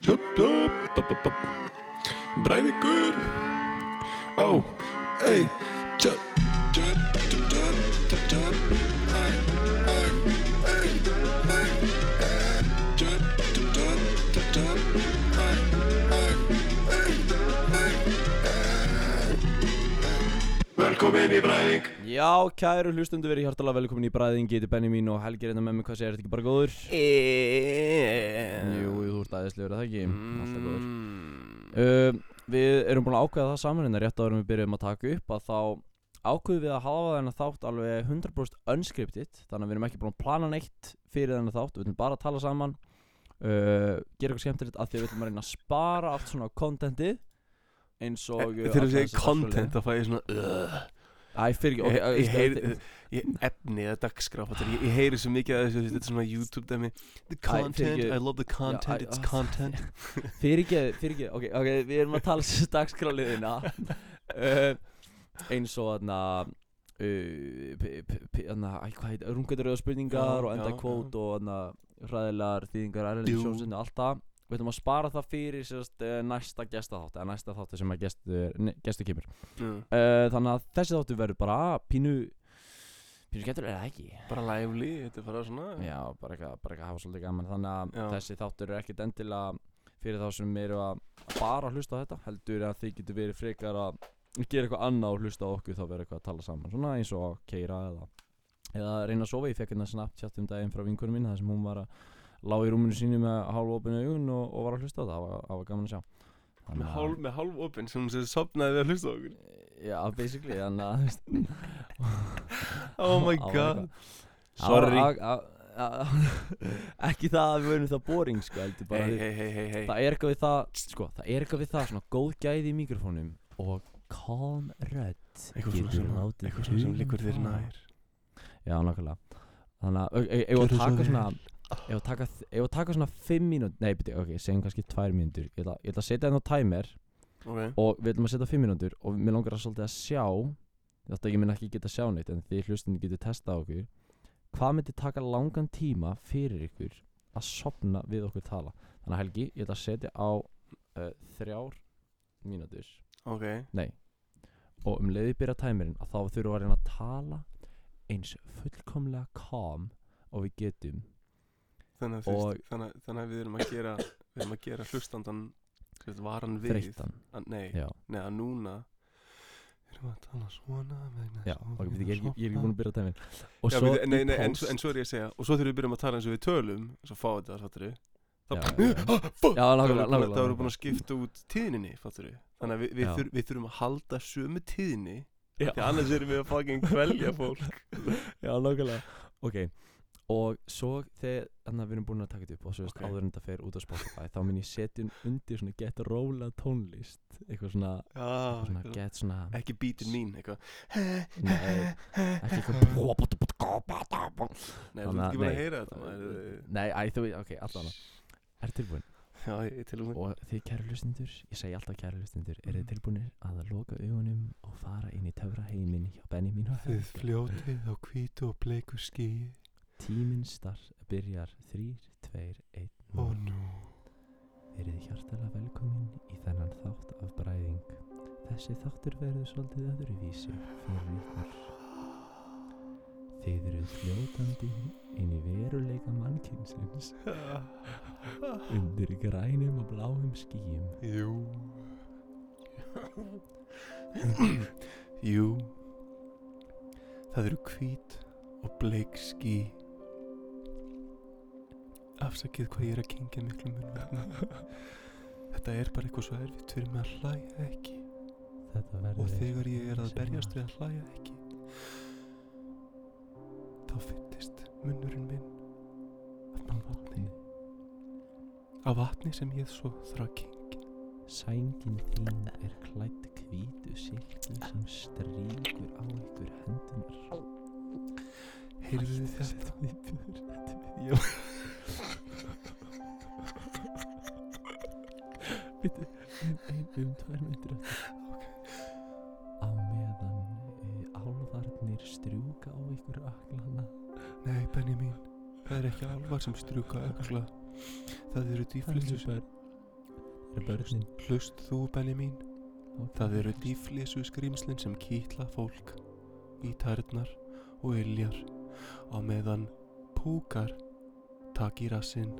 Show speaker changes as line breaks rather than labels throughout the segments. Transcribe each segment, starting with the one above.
Jup, jup, bup, bup, bup. Breiðvíkur Ó, ei Velkomin í Breiðvík
Já, kæru hlustundu verið hjartalega velkomin í bræðin Geti Benni mín og Helgi reynda með mig. Hvað segir þetta ekki bara góður? Jú, jú, þú ert aðeinslegur að það ekki? Alltaf góður. Uh, Við erum búin að ákveða það saman hérna rétt áður en við byrjum að taka upp að þá ákveðum við að hafa þennan þátt alveg 100% unscripted þannig að við erum ekki búin að plana neitt fyrir þennan þátt við ætlum bara að tala saman. Uh, gera eitthvað skemmtilegt af því að við ætlum að reyna að spara allt svona contentið eins og uh,
Þegar þú segir content þá fæ ég svona
Æ, fyrir ekki,
Ég,
ok,
ég, heyri, ég efni eða dagskrá fattar, ég, heyri svo mikið að þessu þetta er svona YouTube dæmi. The content. I love the content, it's
ah,
content.
Fyrir ekki, fyrir ekki, ok, ok, við erum að tala þessu dagskráliðina uh, eins og p- þarna, æ, hvað heit, rungaturöða spurningar
Já,
og enda
já,
kvót og þarna hræðilegar þýðingar erlendi
Jú.
sjónsinu alltaf Við ætlum að spara það fyrir sérst, uh, næsta gestaþátt eða næsta þáttu sem að gestur kemur.
Mm.
uh, Þannig að þessi þáttu verður bara pínu pínu skemmtilega eða ekki?
Bara lively, þetta er bara svona.
Já, bara eitthvað, að hafa svolítið gaman. Þannig að
Já.
þessi þáttur er ekkit endilega fyrir þá sem eru að bara hlusta á þetta. Heldur að þið getur verið frekar að gera eitthvað annað og hlusta á okkur þá verður eitthvað að tala saman svona eins og að keira eða eða reyna að sofa, ég fekk hérna snapchat var að lág í rúminu sínu með hálf opinu augun og, og var að hlusta á það, það var, það var gaman að sjá.
Með
Þannig að-
hálf, með hálf opinn sem hún sér sopnaði við að hlusta á okkur.
Já, basically, þannig að þú veist.
Oh my
Það var
god.
eitthvað-
Sorry
Á- á- á- á- Ekki það að við verðum það boring sko, heldur bara
Hei,
við-
hei, hei, hei, hei
Það er eitthvað við það, sko, það er eitthvað við það svona góð gæði í mikrofónum og calm rödd
Eitthvað svona
getur
sem,
látið
eitthvað svona sem
hugann
liggur þér
fara.
nær.
Já, nákvæmlega. Þannig að, ef ef að
Gjörðu svo
taka
vel.
svona Ef að taka, ef að taka svona 5 mínútur Nei, beti, ok, segjum kannski 2 mínútur. Ég ætla, ég ætla að setja hérna á timer
Ok.
og við ætlum að setja 5 mínútur og mér langar að svolítið að sjá Þetta ég minn ekki geta að sjá neitt en því hlustinni getur testað okkur. Hvað myndi taka langan tíma fyrir ykkur að sopna við okkur tala? Þannig að Helgi, ég ætla að setja á uh, þrjár mínútur.
Ok.
Nei. Og um leiði byrja tæmirinn að þá þurfum við að reyna að tala eins fullkomlega calm og við getum
Þannig að,
Og-
veist, þannig, að- þannig að við erum að gera Við erum að gera hlustandan Varan við. Að, Nei, nei að núna Erum við að tala svona
já,
að
ok,
við
ég, ég, ég, er ekki búin að byrja Og
við, nei, en, en svo er ég að segja Og svo þegar við byrjum að tala eins og við tölum Svo fá þetta, fattur við. Fuck!
Já,
Það voru búin að- það að skipta út tíðninni, fattur við Þannig að við, við, þur, við þurfum að halda sömu tíðni. Því annars erum við að fucking kvelja fólk.
Já, nákvæmlega. Ok, og svo þegar við erum búin að taka þetta upp og svo veist
Ok.
áður en þetta fer út á Spotify þá mun ég setja inn undir svona get róla tónlist eitthvað svona, eitthvað svona
eitthvað-
get svona
Ekki bítin mín, eitthvað
Nei, ekki eitthvað
Nei, þú ert ekki bara að heyra þetta.
Nei, þú veit, ok, allan Er tilbúin?
Já, ég til og með
Og þið kæru hlustundur, ég segi alltaf kæru hlustundur Er þið tilbúinir að loka augunum og fara inn í töfra heiminn hjá Benny mín og
Þið
Helga?
fljótið á hvítu og bleiku skíi
Tíminn starf byrjar 3, 2, 1
Og nú
Verið hjartalega velkomin í þennan þátt af bræðing. Þessi þáttur verður svolítið öðruvísi fyrir ykkur. Þið eruð fljótandi inn í veruleika mannkynsins undir grænum og bláum skýjum.
Jú Jú Það eru hvít og bleik skí Afsakið hvað ég er að kengja miklu mun vegna Þetta er bara eitthvað svo erfitt fyrir mig að hlæja ekki Og þegar ég er að berjast við að hlæja ekki Þá fyllist munnurinn minn
á vatni.
Af vatni sem ég svo þrá að kengja
Sængin þín er klætt hvítu silki sem stríkur á ykkur hendunar.
Heyrðu þetta?
þetta er
Já
Ein, ein, um tvær myndir eftir. Á meðan e, álfarnir strjúka á ykkur öklana
Nei, Benni mín Það er ekki álvar sem strjúka ökla Það eru dýflissu
Þannig börnin.
Hlust þú, Benni mín,
Ok.
það eru dýflissu skrýmslin sem kýtla fólk í tærnar og iljar á meðan púkar tak í rassinn.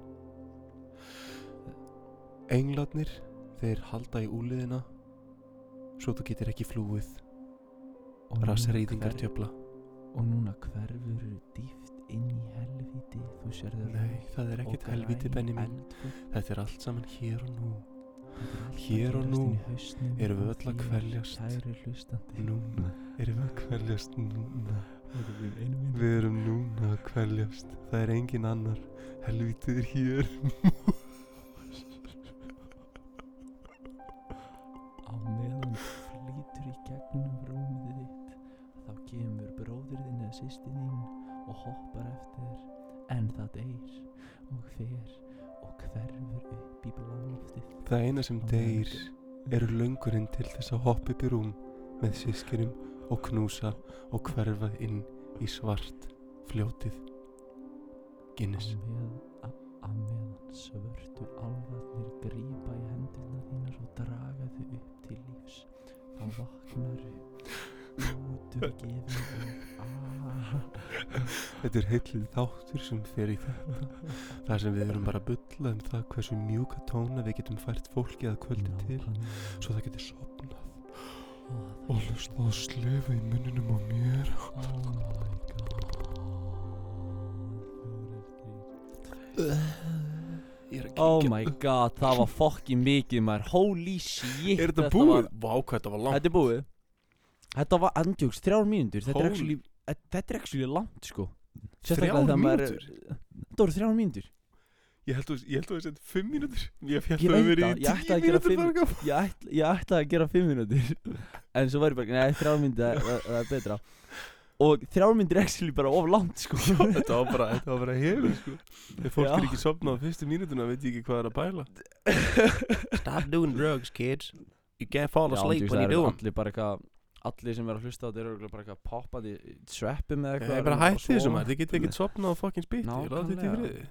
Englarnir, þeir halda í úliðina svo þú getur ekki flúið
Og hver-
tjöfla.
Og núna hverfur dýft inn í helviti Þú sérðu
Nei, það er ekkert helviti, Benni mín. Þetta er allt saman hér og nú. Hér og nú erum við öll að kveljast.
Kæri hlustandi
Núna erum við að kveljast núna.
Við erum
núna að kveljast. Það er engin annar. Helvitið er hér.
Á
sem deyr eru löngurinn til þess að hoppa upp í rúm með sískinum og knúsa og hverfa inn í svart fljótið. Guinness.
Á með, a- á meðan svörtu álfarnir grípa í hendurna þínar og draga þau upp til lífs þá vaknar ah.
Þetta er heillið þáttur sem fer í þetta. Það sem við erum bara að bulla um það hversu mjúka tóna við getum fært fólki að kvöldi til svo það getur sopnað og hlusta að slefa í munninum á mér.
Oh my god
er
Oh það var fokkin mikið maður Holy shit
Er þetta búið? Vá, hvað þetta var langt.
Þetta er búið Þetta var andjóks, þrjár mínútur Þetta er
Holy-
actually, þetta er actually langt sko
Þrjár
Sérstaklega þegar maður er-
mínútur?
Þetta voru þrjár mínútur
Ég held að ég held að það setja fimm mínútur. Ég fjall
Ég
að
veit
vera
það,
í
ég ætti
tíu
að gera
mínútur
fimm-
gaman.
Ég, ætl, ég ætlaði að gera fimm mínútur En svo var ég bara, nei, þrjár mínútur það, það, það er betra Og þrjár mínútur er actually bara of langt sko
Þetta var bara, þetta var bara hefur sko. Þegar fólk
Já.
er ekki sopnað á fyrstu mínútuna veit ég ekki hvað er að pæla. Stop doing drugs, kids. You can't fall
Já,
asleep
andjóks,
when
það
you do
eru
them.
allir bara eitthvað Allir sem er að hlusta á þetta eru bara eitthvað poppandi í sveppum eða
Ég
eitthvað
er bara
að að
hætti þessu
sofa.
maður, þið getið ekkert sopnað á fucking spýtti, ég láti þetta í friði.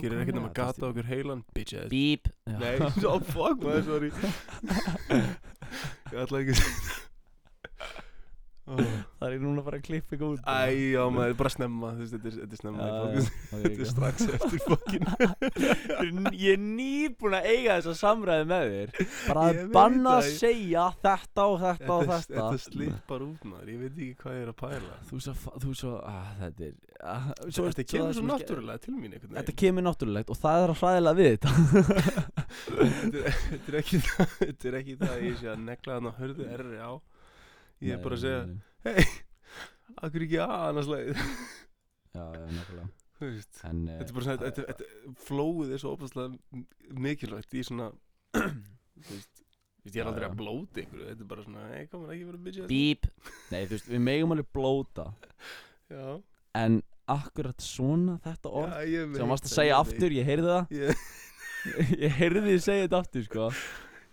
Gerir ekkert nema að gata okkur heilan, bitch ass.
Bíp
Nei, so fuck maður, sorry. Ég ætla ekki að segja það.
Það er núna bara að klippa eitthvað út
Æ, já maður, bara snemma, þetta er, þetta snemma. Þetta er strax eftir fucking.
Ég er nýbúin að eiga þessa samræði með þér. Bara að banna að segja þetta og þetta og
Þetta,
þetta
slippar út maður, ég veit ekki hvað ég er að pæla.
Þú svo, að þetta er að,
kemur svo náttúrulega til mín
Þetta kemur náttúrulegt og það er að hræðilega við þetta.
Þetta er- ekki það, þetta er ekki það að ég sé að negla á hörðu erri á. Ég er bara að segja, hei, akkur ekki að annars leið.
Já, nákvæmlega. En eh,
Þetta er bara svona, þetta, flóið er svo opaslega mikilvægt í svona, þú veist, ég er aldrei að blóta ykkur, þetta er bara svona, ei, komur ekki vera bitch ass.
Bíp. Nei, þú veist, við megum alveg blóta.
Já,
En akkurat svona þetta orð sem varst að segja aftur, ég heyrði það.
Ég
heyrði þið segja þetta aftur, sko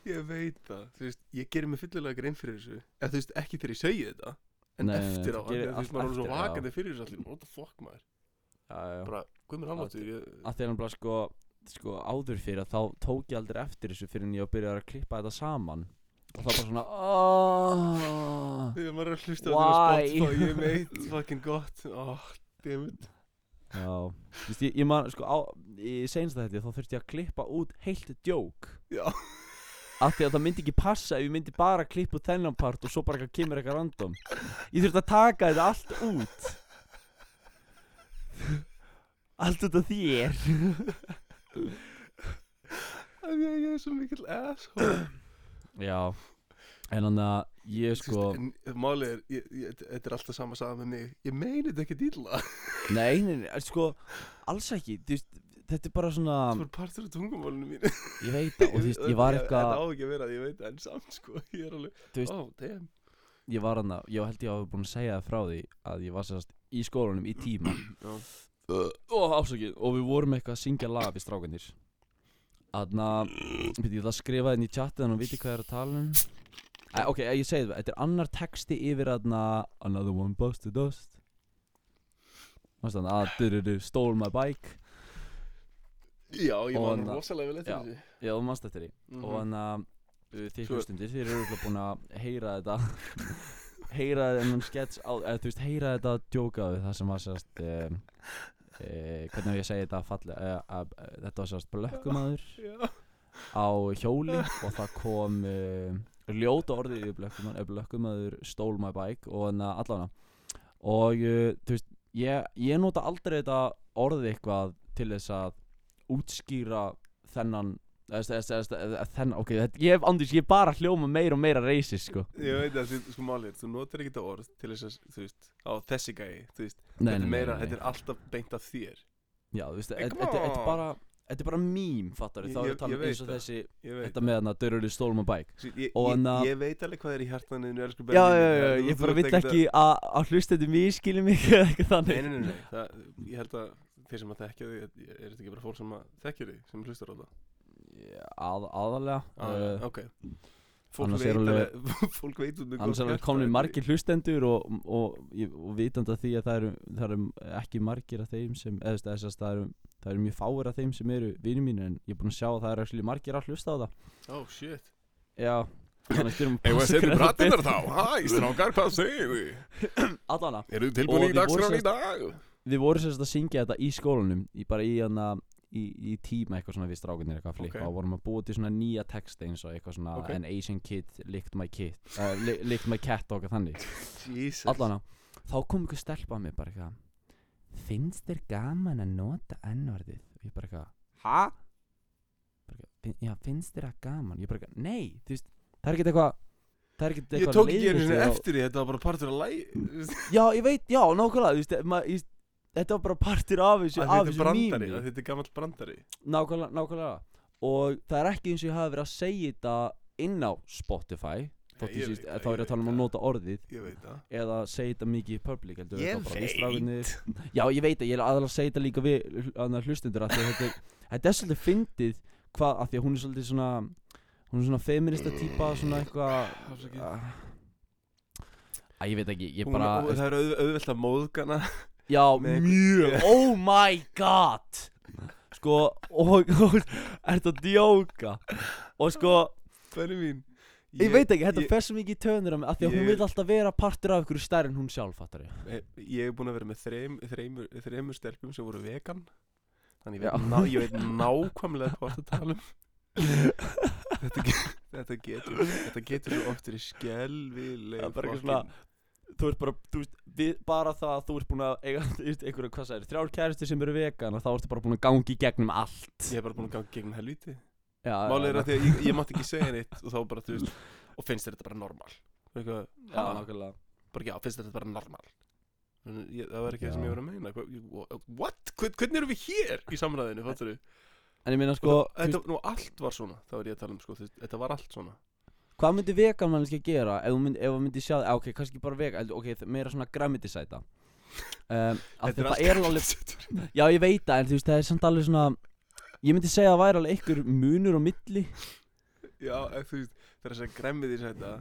ég veit það, þú veist, ég gerir mig fyllilega grein fyrir þessu, eða þú veist, ekki þegar ég segi þetta, en
Nei, nei, nei,
eftir á,
þú
þú
gerir
veist,
allt
maður er svo
eftir á, já.
vakandi fyrir þessu allir, what the fuck maður,
Já, já.
Bara, hvað mér alváttur, ég,
að því hann bara sko sko áður fyrir að þá tók ég aldrei eftir þessu fyrir en ég var að klippa þetta saman. Og þá bara svona oh,
þegar maður er að hlusta á
Why?
þetta Spotify, ég meit fucking gott, oh, dammit.
Já, þú veist, ég, ég man sko á, í seinsta þetta þá þurfti ég að klippa út heilt djók
Já.
Af því að það myndi ekki passa ef ég myndi bara klippa út þennan part og svo bara eitthvað kemur eitthvað random. Ég þurfti að taka þetta allt út. Allt út af þér.
Það er ég er svo mikill asshole.
Já, en þannig að ég sko
Málið er, ég, ég, þetta er alltaf sama saga með mig, ég meini þetta ekki dýla.
Nei, nei, nei, sko, alls ekki. Þú veist, Þetta er bara svona
Það var partur af tungumálinu mínu.
Ég veit það, og þú veist, ég var
Þetta á
eitthvað
ekki að vera, ég veit það, en samt, sko, ég er alveg,
Þú veist,
oh, damn.
ég var hann ég held ég að hafa búin að segja það frá því að ég var sérst í skólanum í tíma. Og ásakið og við vorum eitthvað að syngja lag við strákanir Þannig að, veit ég ætla að skrifa þetta í þannig að viti hvað ég er að tala um. Æ, Ok, ég segi það, þetta er annar texti yfir þarna Another one busted dust. Þannig að, stole my bike
Já, ég var rosalega vel eftir þessu.
Já, þú mannst eftir því.
Mhm.
Og þannig að uh, þið hlustundir, þið eru örugglega búin að heyra þetta. Heyra þennan skets á, eða þú veist, heyra þetta djóka við það sem var sérst um, e, Hvernig á ég segja þetta falli e, að, að, Þetta var sérst blökkumaður
Já.
á hjóli og það kom ljóta orðið í blökkumaður, blökkumaður stole my bike og þannig að allana og þú veist, ég, ég nota aldrei þetta orðið eitthvað til þess að útskýra þennan þennan, ok, þetta, ég hef andis, ég er bara hljóma meira og meira racist, sko.
Ég veit að þú, sko málið, þú notar ekki þetta orð til þess að, þú veist, á þessi gæi, þú veist, þetta er meira, þetta er alltaf beint af þér.
Já, þú veist, þetta þetta- þetta er bara Þetta er bara mím, fattar
Ég-
þá er
ég-
það tala
ég
um
veit
eins og þessi Þetta með hann að
Svo Ég,
Og að-
ég veit alveg hvað er í hjartaninu, elsku
Já,
Benni
já, já,
þú-
ég
þú
bara
að-
ekki að, að hlustendur miskili mig eða eitthvað þannig.
Nei, nei, nei, ég held að þeir sem að þekkja þig, er þetta ekki bara fólk sem að þekkja þig, sem hlustar á það?
Já, að, aðalega
Ah,
uh,
ok Fólk veit
alveg-
fólk veit um
Annars er alveg komin margir hlustendur og, og, og, og vitandi að því að það eru, það eru ekki margir af þeim sem eða þess að það eru, það eru mjög fáir af þeim sem eru vinið mínu en ég er búinn að sjá að það eru margir að hlusta á það
Oh, shit
Já, þannig styrum
Eigum við að setja upp rættinnar þá? Hæ, strákar, hvað segir við?
Allana,
Eru þið tilbúin í dagskráin í dag?
Við vorum sérst að syngja þetta í skólanum í bara í hana í, í tíma eitthvað svona við strákunir eitthvað að flippa
Ok.
og vorum að búa til svona nýja texta eins og eitthvað svona
Ok.
an Asian kid licked my kid uh, li, licked my cat og eitthvað þannig
Jesus
Allana, þá kom einhver stelpa að mér bara eitthvað Finnst þér gaman að nota ennvarðið? Og ég bara eitthvað, "Fin- Já, finnst þér það gaman? Ég bara eitthvað, nei, veist, það er ekkert eitthvað
Ég tók ekki
við á-
eftir því, þetta var bara partur af lægi
Já, ég veit, já, nákvæmlega, þú veist, ma, ég, þetta var bara partur af þessu, af þessu
brandari,
mými
að þetta er gamall brandari
Nákvæmlega, nákvæmlega Og það er ekki eins og ég hafi verið að segja þetta inn á Spotify Þótt
Ég
ég
veit
síst,
það,
þá er ég að tala um að nota orðið
Ég veit það
Eða segja þetta mikið í public heldur
Ég
þetta bara við
veit.
strákarnir. Já, ég veit að ég er aðalega að segja þetta líka við annað hlustundur að þetta, er- þetta er svolítið fyndið Hvað, af því að hún er svolítið svona Hún er svona feminista típa, svona eitthvað
Afsakið.
ah. Æ, ég veit ekki, ég
Hún-
bara
og Það er auð, auðvelt að móðgana
Já, mjög. Oh my god. Sko, og, og Er þetta djóka? Og sko,
Benni mín.
Ég, veit ekki, þetta
ég,
fer svo mikið í tönur á mig Af því að hún
ég-
vil alltaf vera partur af ykkur stærri en hún sjálf, fattar ég.
Ég, ég er búin að vera með þreim, þreimur, þreimur stelpum sem voru vegan. Þannig ég veit, ná, ég veit nákvæmlega hvað það tala um. Þetta, ge þetta getur Þetta getur svo oft verið skelvileg
Það er bara eitthvað svona- Þú ert bara, þú veist, við, bara það að þú ert búin að eiga, þú veist, einhverju, hvað sagðir, þrjár kæristi sem eru vegan og þá ertu bara búin að gangi gegnum allt.
Ég er bara búin að ganga gegn helviti
Já,
Málið er
já,
að því að ég, ég mátti ekki segja neitt og þá bara, þú veist, og finnst þetta bara normal. Eitthvað,
Já,
ha,
nákvæmlega.
Bara já, finnst þetta bara normal. Ég, það var ekki það sem
Já.
ég var að meina. What? Hvern- Hvernig erum við hér í samræðinu, fattur við?
En ég meina, sko, þú veist,
þetta, nú allt var svona, þá er ég að tala um, sko, þú veist, þetta var allt svona
hvað myndi vegan mannski að gera ef þú ef þú myndi sjá, á, ok, kannski bara vegan, ok, meira svona græmitisæta um, það er alveg Já, ég veit það, en þú veist, það er samt alveg svona Ég myndi segja að það væri alveg einhver munur á milli.
Já, en þú veist, það er að því þetta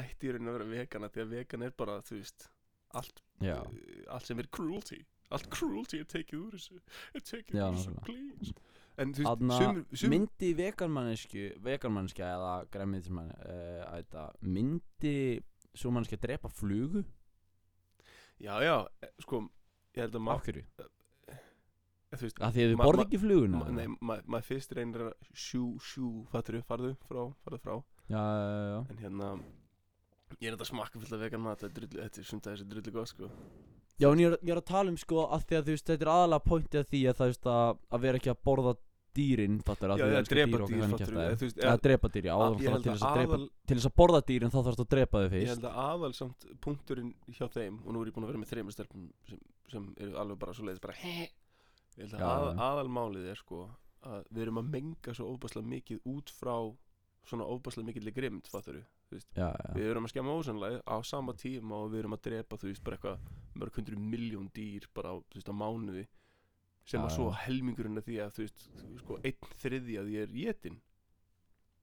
ætti í rauninni að vera vegana því að vegan er bara, þú veist allt, allt sem er cruelty. Allt cruelty er tekið úr þessu. Er tekið úr þessu, please en þú veist, sumir, sumir
myndi veganmannisku Veganmannskja eða græmitismann uh, Ætta, myndi Svo mannskja drepa flugu?
Já, já, eh, sko ég held að maður,
hverju?
þú veist
Af því að þið borði ekki fluguna
ma, nei, maður ma fyrst reynir að sjú, sjú, fattur upp, farðu frá, farðu frá.
Já, já, já,
en hérna ég er þetta smakka fullt af vegan mat þetta er sunda þessi drullu góð, sko
Já, en ég er, ég er að tala um sko að því að þú veist, þetta er aðalega pointið að því að það veist að, að vera ekki að borða dýrin, fattur að
já,
þú
já,
elskar
drepa
dýr og
dýr,
hann
fattur
kjaftaði.
þú veist,
Eða drepa dýr, já,
að- ég
til
held
þess
að
að drepa
aðal
Til þess að borða dýrin þá þarfst að drepa þau
Ég
fyrst
held að aðal samt punkturinn hjá þeim og nú er ég búin að vera með þreymur stelpum sem, sem eru alveg bara svo leiðis bara he Ég held að
Já,
að,
já.
aðalmálið er sko að við erum að menga svo óbærslega mikið út frá svona óbærslega mikið grimmt, fattur við
Já, já,
Við erum að skemma ósannlega á sama tíma og við erum að drepa þú veist bara eitthvað mörg hundru miljón dýr bara á, veist, á mánuði sem
Já,
að svo helmingurinn af því að þú veist sko einn þriði að ég er jétin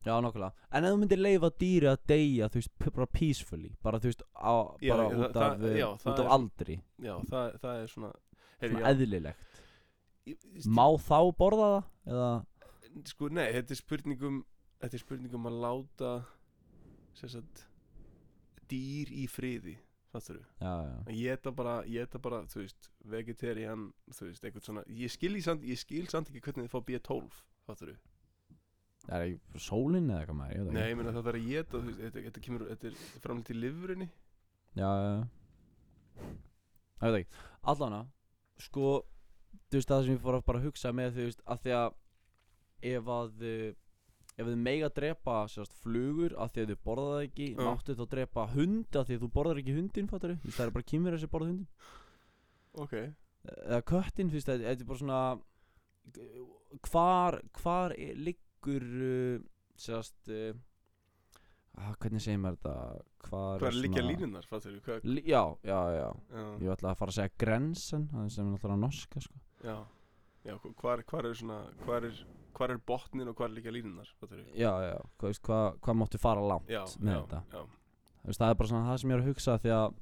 Já, nokkulega En ef þú myndir leifa dýri að deyja, þú veist, bara peacefully Bara, þú veist, á, bara út
það-
af,
já,
út
það
af
er-
aldri.
Já, það, það er svona Heyri,
Svona eðlilegt. Má þá borða það? Eða,
sko, nei, þetta er spurningum þetta er spurningum að láta sagt dýr í friði fattur þú? Ég bara, ég þetta bara, þú veist, vegetarian, veist, eitthvað svona, ég skil, samt, ég skil samt ekki hvernig þið fá B12, fattur þú?
Það er ekki sólinn eða eitthvað ég veit
Nei, ég meina það þarf að geta, þú veist, þetta, þetta kemur, þetta er framlega til lifurinni.
Já, já, já Það veit ekki Allana, sko Þú veist það sem ég fór að bara hugsa með Þú veist, að því að Ef að uh, Ef þið mega drepa sérst, flugur af því að þið borða það ekki
Já.
Máttu þá drepa hund af því að þú borðar ekki hundin fattar Þú veist það er bara kýmur sem borða hundin
Ok.
Eða köttin, þú veist þetta er bara svona Hvar Hvar er, liggur uh, Sérst uh, ah, Hvernig segir maður þetta Hvar
er liggja
svona-
línunar, fattur þú?
Li- Já, já, já
já,
Ég ætla að fara að segja grensen Það sem er náttúrulega norska sko.
já, já, hvar, hvar er svona, hvar er, hvar er botnin og hvar er liggja línunar?
Já, já, hvað, hvað, hvað máttu fara langt
Já,
með
já,
þetta
já.
Veist, Það er bara svona það sem ég er að hugsa Því að,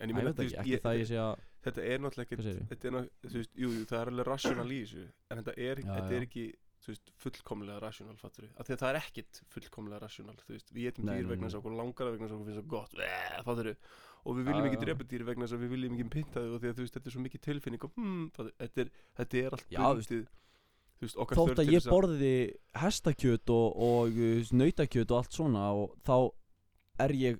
Æ,
ég
ég veit ekki, ekki það ég sé að
þetta er náttúrulega ekki, er þú veist, jú, jú, það er alveg rational í þessu, en þetta er,
Já,
þetta er ekki, þú veist, fullkomlega rational, fattur því að það er ekkit fullkomlega rational, þú veist, við getum dýr vegna þess að okkur langar það, vegna þess að okkur finnst það gott, fattur þú? Og við viljum ekki drepa dýr vegna þess að við viljum ekki pynta þau og því að þú veist, þetta er svo mikið tilfinning og hmm, fattur, þetta er, þetta er allt okkar
Þótt að ég
að-
borði hestakjöt og, og nautakjöt og allt svona og þá er ég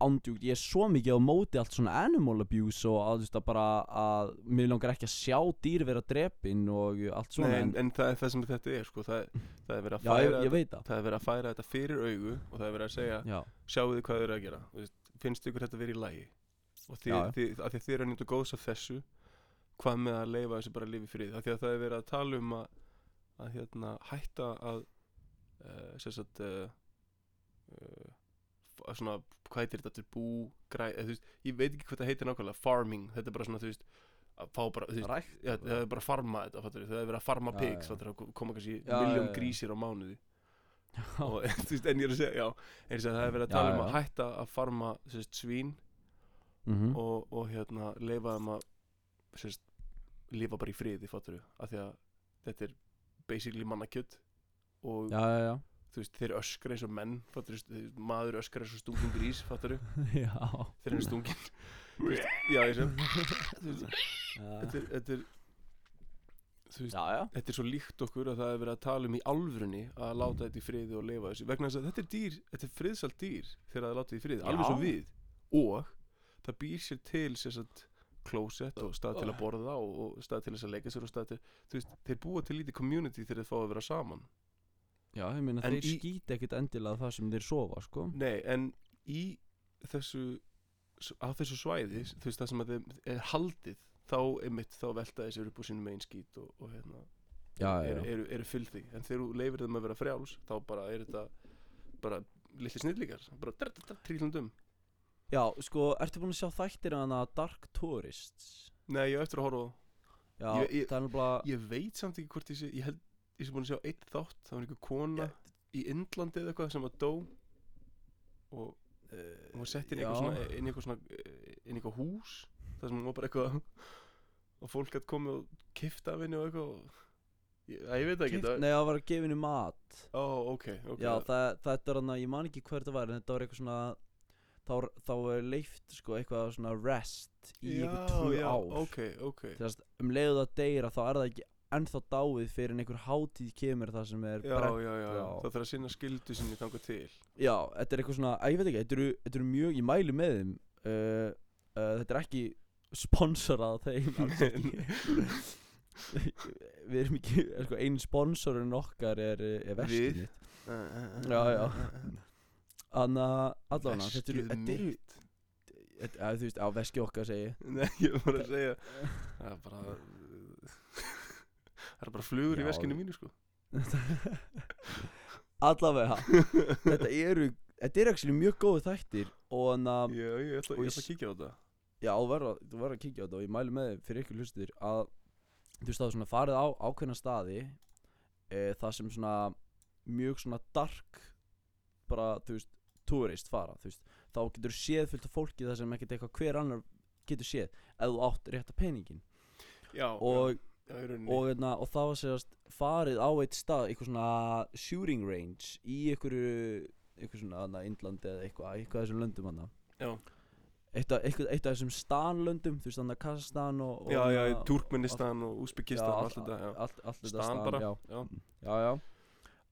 ándjúkt, ég er svo mikið á móti allt svona animal abuse og að, þú veist, að bara að mér langar ekki að sjá dýr vera drepin og allt svona
Nei, en, en það er það sem þetta er, sko, það, það er verið að
Já, ég,
færa
ég það.
það verið að færa þetta fyrir augu og það er verið að segja
Já,
sjáu þið hvað þið eru að gera? Þú veist, finnst ykkur þetta verið í lagi? Og þið, þið, að því að þið eru að nýta góðs af þessu hvað með að leifa þessu bara að í frið af því að það er verið að tala um að, að hérna, hætta að uh, sem sagt uh, uh, f- svona, hvað heitir þetta til bú græ, þú veist, ég veit ekki hvað það heitir nákvæmlega farming, þetta er bara svona þú veist að fá bara, þú veist, það er bara að farma þetta, það er verið að farma pigs,
já.
fattur það koma kannski miljón grísir á mánuði og en ég er að segja, já er að segja, það er verið að
Já,
tala um
já,
að
já.
hætta að farma sérst, svín
mhm.
og, og hérna leifa þeim að sérst, lifa bara í friði, fattur af því að þetta er basically mannakjöt og
Já,
veist, þeir öskra eins og menn fattur, maður öskra eins og stungin grís fattur,
Já.
Þeir eru stungin já, ég veist, þetta er, er veist,
Já, já.
þetta er svo líkt okkur að það er verið að tala um í alvörunni að láta þetta í friði og leifa þessu. Vegna þess að þetta er dýr, þetta er friðsalt dýr þegar það er látið í friði, alveg svo við. Og það býr sér til sér satt klósett og stað til að borða og, og stað til þess að leika sér og stað til veist, þeir búa til lítið community þegar þeir fá að vera saman.
Já, ég meina þeir
í-
skýta ekkit endilega það sem þeir sofa, sko.
Nei, en í þessu á þessu svæði, þú veist, það sem að þeim er haldið, þá einmitt þá velta þessi upp úr sínum megin skít og, og hérna
Já,
eru, eru, eru fylgði en þegar þú leifir þeim að vera frjáls þá bara er þetta bara litli snillíkar bara trílundum
Já, sko, ertu búin að sjá þættir að hana Dark Tourists?
nei, ég eftir að horfa á
Já,
Ég- ég-
það er náttúrulega
ég veit samt ekki hvort ég sé ég held ég sé búin að sjá eitt þátt það var einhver kona í Indlandi eða eitthvað sem var dó og hún var sett inn í eitthvað svona inn í eitthvað svona eh, inn í eitthvað hús það sem hún var bara eitthvað og fólk gætt komið og kifta af henni og eitthvað og, ég, ég veit ekki
Kift,
þetta
Nei, það var að gefa henni mat.
Ó, ok, ok.
Já, það, þetta er hann að, ég man ekki hver þetta var En þetta var eitthvað svona Þá, þá leift, sko, eitthvað svona rest Í eitthvað tvö
já,
ár.
ok, ok.
Þess að um leiðu það deyra Þá er það ekki ennþá dáið Fyrir en einhver hátíð kemur Það sem er
já,
brennt.
já, já, já,
já.
það þarf að sinna skildu sinni þangað til.
Já, þetta er eitthvað svona, að ég veit ekki, þetta eru, þetta eru mjög, ég mæli með þeim uh, uh, Þetta er ekki sponsorað þeim ekki. Við erum ekki, er sko, einu sponsorinn okkar er, er já. Þannig að allavega, þetta eru, þú veist, á veskið okkar segi ég.
Nei, ég var bara að segja Það er bara Það er bara flugur í
Já.
veskinu mínu sko
Allavega, þetta eru, þetta eru actually mjög góðu þættir Og þannig að
Já, ég ætla,
Og
ég
ég
ætla að kíkja á þetta
Já, þú verður að, að kíkja á þetta og ég mæli með þér fyrir ykkur hlustur að þú veist það er svona farið á ákveðna staði e, það sem svona mjög svona dark bara, þú veist, tourist fara þú veist, þá getur séð fullt af fólki það sem ekkert eitthvað hver annar getur séð ef þú átt rétta peningin
Já,
og
Já, í rauninni.
og, hérna, og það var sérst farið á eitt stað eitthvað svona shooting range í einhverju eitthvað svona þarna, Indlandi eða eitthvað eitthvað þessum löndum hana
Já,
eitt af, eitt af þessum stanlöndum þú veist þannig Kazakstan og, og
já, já, í
þarna-
Turkmenistan og Uzbekistan og allt þetta Stan bara
já,
Já,
já,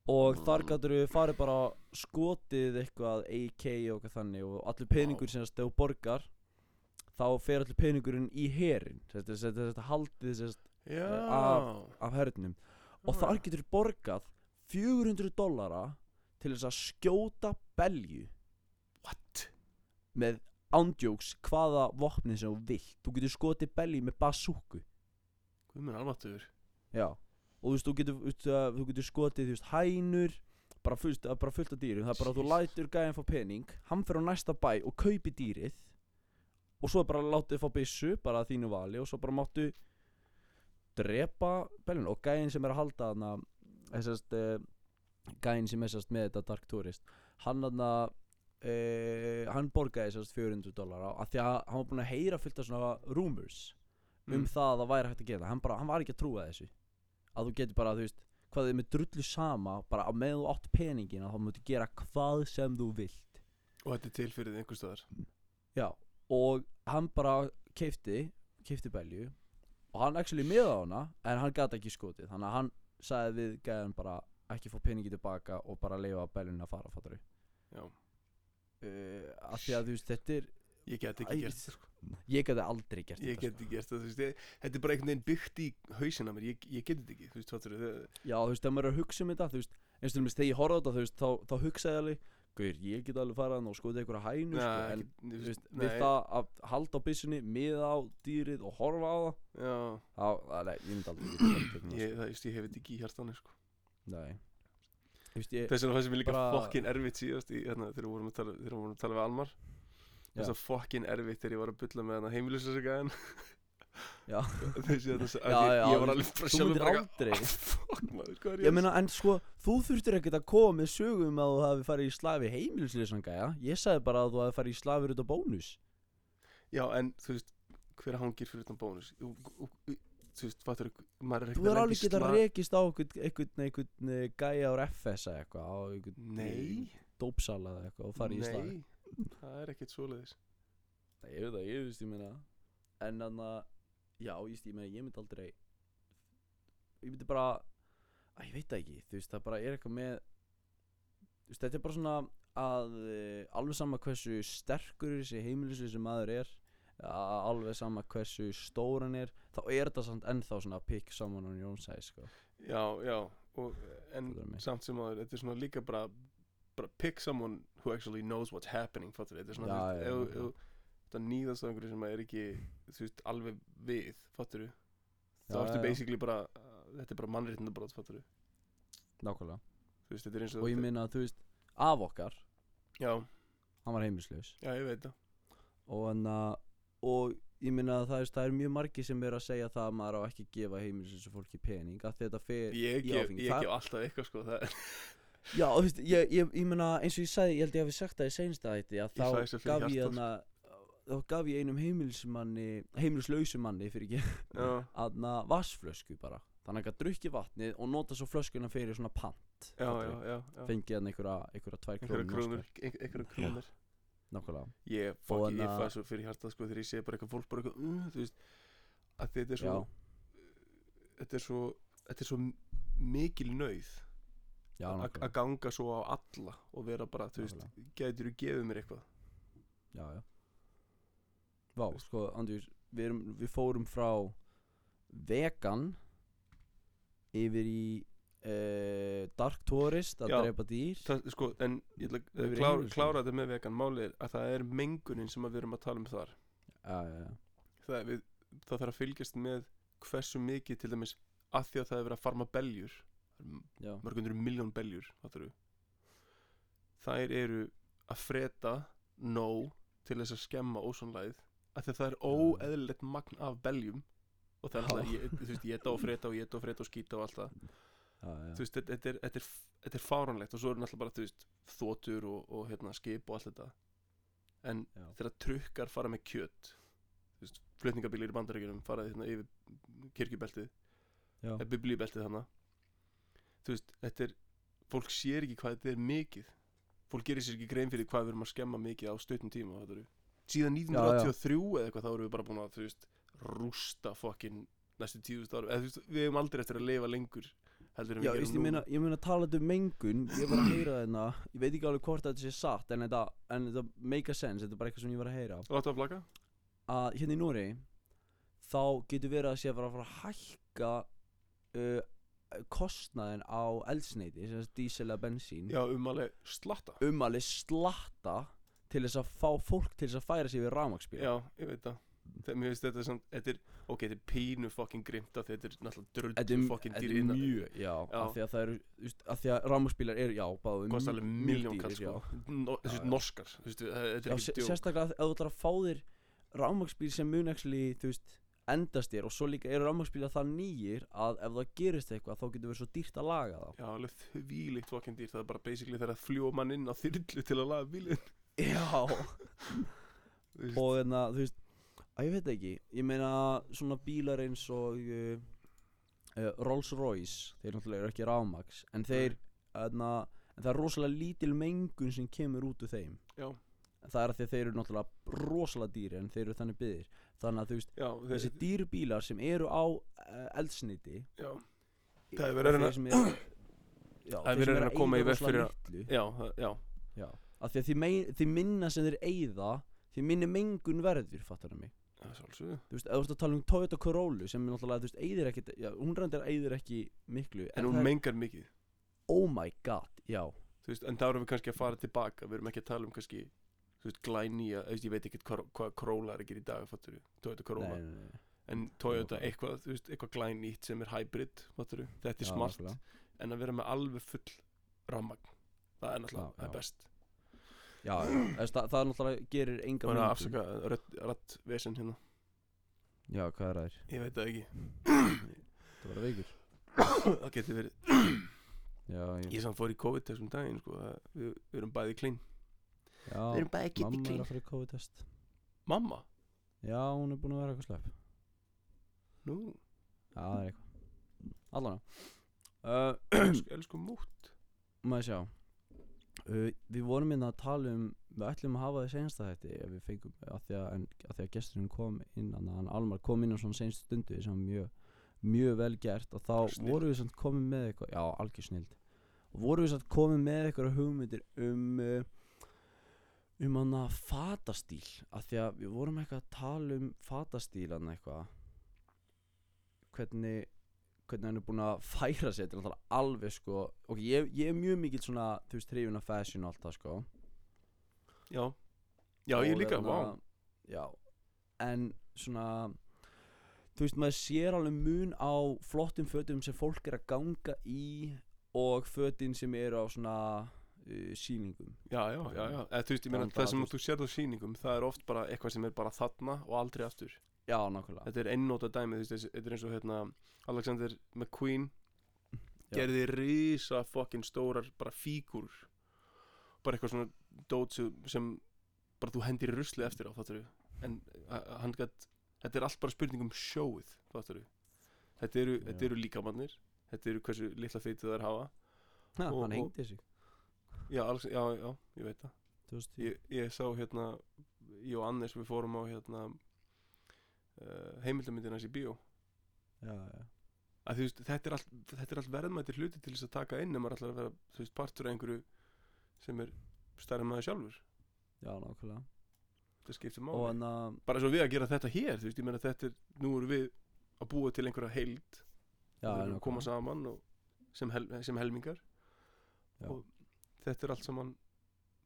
og þar gætur við farið bara skotið eitthvað AK og eitthvað þannig og allir peningur sem þú borgar þá fer allir peningurinn í herin þetta haldið sérst, af- af hernum. Og þar getur borgað 400 dollara til þess að skjóta belju
What?
með ándjóks hvaða vopni sem þú vilt. Þú getur skotið belju með basúku
Guð minn almáttuður
já. Og þú veist þú getur, uh, þú getur skotið þú veist hænur bara fullt, uh, bara fullt af dýrum. Það er bara að þú lætur gæðan fá pening hann fer á næsta bæ og kaupi dýrið. Og svo er bara látið fá byssu bara að þínu vali og svo bara máttu drepa beljun og gæðin sem er að halda þarna þessast uh, gæðin sem er sérst með þetta Dark Tourist hann þarna uh, hann borgaði sérst 400 dólar af því að hann var búinn að heyra fullt af svona rumors um
Mm.
það að það væri hægt að gera hann, bara, hann var ekki að trúa þessu. Að þú getur bara, þú veist, hvað þið með drullu sama bara að með þú átt peningin að þá mútu gera hvað sem þú vilt.
Og þetta er til fyrir þið einhver stöðar
já, og hann bara keifti, keifti belju og hann actually miða á hana en hann gæti ekki skotið, þannig að hann sagði við gæðan bara ekki fá peningi tilbaka og bara leifa beljunni að fara, fattar
Já,
uh, af því að þú veist, þetta er
ég get ekki gert það sko.
ég geti aldrei gert
Ég
þetta
get ekki gert það, þú veist ég, Þetta er bara einhvern veginn byggt í hausina mér. Ég, ég get þetta ekki, þú veist, fattur þið
Já, þú veist, ef maður er að hugsa um þetta, þú veist, eins og til dæmis þegar ég horfði á þetta, þú veist, þá, þá hugsaði ég alveg, gauður, ég get alveg farað og skotið einhverja hænu, sko, en, þú veist, við það að halda á byssunni, miða á dýrið og horfa á það,
Já,
þá, að, nei, ég myndi aldrei þetta, sko.
ég, það, just, ég hef þetta ekki í hjartanu sko.
Nei, þú veist, ég,
Þess vegna það sem er líka
bara-
fokkin erfitt síðast í, hérna, þegar við vorum að tala, vorum að tala við Almar. Þess að fokkin erfitt þegar ég var að bulla með hana þetta
Já,
ég, ég var alveg
myndir
bara
aldrei.
"Ah, Fuck maður, hvað er
ég meina, en sko, þú þurftir ekkert að koma með sögum að þú hafi farið í slafi heimilislýsanga, já, ég sagði bara að þú hafi farið í slafir út af bónus.
Já, en þú veist, hver hangir fyrir utan bónus Þú þú veist, fattur, maður er
Þú
ekkert
er
að
alveg
lenda í
getað
sla-
rekist á einhvern, einhvern, eh, gæja úr FS eða eitthvað, á einhvern
Nei,
dópsala eða eitthvað og farið í slag.
nei, það er ekkert svoleiðis
ég veit það, ég veist, ég meina En þannig að, já, ég veist, ég meina, ég myndi aldrei Ég myndi bara Æ, ég veit það ekki, þú veist, það bara er eitthvað með Þú veist, þetta er bara svona að uh, alveg sama hversu sterkur þessi heimilisvi sem maður er alveg sama hversu stór hann er þá er þetta samt ennþá svona on your own size, sko.
Já, já, og, en samt sem að þetta er svona líka bara bara pick someone who actually knows what's happening fattur, þetta er svona,
Já,
þú veist,
já, já.
ef þetta nýðast á einhverju sem er ekki þú veist, alveg við, fattur þá
Já,
ertu basically bara uh, þetta er bara mannréttindabrót, fattur
Nákvæmlega.
Þú veist, er eins og
Og ég meina, þú veist, af okkar
já,
hann var heimilislaus.
Já, ég veit það.
Og hann að og ég minna að það er, það er mjög margi sem er að segja það að maður á ekki að gefa heimilisins fólki pening að þetta fer
ég
í áfengi.
ég gef alltaf eitthvað sko það
já, þú veist, ég, ég, ég minna eins og ég sagði, ég held ég hafi sagt það í seinsta þetta að þá gaf ég hana þá gaf ég einum heimilismanni heimilislausu manni fyrir ekki aðna vassflösku bara. Þannig að hann drukki vatnið og nota svo flöskuna fyrir svona pant
já, já, já,
fengið hann einhverja, einhverja tvær krónur
einhverja krónur
nákvæmlega.
Ég, fæ svo fyrir hjartað sko þegar ég sé bara eitthvað fólk bara eitthvað uh, þú veist að þetta er svo þetta er svo þetta er svo mikil
já,
að ganga svo á alla og vera bara, þú veist, getur þú gefið mér eitthvað?
Já, já. Vá, sko, Andjús við, við fórum frá vegan yfir í uh, Dark Tourist að drepa dýr.
Það, sko, en ég ætla að klár,
heimilisleið.
klára þetta með vegan. Málið að það er mengunin sem að við erum að tala um þar.
Já, já, já.
Það, við, það þarf að fylgjast með hversu mikið til dæmis að því að það er verið að farma beljur mörgundur miljón beljur þær eru að freta nóg til þess að skemma ósonlæð að að það er óeðlilegt magn af beljum. Og það er alltaf, ég, veist, ég og freta og ég og freta og skýta og allt það þú veist, þetta er, er, er fáranlegt og svo er náttúrulega bara, þú veist, þotur og, og hérna, skip og allt þetta. En
Já.
þegar trukkar fara með kjöt þú veist, flutningabílir í bandaríkjunum fara hérna yfir kirkjubeltið
Já,
það er biblíubeltið þannig þú veist, þetta er fólk sér ekki hvað þetta er mikið. Fólk gerir sér ekki grein fyrir hvað við erum að skemma mikið á stuttum tíma þetta eru. Síðan 1983 eða eitthvað þá erum við bara búin að þú veist, rústa fokkin næstu tíðust árum. Eða þú veist, við hefum aldrei eftir að lifa lengur heldur en
Já,
við
veist,
gerum
ég meina, ég meina talað um mengun Ég var að heyra þetta Ég veit ekki alveg hvort þetta sé satt En þetta, en þetta make a sense Þetta er bara eitthvað sem ég var að heyra.
Láttu að flaka
Að hérna í Nóri Þá getur verið að sé að fara að fara að hækka uh, Kostnaðin á eldsneiti Sem þess dísel eða bensín.
Já, um alveg slatta.
Um alveg slatta Til þess að fá fólk til þess að færa sig við rafmaksbíl
Já, ég veit það mér finnst þetta samt, þetta er, ok, þetta er pínu fokkin grimt því þetta er náttúrulega
Þetta
dröldu
er,
fokkin
þetta
dýr
er
innan
mjög, já,
Já.
af því að það eru, þú veist, af því að rafmaksbílar eru, já, báðu
kosta alveg miljón kall sko. No, þessi
já.
norskar, þú veist, þetta er ekki djók.
sérstaklega ef þú ætlar að fá þér rafmaksbíl sem mun actually, þú veist, endast þér og svo líka eru rafmaksbílar það nýjir að ef það gerist eitthvað þá getur verið svo dýrt að laga þá.
Já, alveg þvílíkt fokkin dýr Það er bara basically þegar að fljó mann inn á þyrlu til að laga bílinn.
Já.
Þú veist.
Og þannig að, þú veist, að ég veit ekki. Ég meina svona bílar eins og uh, uh, Rolls Royce Þeir náttúrulega eru ekki rafmaks En þeir, þannig að En það er rosalega lítil mengun sem kemur út úr þeim.
Já,
En það er að þeir eru náttúrulega rosalega dýri En þeir eru þannig byggðir. Þannig að þú veist,
já,
þessi
þessi,
dýru bílar sem eru á uh, eldsniti
já, Það er verið að reyna-
þeir
Það er
þeir
verið að reyna að koma í veg fyrir
litlu,
já, það- já,
Já, af því að því, mei, því minna sem þeir eyða Því minni mengun verður, fattar það mig
það er svolsögðu
Þú veist, ef þú ert að tala um Toyota Corolla sem er náttúrulega, þú veist, eyðir ekkit já, hún reyndir eyðir ekki miklu
En hún
það er-
mengar mikið.
Oh my god, já.
Þú veist, en þá erum við kannski að fara tilbaka. Við erum ekki að tala um kannski Þú veist, glænýja, þú veist, ég veit ekki hvað, hvað Corolla er að gera í dag, fattur Toyota Corolla.
Nei, nei, nei.
En Toyota eitthvað, þú veist, eitthvað glænýtt sem er hybrid, fattur Þetta er
Já,
smart
nákvæmlega.
En að vera með alveg full rammagn. Það er náttúrulega,
Já,
það er
já.
best
Já, já, þess, það, það náttúrulega gerir enga
Bara að
mengun
afsaka rödd, rödd vesen hérna.
Já, hvað er það?
Ég veit það ekki.
Það var veikur.
Það getur verið.
Já, ég,
Ég samt fór í COVID þessum daginn sko að Við, við erum bæði clean.
Já
bæði
mamma er að fara í COVID-test
Mamma?
Já, hún er búin að vera eitthvað slepp.
Nú,
Já, það er eitthvað. Allan uh,
elsku, elsku mútt.
Maður sjá uh, Við vorum hérna að tala um Við ætlum að hafa þess einsta þetta Ef við fengum að því að, en, að, því að gesturinn kom inn hann Almar kom inn á svona senstu stundu Sem var mjög, mjög vel gert Og þá
Snilld.
vorum við samt komið með eitthvað Já, algjör snild Og vorum við samt komið með eitthvað hugmyndir Um Um hann að fatastíl Af því að við vorum eitthvað að tala um Fatastíl hann eitthvað Hvernig hvernig hann er búinn að færa sér til alveg sko ok, ég, ég er mjög mikill svona þú veist, hrifin af fashion og allt það sko.
Já. Já, ég
Og
líka,
hérna,
vá.
já, en svona þú veist, maður sér alveg mun á flottum fötum sem fólk er að ganga í og fötin sem eru á svona uh, sýningum.
Já, já, já, já. Eða, Þú veist, ég meina það sem
þú
sérð á sýningum Það er oft bara eitthvað sem er bara þarna og aldrei aftur
já, nákvæmlega.
Þetta er einnóta dæmi, þetta er eins og hérna Alexander McQueen
Já.
gerði risa fokkin stórar bara fígur bara eitthvað svona dót sem, bara þú hendir rusli eftir á fattur en hann gætt þetta er allt bara spurning um sjóið fattur þetta eru,
Já.
þetta eru líkamannir þetta eru hversu litla feitið þær hafa.
Ha,
og-
hann hengdi sig.
Já, Alex, já, já, ég veit það.
2010
ég, ég sá hérna ég og Annes við fórum á hérna uh, heimildamindina hans í bíó.
Já, já,
að veist, þetta er allt, þetta er allt verðmættir hluti til þess að taka inn ef maður ætlar að vera, veist, partur af einhverju sem er stærri en maður sjálfur.
Já, nákvæmlega.
Þetta skiptir máli,
hann að
bara svo við að gera þetta hér veist, meina þetta er, nú erum við að búa til einhverja heild. Að koma saman og sem, hel, sem helmingar.
Já.
og þetta er allt saman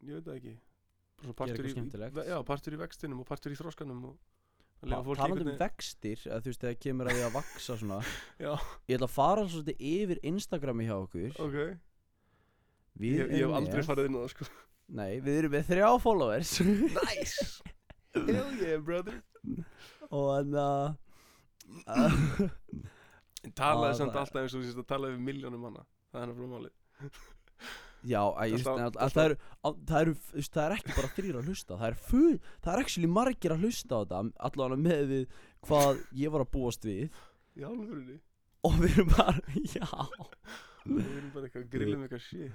ég veit það ekki. Partur í, já, partur í vextinum og partur í þróskanum og að
Ta-
lifa fólki
talandi um vextir að þú veist þegar kemur að því að vaksa svona. Ég ætla að fara svolítið yfir Instagrami hjá okkur.
Ok,
við
ég, ég hef aldrei farið inn á það sko.
Nei, við erum með þrjá followers.
Nice, hell yeah brother.
Og hann að
En talaði samt alltaf eins og þú sést að tala við miljónum manna. Það er hann frá máli
já, að
Það
það,
slá-
það, eru, það, eru, það er ekki bara þrýr að hlusta það er full, það er actually margir að hlusta á þetta allavega með við hvað ég var að búast við.
Í alvörinni
og við erum bara, já.
Við erum bara eitthvað að grilla með eitthvað shit.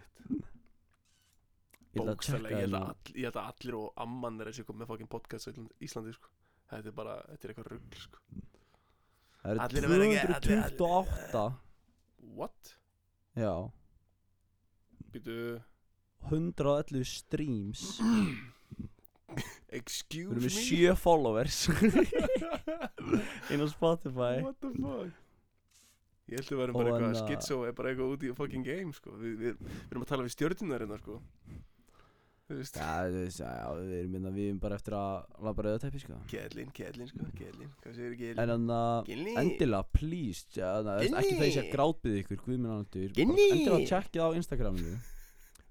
Að
Bókstælega, ég held að að allir og amman er að komið með fucking podcast Ísland- Íslandi sko. Þetta er bara, þetta er eitthvað rugl sko.
Það eru
að vera ekki- allir- allir-
228
What?
Já
Býtu.
111 streams.
Excuse
Við erum
me?
með 7 followers. Inn á Spotify.
What the fuck? Ég held að við
Og
bara eitthvað
uh,
Schizo er bara eitthvað út í fucking game sko. Við, við, við erum að tala við stjörnunar hérna sko
Við erum, minna, við erum bara eftir að labba rauða teppi, sko.
Kjellin, kjellin sko, kjellin. Hvað segir
En
kjellin?
þannig að
Kjellin
endilega, please ja, na,
Ginni.
ekki þeir sé að grátbyði ykkur, guðminn ándur
Ginni.
endilega tjekkið á Instagraminu.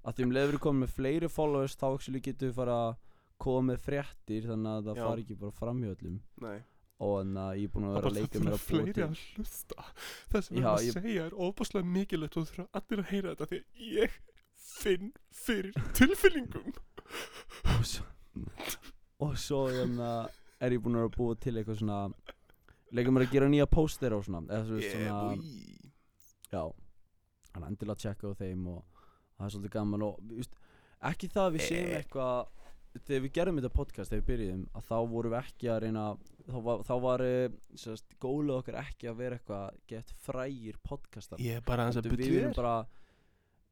Að því um leiður við komum með fleiri followers þá actually getum við fara að koma með fréttir þannig að það
Já.
fari ekki bara fram hjá öllum.
Nei.
Og þannig að ég er búin að
Það
vera
bara
að leika
það
mér að búa
fleiri
til
að hlusta. Það sem
Já,
erum að
ég-
segja er óbúslega mikilvægt og þú þurfa allir að heyra þetta því að ég finn fyrir tilfinningum.
Og svo, og svo þannig að er ég búin að búa til eitthvað svona leika mér að gera nýja póster og svona eða veist
Yeah
svona Já, hann er endilega að checka á þeim og það er svolítið gaman og veist, ekki það að við séum
Eh.
eitthvað þegar við gerðum þetta podcast, þegar við byrjuðum að þá vorum við ekki að reyna þá var, þá var eh, sérst, gólið okkar ekki að vera eitthvað gett frægir podcastar.
Ég er bara aðeins að
Heldur við
byrja
viljum bara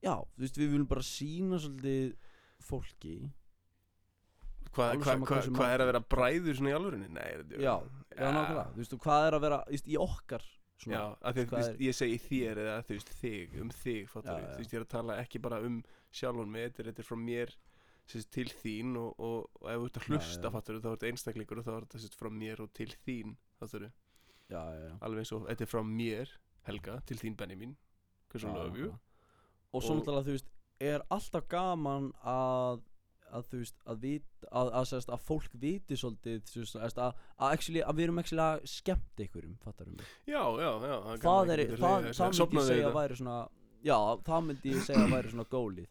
já, þú veist, við viljum bara sína svolítið fólki
Hvað hva, hva, hva er að vera bræður svona í alvörinni? Nei, er þetta
Já, já, nákvæmlega, þú veist, og hvað er að vera þú veist, í okkar svona,
Já, að þú veist, ég segi þér eða þú veist þig, um þig, fattar
Já,
við. Þú veist, ég er að tala ekki bara um sjálfan mig, þetta er, þetta er frá mér sérst, til þín og, og, og ef þú ert að hlusta,
já.
fattar við, þá er þetta einstaklingur og þá er þetta sérst frá mér og til þín, fattar við
já, já, já.
Alveg eins og, þetta er frá mér, Helga, til þín Benjamin Hversu you
nákvæmlega. Og svo náttúrulega þú veist er alltaf gaman að að þú veist að, vit, að, að, að, að fólk viti svolítið veist, að, actually, að við erum actually að skemmt einhverjum fattar um
Já, já, já
það, er, það, það myndi ég segja að væri svona já, það myndi ég segja að væri svona gólið.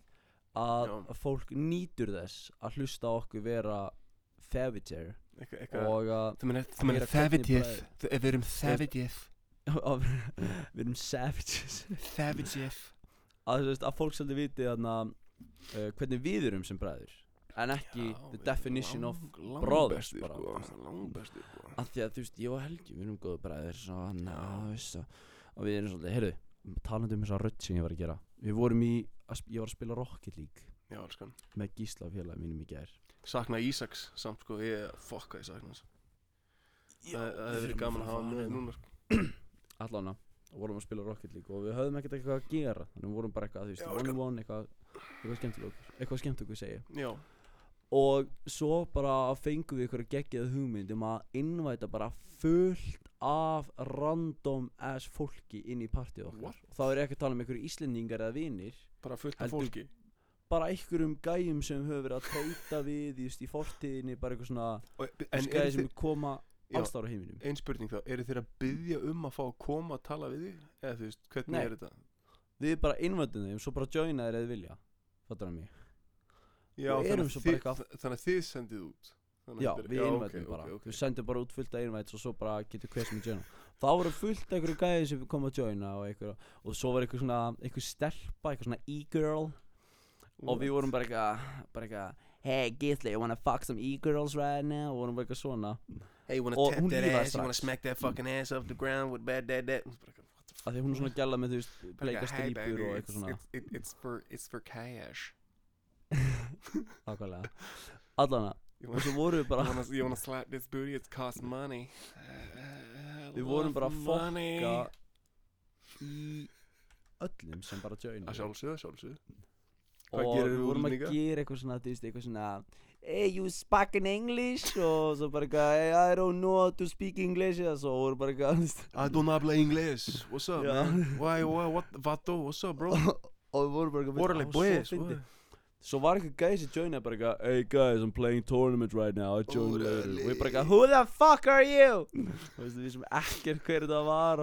Að, fólk nýtur þess að hlusta okkur vera
eitthvað-
og að
Þú meina,
bara-
Við erum
að við erum savages.
Þavitið
að, veist, að fólk svolítið viti þarna uh, hvernig við erum sem bræður. En ekki the definition of brothers bara, þú veist.
Langbesti sko.
Að því að þú veist, ég og Helgi, við erum góða bræður svo að, veist og við erum svolítið, heyrðu, talandi um þessa rödd sem ég var að gera. Við vorum í, ég var að spila Rocket League
Já,
með Gísla félagi mínum í gær.
Sakna Ísaks samt sko Ég fokka ég sakna Það hefði verið gaman að hafa með núna sko.
allan og vorum að spila Rocket League og við höfðum ekkert eitthvað að gera þannig við vorum bara eitthvað, þú veist, one on one eitthvað, eitthvað skemmt okkur eitthvað skemmt okkur segja
Já.
Og svo bara fengum við ykkur geggjað hugmynd um að innvæta bara fullt af random ass fólki inn í partíð okkar. Og þá er ekki að tala um ykkur íslendingar eða vinir.
Bara fullt af fólki?
bara einhverjum gæjum sem höfum verið að treyta við just, í fortíðinni, bara eitthvað svona
eru
sem
þið
koma. Allstára heiminum
Ein spurning þá Eru þið að byggja um að fá að koma að tala við þig? Eða þú veist, hvernig
Nei.
er þetta?
við bara innvætum þeim, svo bara joina þeir eða vilja fattar það mig
Já, þannig
erum
að
svo
þið-
bara eitthvað-
þ- Þannig að þið sendið út Þannig að
já,
þetta er-
við
ok,
innvætum
ok,
bara
ok.
við sendum bara út fullt af innvæts og svo bara getur hver sem er joina þá voru fullt af einhverju gæði sem kom að joina og, einhver, og svo var eitthvað svona einhver stelpa, eitthvað svona e-girl og við vorum bara eitthvað bara eitthvað hey Githli, you wanna fuck some e-girls right now? Og vorum bara eitthvað svona
Hey, you wanna
Og
tap
hún
that ass? You wanna
strax.
smack that fucking ass off the ground with bad dad dad? Hún bara eitthvað, what the
af því að hún er svona gæla með þú veist bleika
baby,
og
it's-
eitthvað svona
it's- it- It's for, it's for cash.
Nákvæmlega Allana Og svo vorum við bara
you wanna slap this booty? It costs money.
Við vorum bara að fokka Í öllum sem bara
sjálfsögðu, að sjálfsögðu Hvað
Og við vorum að gera eitthvað svona Þú veist, eitthvað svona Hey, you speak in English Og svo bara eitthvað Hey, I don't know how to speak English Og svo vorum bara eitthvað þú veist.
I don't habla inglés What's up, man? Why, why, what, vato, what's up, bro?
Og við vorum bara eitthvað
Orale,
"Á, svo
pues,
fyndið."
what?
Svo var eitthvað gæði sem joinaði bara eitthvað Hey guys, I'm playing tournament right now I'll join
Órale.
later Og við bara eitthvað Who the fuck are you? Þú veist, við sem ekkert hver þetta var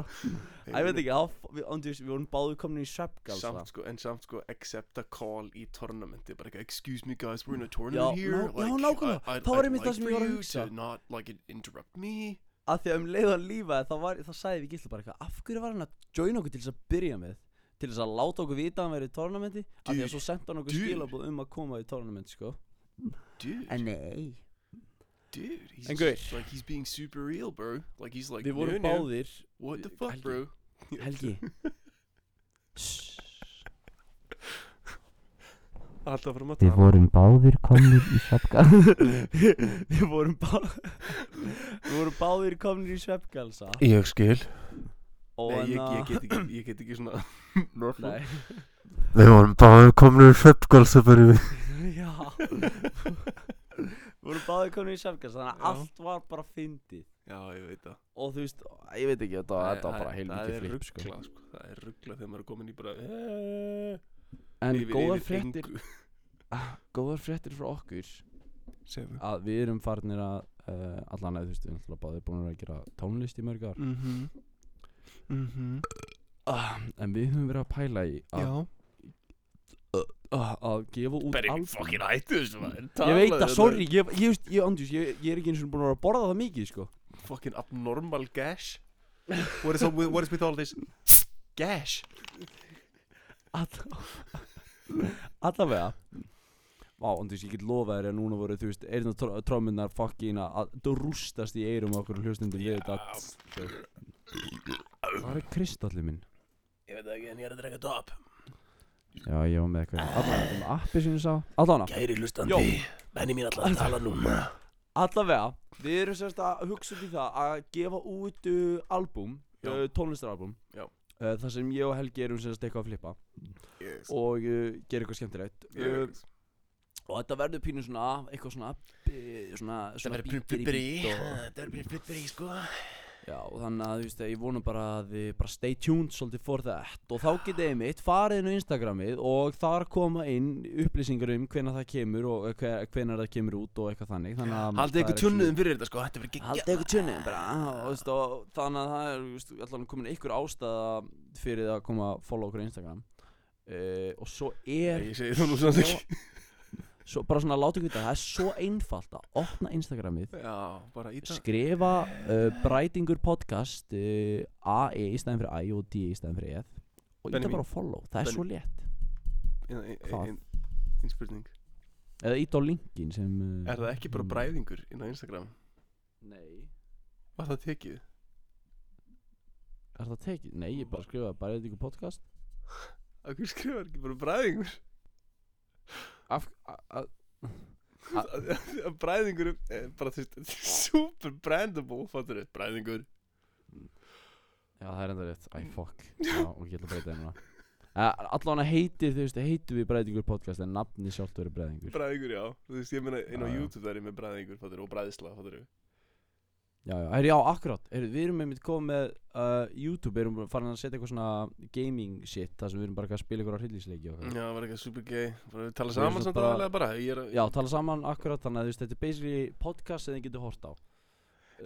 ég veit ekki, við, vorum báðu komin í sveppgalsa
Samt sko, en samt sko, accept a call í tournamenti Bara ekki, excuse me guys, we're in a tournament here
já, nákvæmlega.
I- I'd-
Það var
I'd
einmitt það
like
sem
for
ég var að
you
hugsa.
to not, like, interrupt me
að því að um leið að lífa þá sagði við gísla bara eitthvað af hverju var hann að joina okkur til þess að byrja með til þess að láta okkur vita að hann verið í tornamenti af því að svo senda hann okkur skilabóð um að koma í tornamenti sko
Dude,
en nei
dude, he's
En gaur.
just, like he's being super real, bro. Like he's like,
við vorum
"No, no,
báðir
What the fuck,
Helgi.
bro?
Helgi Shhh.
Alltaf fram að
Við vorum báðir komnir í svefka
við vorum bá við vorum báðir komnir í sveppgalsa
Ég skil.
Og
Nei, ég, ég, get ekki, ég get ekki svona.
Nei.
Við vorum bara komin í við.
Já Við vorum báðir komin í sveppgalsa Þannig að
Já.
allt var bara fyndið
Já, ég veit það.
Og þú veist, ég veit ekki, þetta, var- bara heilmikið flip sko.
ruggla, sko. Það er ruggla þegar maður er komin í bara
En
yfir-
góðar fréttir. Góðar fréttir frá okkur
Segðu.
Að við erum farnir að uh, Allan að þú veist, við erum alltaf báðir búin að gera tónlist í mörg ár
Mhm. Mhm.
uh, En við höfum verið að pæla í að, uh, að gefa út
Berri, fucking hættu þessu.
Ég veit það, sorry, ég, ég, ég, ég, andjús, ég, ég er ekki eins og búin að vera að borða það mikið, sko
Fucking abnormal gash. What is, all, what is with all this gash?
Allavega Vá, andjús, ég get lofa þér að núna voru, þú veist, eirna trómminnar fucking að að rústast í eirum okkur hljóstundum við þetta Það er kristallið minn
Ég veit það ekki en ég er að drega top.
Já, ég var með eitthvað Allavega, um appi sem ég sá Allavega,
Kæri
Jó.
hlustandi, menni mín alltaf að tala núna.
allavega Við erum sérst að hugsa í það að gefa út uh, album,
Já.
uh, tónlistaralbum
Já.
uh, Það sem ég og Helgi erum sérst eitthvað að flippa
Yes.
og uh, gera eitthvað skemmtilegt uh,
veit.
og þetta verður pínu svona eitthvað svona uh, svona,
Það
svona
verður
bítur í
flipperi,
bít og,
það verður flipperi sko.
Já, þannig að þú veist ég vonum bara að þið bara stay tuned svolítið for that. Og þá getið þið mitt farið inn á Instagramið og þar koma inn upplýsingar um hvenær það kemur og uh, hve- hvenær það kemur út og eitthvað þannig. Þannig að
Haldið ykkur tjunnuðum fyrir þetta sko, þetta verður ekki
Haldið ykkur tjunniðum bara. Og, veist, og þannig að það er þú veist, allan komin ykkur ástæða fyrir það að koma að follow okkur á Instagram. Uh, og svo er
Ég segi það nú svona
svo, bara svona láta ykkur þetta það er svo einfalt að opna Instagramið
Já,
skrifa uh, Brætingur podcast uh, AE í stæðin fyrir I og D í stæðin fyrir EF og íta bara follow, það er
Benni-
svo létt
ein-
Hvað?
ein- Ein spurning
eða íta á linkin sem uh,
Er það ekki bara bræðingur inn á Instagram?
Nei
Var það tekið?
Er það tekið? Nei, ég bara skrifa Brætingur podcast
Akkur skrifar ekki bara bræðingur?
Af, a, a,
Bræðingur er bara þú veist Super brandable, fattur þau? Bræðingur
Já, það er enda rétt Æ, fuck Já, og ég ætla að breyta það núna uh, Allan að heitið, þú veist, heitum við Brætingur podcast En nafni sjálft verið Brætingur
Bræðingur, já Þú veist, ég meina inn á
Já, já.
YouTube það er ég með bræðingur, fattur Og bræðisla, fattur þau?
Já, já, Heyri, já, akkurát Við erum með mitt komið með uh, YouTube. Erum farin að setja eitthvað svona gaming shit Það sem við erum bara að spila ykkur á hryllisleiki og eitthvað.
Já, var eitthvað super gay. Bara við tala
Við
saman samt aðalega bara. Ég er
Já, tala saman akkurát Þannig að þú veist, þetta er basically podcast sem þið getur hort á.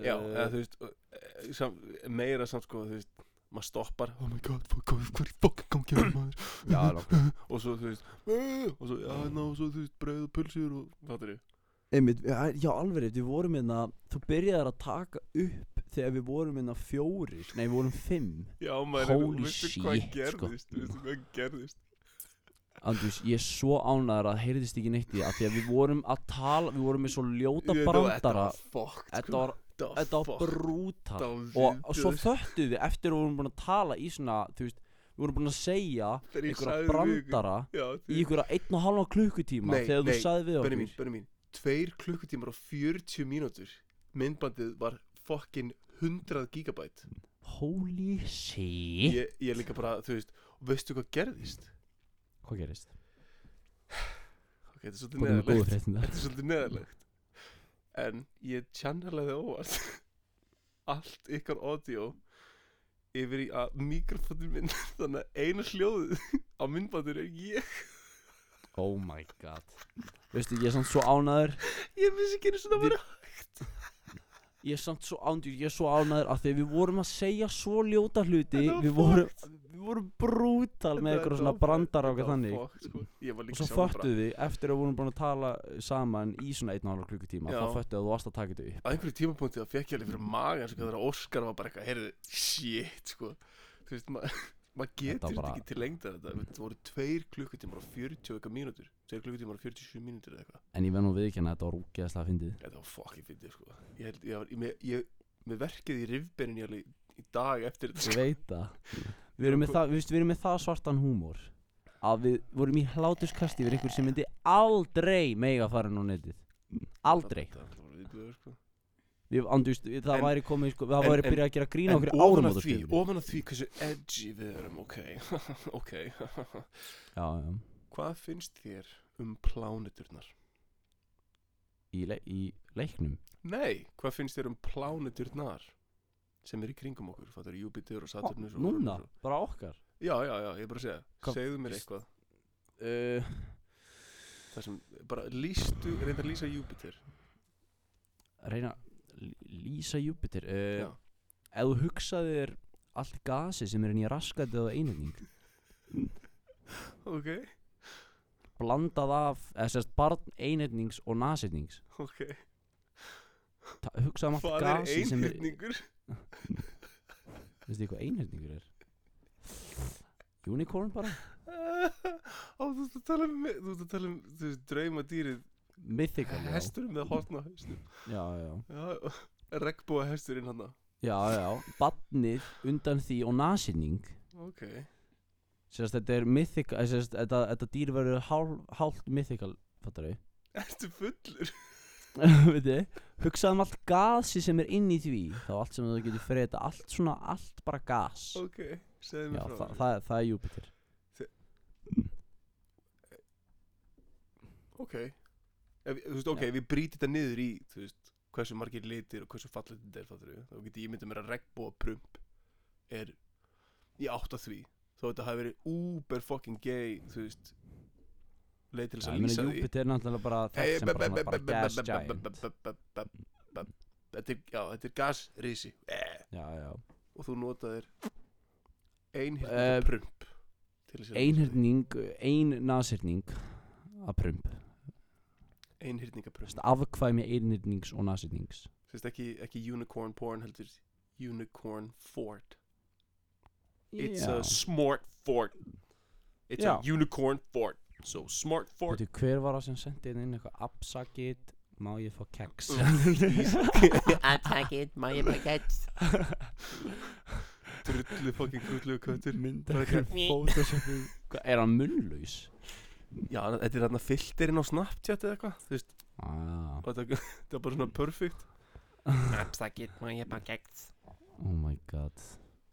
Já,
Uh,
eða þú veist eh, sam, Meira samt sko, þú veist Maður stoppar Oh my god, hvað hvað er í fucking gangi á maður?
Já, nákvæmlega.
Og svo, þú veist "Eh", Og svo, já, ná, svo, þú veist, brauð og pulsur og Fattur þau?
Einmitt, já, alveg við vorum hérna Þú byrjaðir að taka upp Þegar við vorum hérna fjórir Nei, við vorum fimm.
Já, maður,
Holy shit, sko. Andrús, ég er svo ánæður að heyrðist ekki neitt í að Því að við vorum að tala Við vorum með svo ljóta brandara
Þetta var
Þetta var, var og, og svo þöttu við eftir að við vorum búin að tala í svona Þú veist, við vorum búin að segja einhverja brandara Í einhverja einn og halva klukkutíma
Nei,
Þegar þú sagði við okkur
mín, bönni mín Tveir klukkutímar og 40 mínútur. Myndbandið var fucking 100 gigabæt
Holy shit.
Ég, ég er líka bara, þú veist og Veistu hvað gerðist?
Hvað gerist?
Ok, þetta er svolítið neðalegt? Þetta er svolítið neðalegt En ég channelaði óvart. Allt ykkar audio Yfir í að mikrofónin minn Þannig að eina hljóðið Á myndbandur er ég
Oh my god. Veistu, ég er samt svo ánæður
Ég vissi ekki einu svona að vera
Ég er samt svo ándur, ég er svo því að við vorum að segja svo ljóta hluti.
Þetta var
Við vorum, við vorum brútal með eitthvað svona brandar og eitthvað þannig.
sko.
Og svo föttuðu við, eftir að við vorum búin að tala saman í svona einn og halva klukkutíma
Já.
Þá föttuðu að þú varst að taka þetta upp.
Á einhverju tímapunkti þá fekk ég alveg fyrir magan sko, þegar Óskar var bara eitthvað, heyrðu, shit sko, þú veist, ma maður getur
Þetta bara-
ekki til lengdar þetta, þetta voru tveir klukkutímar og 40 og eitthvað mínútur. Tveir klukkutímar og 47 mínútur eða eitthvað.
En ég verð nú viðkjanna að þetta var úgeðslega fyndið.
Þetta var fucking fyndið sko. Ég held, ég var, ég, ég, með verkið í ég alveg í dag eftir þetta
Ég
sko.
veit það. Við erum með það, við, við erum með það svartan húmór Að við vorum í hlátuskasti yfir ykkur sem myndi aldrei mega fara á netið. Aldrei.
það, það sko
Við, andust, það
En-
væri komið, sko, það
en-
væri
en-
byrjað að gera grína
en
okkur árum
að því, ofan að því hversu edgy við erum ok, ok.
Já, já.
Hvað finnst þér um pláneturnar?
Í, le í leiknum?
Nei, hvað finnst þér um pláneturnar sem er í kringum okkur, það er Júpiter og Saturnus og
Núna,
og-
bara okkar?
Já, já, já, ég er bara að segja,
Hvað-
segðu mér eitthvað.
Uh,
það sem, bara lýstu, reynda að lýsa Júpiter
Reyna Lýsa Júpiter uh, Ef þú hugsaðir allt gasi sem er inn í raskandi og einhyrning
ok,
Blandað af, eða sérst barn einhyrnings og nasyrnings.
Ok.
Hugsaðum allt
Hvað er
gasi sem er? Veistu þið hvað einhyrningur er? Unicorn bara?
Á, þú ert að tala um, þú ert að tala um, draumadýrið.
Mythical, já.
Hesturinn með hausnum.
Já, já.
Já, regnbúa hesturinn hann
Já, já, badnið undan því og nasýning
Ok
Sérst, þetta er mythical eh, sérst, þetta, þetta dýr verður hálf, hálft mythical Fattar þau?
Ertu fullur?
Veit þið? Hugsaðum allt gasi sem er inn í því Þá allt sem þú getur freyta Allt svona, allt bara gas
Ok, segðu
Já,
mér frá
þa
þessu.
það, það er Júpiter
Ok ef, Þú veist, ok,
Já.
ef við brýtum þetta niður í Þú veist, hversu margir litir og hversu fallet þetta er fattur við, Þá get ég myndið mér að regnbúa prump Er í átt að því. Þó þetta hafi verið uber fucking gay Þú veist Leið til þess að lýsa því.
Júpiter er náttúrulega bara þekkt sem bara, gas giant.
Þetta er, er gasrisi.
Já, já.
Og þú notaðir
Eh,
prump lýsa því.
Einhyrning, ein nasyrning að prump
Einhyrninga prump
Sérst, Afkvæmi einhyrnings og nasyrnings
Sérst ekki, ekki unicorn porn heldur Unicorn fort. It's
Já.
a smart fort. It's
Já.
a unicorn fort. So smart fort.
Veitu, hver var það sem sendi inn eitthvað? Absakit, má ég fá keks?
Attack it, my baguette.
Drullu fucking grullu köttur.
Mynda
Bara
eitthvað photoshopu Hvað, er hann munnlaus?
Já, þetta er þarna filterinn á Snapchat eða eitthvað Þú veist,
Ah,
og þetta, er bara svona perfect
Attack it, my baguette.
oh my god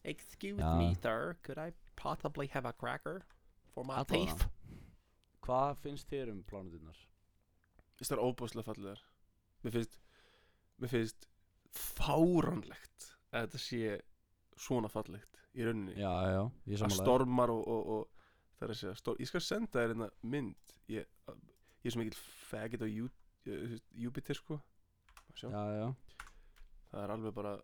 Excuse
Ja.
me, sir. Could I possibly have a cracker for my teeth?
Hvað finnst þér um plánutinnar?
Það er óbúslega fallegar Mér finnst Mér finnst fáránlegt að þetta sé svona fallegt í rauninni
Já, já, ég
að stormar og, og, og það er að segja stor, ég skal senda þér hérna mynd. Ég, ég er svo mikill faggot á veist, Júpiter sko.
Já, já.
Það er alveg bara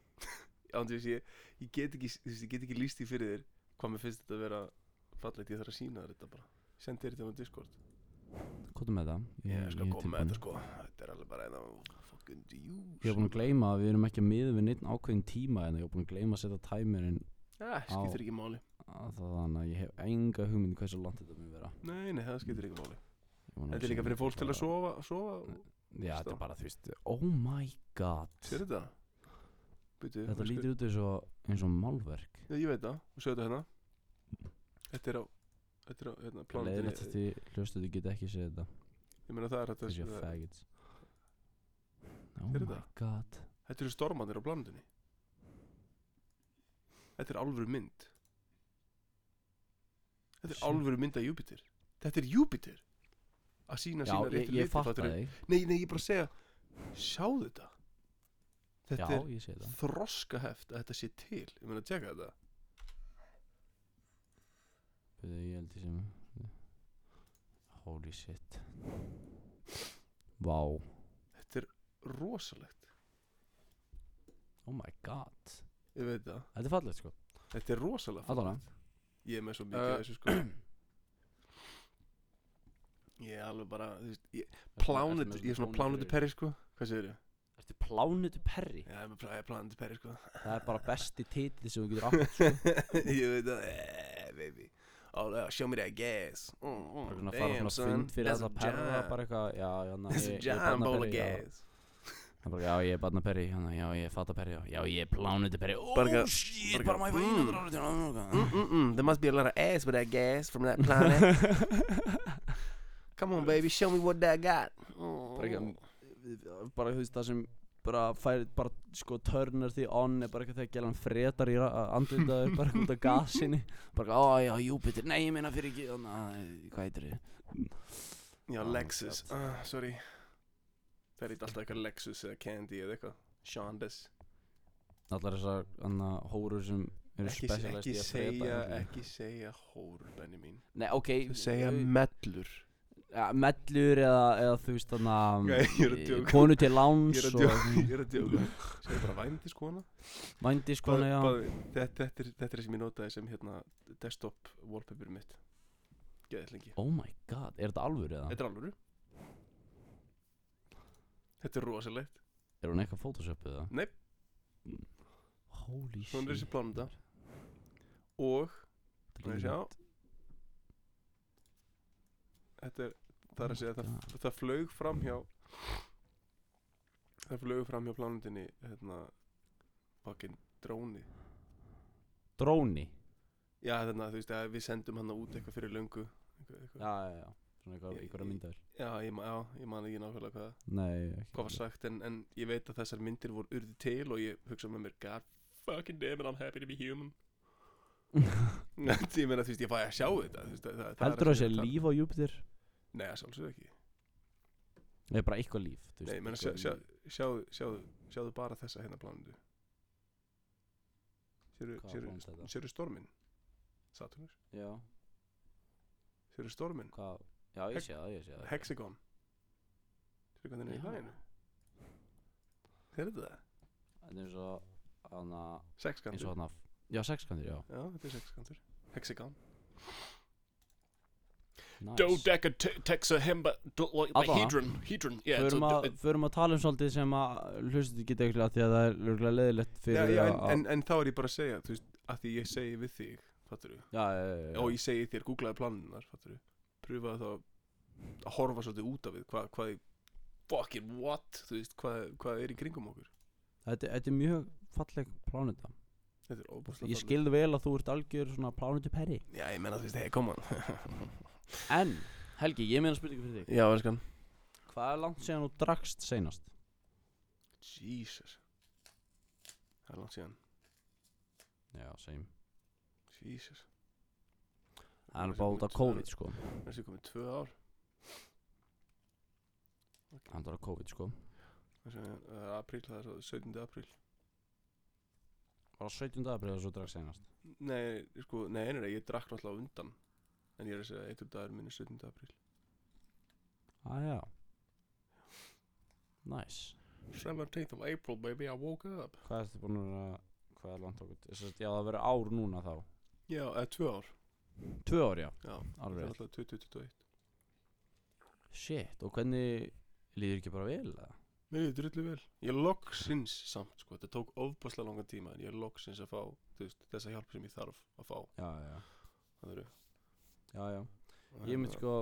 ándið ég, ég get ekki ég ekki líst því fyrir þér hvað mér finnst þetta að vera fallegt. Ég þarf að sína þér þetta bara. Sendi þér þetta á Discord.
Kvotum með það.
Ég skal
er
koma með þetta sko. Þetta er alveg bara eina fucking djús.
Ég hef búin að gleyma að við erum ekki að miða við neitt ákveðin tíma en ég hef búin að gleyma að setja tæmirinn
ja, skiptir ekki máli.
það þannig að ég hef enga hugmynd um hversu langt þetta mun vera.
Nei, nei, það skiptir ekki máli. Þetta
að
er líka fyrir fólk til að sofa, sofa
Já, þetta er bara, þú veist, oh my god.
Sér þetta? Byrju,
Þetta lítur út eins og, eins og málverk.
Já, ég veit það, og séu þetta hérna. Þetta er á Þetta er á, hérna,
Leiðilegt
plánutinni
að þið hlustu þið geta ekki séð þetta.
Ég meina það er þetta
Þessi
það-
faggots. Oh
Sérðu
my
það?
god.
Þetta eru stormanir á plánutinni Þetta er alvöru mynd Þetta er
Shit.
alvöru mynd af Júpiter Þetta er Júpiter Að sína sína
ég,
réttu
ég fatta
fattarðu?
þig.
Nei, nei, ég er bara að segja Sjáðu þetta. Þetta
Já,
er
ég sé það.
þroskaheft að þetta sé til. Ég meina að tjekka þetta.
Byrju, Ég held ég sem Holy shit. Vá.
Þetta er rosalegt.
Oh my god.
Ég veit það.
Þetta er fallegt sko.
Þetta er rosalega
Allavega.
fallegt. Ég er með svo mikið
Uh,
þessu sko. Ég er alveg bara þú veist, ég, Plánutu, ég er svona plánutu perri? Sko. Hvað segir ég?
Ertu plánutu perri?
Já, ég er með plá- ég er plánutu perri sko.
Það er bara besti titli sem þú getur átt sko.
Ég veit það. Eh, baby. Oh, uh, show me that gas. Mm, mm, Damn son. That's
þetta
a jam
bara eitthvað Já, já,
That's a
er
jam bowl of gas.
er bara, já, ég er barna perri Já, ég er fata perri Já, ég er plánutu perri Oh
eitthvað-
shit,
bara
bara maður
eitthvað,
fæna
mm.
mm.
Mm, mm. There must be a lot of ass with that gas from that planet. Come on baby, show me what that got.
Bara
mm.
eitthvað Bara þú veist það sem bara fær bara sko turner því on er bara eitthvað þegar gælan fretar í andlitaðu bara eitthvað út af gasinni. Bara ó já Júpiter, nei ég meina fyrir ekki. Þannig að hvað heitir þið?
Já,
Oh,
Lexus, uh, sorry Það er eitthvað alltaf eitthvað Lexus eða Candy eða eitthvað. Shondas
allar þessar hórur sem eru specialist í að
segja, ekki segja hór, Benni mín.
Nei ok.
Segja mellur.
Ja, mellur eða, eða þú veist
er að djóka.
konu til láns
Ég er að djóka, Segja bara vændis kona
vændis konu já
Þetta, þetta, er, þetta er sem ég notaði sem hérna desktop wallpaper mitt. Geðið lengi.
Oh my god, er þetta alvöru eða?
Þetta er alvöru Þetta er rosalegt
er hún eitthvað photoshopuð eða?
Nei.
holy
Svona er þessi
shit
plánunda Og
Þetta
ég
er
sjá? þetta er Það er að segja það, það flög fram hjá Það flög fram hjá plánundinni hérna Fucking dróni
dróni
Já þarna þú veist að við sendum hann út eitthvað fyrir löngu eitthvað, eitthvað.
Já, já, já, svona einhverja myndaður
Já, ég, já, ég man ekki nákvæmlega hvað,
Nei, ekki
hvað var sagt en, en ég veit að þessar myndir voru urði til og ég hugsa með mér God fucking damn it, I'm happy to be human. Ég meina þú veist, ég fæ að sjá þetta þú veist, það, það, það er
Heldur það sé
er að tala-
líf á Júpiter?
Nei, það sjálfsög ekki.
Nei, bara eitthvað líf þú veist,
Nei, ég meina,
eitthvað
sjá, sjá,
líf.
sjáðu, sjáðu, sjáðu bara þessa hérna plánundu Sérðu,
Hvaða
sérðu,
plánunda er þetta?
sérðu stormin Saturnus,
Já,
sérðu stormin
hvað Já, ég sé það, ég sé það
Hexagon Sérðu hvernig það er í hlæðinu Sérðu það?
Þetta er eins og hana, eins
Sexkantur
og hana Já, sexkantur, já
Já, þetta er sexkantur Hexagon
nice.
Dodeca texahemba like
Allavega.
hedron hedron yeah
Förum að, að tala um svolítið sem að hlustu geta ekki að því að það er lögulega leðilegt fyrir
já,
að-
en, en, en þá er ég bara að segja Þú veist, að því ég segi við þig Fattur þú? Og ég segi þér, googlaði planunar Fattur þú? Pröfaði þá að horfa svolítið út af við Hvað, hvað, fucking what Þú veist, hvað, hvað er í kringum okkur?
Þetta, þetta er mjög falleg plánunda
Þetta er óbúslega
Ég skilði vel að þú ert algjör svona plánutu perri
Já, ég menna þú veist, hei, on.
En, Helgi, ég meina spurningu fyrir þig.
Já, elskan.
Hvað er langt síðan þú drakst seinast?
Jesus. Það er langt síðan.
Já, same.
Jesus
Það er bara út af COVID sko
Það er sér komið tvö ár
Það er bara COVID sko
Það er apríl, það er svo 17. apríl
Var það 17. april að þú drakst seinast?
Nei, sko, nei, nei, ég drakk náttúrulega undan En ég er að segja, eitur dagur minn er 17. apríl
Ah, já Nice
17th of April, baby, I woke up
Hvað ertu búin að Hvað er langt okkur? Að já, það verður ár núna þá
Já, eða tvö ár
Tvö ár, já.
Já,
Alveg
það er alltaf 2021
Shit, og hvernig líður ekki bara vel? eða?
Mér er drullu vel. Ég er loksins samt, sko, þetta tók ofbáslega langan tíma En ég er loksins að fá, þú veist, þessa hjálp sem ég þarf að fá.
Já, já,
Það eru.
Já, já. Ég myndi sko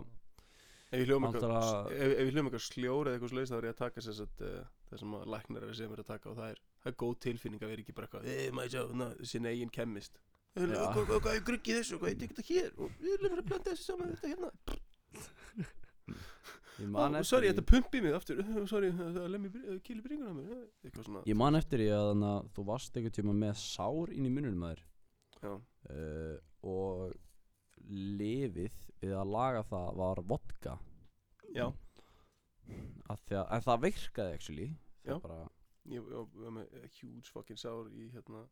Ef ég hljóma eitthvað,
Náttúrulega-
ef, ef ég hljóma eitthvað sljór eða eitthvað slags þá er ég að taka sér satt uh, það sem að læknar er að segja mér að taka og það er, það er góð tilfinning að vera ekki bara eitthvað Eða maður sjá, na, sinna eigin kemmist.
Já.
Hvað er gruggið þessu, hvað er þetta hér? Og við erum að blanda þessu saman þetta hérna.
Ég man
Ó,
eftir
Sorry, þetta pumpi mig aftur. Sorry, það lemmi kýli bringuna mér Eitthvað
Ég man eftir því að þú varst einhvern tíma með sár inn í mununum að þér uh, og lifið við að laga það var vodka.
Já,
að, en það virkaði actually. Það
Já.
bara,
ég ég var með huge fucking sár í hérna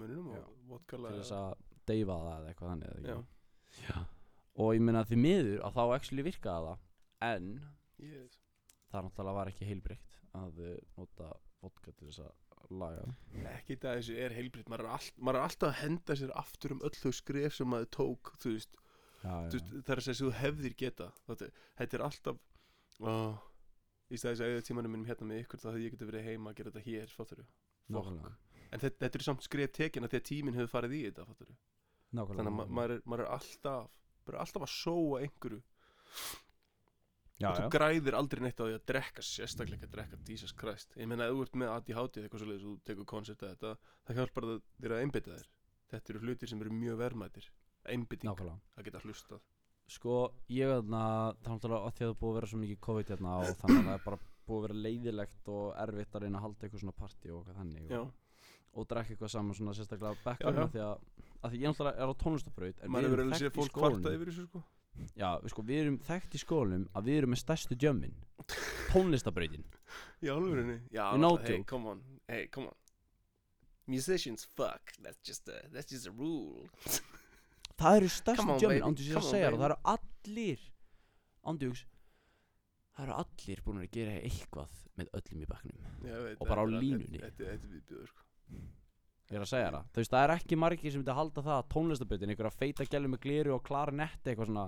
mununum og vodka
til þess að deyfa það eða eitthvað þannig
Já?
Já. og ég meina því miður að þá actually virkaði það. En
ég
það náttúrulega var ekki heilbreykt að uh, nota vodka til þess að laga.
Ekki það þessu er heilbritt maður, er all, maður er alltaf að henda sér aftur um öll þau skref sem maður tók þú veist,
Já,
þú veist það er að segja sem þú hefðir geta þetta, þetta er alltaf oh, í stæðis að auðvitað tímanum minnum hérna með ykkur þá hefði ég getið verið heima að gera þetta hér fattur
Nákvæmlega
en þetta, þetta er samt skref tekin að því að tíminn hefur farið í þetta þannig að ma maður, er, maður er alltaf bara alltaf að sóa einhverju.
Já,
og þú
já.
græðir aldrei neitt á því að drekka sérstaklega að drekka Jesus Christ. Ég meina ef þú ert með ADHD eitthvað svoleiðis og þú tekur koncept að þetta það hjálpar það þér að einbytta þér. Þetta eru hlutir sem eru mjög verðmætir. Einbytting, að geta hlustað.
Sko, ég þarna, það er náttúrulega að því að það búið að vera svo mikið COVID hérna og þannig að það er bara búið að vera leiðilegt og erfitt að reyna að halda eitthvað svona partí og þannig og, og drekka eitthvað saman svona sérstaklega
já.
því að, að því ég náttúrulega er á tónlistabraut en við erum þekkt í
þessu sko.
Já, við sko, við erum þekkt í skólum að við erum með stærstu jömmin tónlistabrautin
í
no
hey, come on, hey, come on. Musicians, fuck, that's just a, that's just a rule.
Það eru stærstu
on,
jömmin,
baby,
ándu sér að segja það,
baby.
það eru allir ándjóks það eru allir búin að gera eitthvað með öllum í
veit,
Og bara á línunni.
þetta þetta er viðbjöður sko
Ég er að segja það, þú veist, það er ekki margir sem myndi að halda það að tónlistabrautin, einhverja feita gælu með gleru og klarinetti eitthvað svona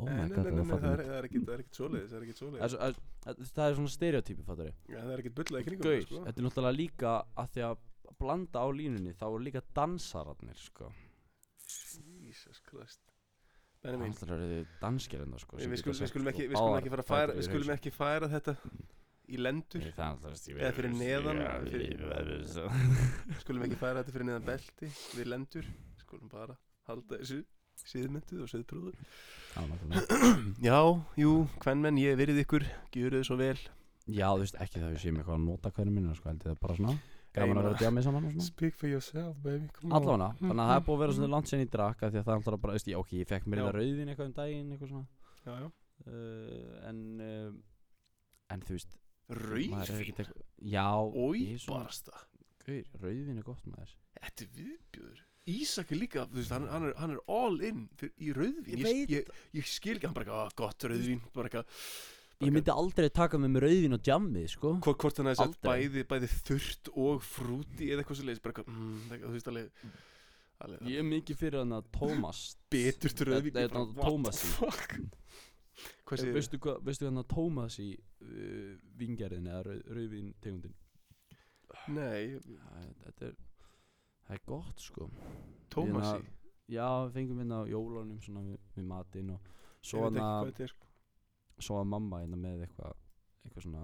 Oh my
nei,
god,
nei, nei,
það
nei, það
er
er, það er ekkit, það er ekkit svoleiðis það er ekkit
Það er
svoleiðis.
Svo- það er- það er svona stereotypi, fattur ég
já, það er ekkit bullað í kringum
Gauð,
það, sko.
þetta er náttúrulega líka að því að blanda á línunni, þá eru líka dansararnir, sko.
Jesus Christ.
Það
Benjamin,
er náttúrulega danskir enda, sko
við,
sem
við,
geta
skulum, við,
sett,
skulum
sko,
ekki, við skulum
báðar
ekki fara að færa
fætur
við
yfir
skulum
hausinn.
ekki færa þetta í lendur.
Það er
Eða fyrir neðan, skulum ekki færa þetta fyrir neðan belti við lendur, skulum bara halda þessu síðmynduð og síðprúður já, jú, hvernmenn, ég verið ykkur. Gjöru þið svo vel.
Já, þú veist, ekki það við séum eitthvað að nota hvernig minna, sko, heldur það bara svona Gaman að vera djamið saman og svona.
Speak for yourself, baby, come
Allavega, þannig að það er búið að vera svona langt sen í drakka því að það er alltaf bara, ég, ok, ég fekk mér
Já.
þetta rauðin eitthvað um daginn, eitthvað svona.
Já, já.
uh, En, uh, en þú veist
rauðvín?
Já,
Ói,
ég er er gott maður.
Þetta er viðbjöður Ísak er líka, þú veist, hann, hann, er, hann er all in í rauðvín.
Ég
ég, ég skil ekki, hann bara eitthvað, "Ah, gott rauðvín bara eitthvað.
Ég myndi aldrei taka með mér rauðin og djammið, sko.
Hvort, hvort hann hefði sett
Aldrei.
bæði, bæði þurrt og frúti eða eitthvað svo leiðis bara eitthvað, mm, eitthvað, þú veist alveg, alveg
Ég er mikið fyrir hann að Tómas
betur rauðvín
Þetta Veistu hann að Tómas í uh, vingerðin eða rauð, rauðin tegundin
Nei,
Þetta er, það er gott, sko.
Tómasi
Hérna, Já, við fengum hérna á jólunum svona við, við matinn og
Ég
svo hann
hvað
að
þetta
mamma hérna með eitthvað eitthvað svona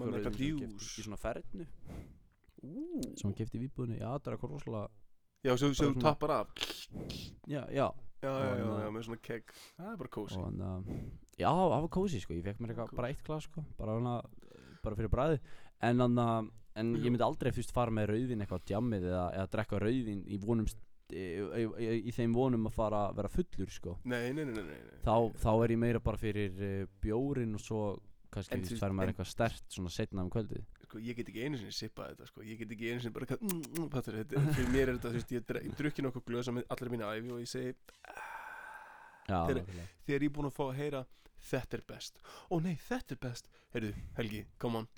var með eitthvað
sem
djús.
í svona fernu.
Ú.
sem hún kefti í výbúðinni já það er eitthvað rosalega
Já,
Bara
þú
svona-
tappar af.
Já já.
Já, já, já,
Og
já,
hann-
með svona kegg. Það er bara kósi
og hann að já það var kósi sko. Ég fekk mér eitthvað bara eitt glas sko. Bara hana bara fyrir bræði en hann að en ég myndi aldrei fyrst fara með rauðin eitthvað djammið eða, eða drekka rauðin í vonum í, í, í, þeim vonum að fara að vera fullur sko.
Nei, nei, nei, nei, nei,
þá, þá er ég meira bara fyrir uh, bjórin og svo kannski fær maður
en-
eitthvað stert svona setna um kvöldið.
Sko, ég get ekki einu sinni sippað þetta sko. ég get ekki einu sinni bara eitthvað, mm, mm, fattur, þetta, fyrir mér er þetta, þú veist, ég, dre- ég drukki nokkuð glösa með allir mínu æfi og ég segi
já nákvæmlega.
þegar ég er búinn að fá að heyra þetta er best, ó nei, þetta er best. Heyrðu, Helgi, come on.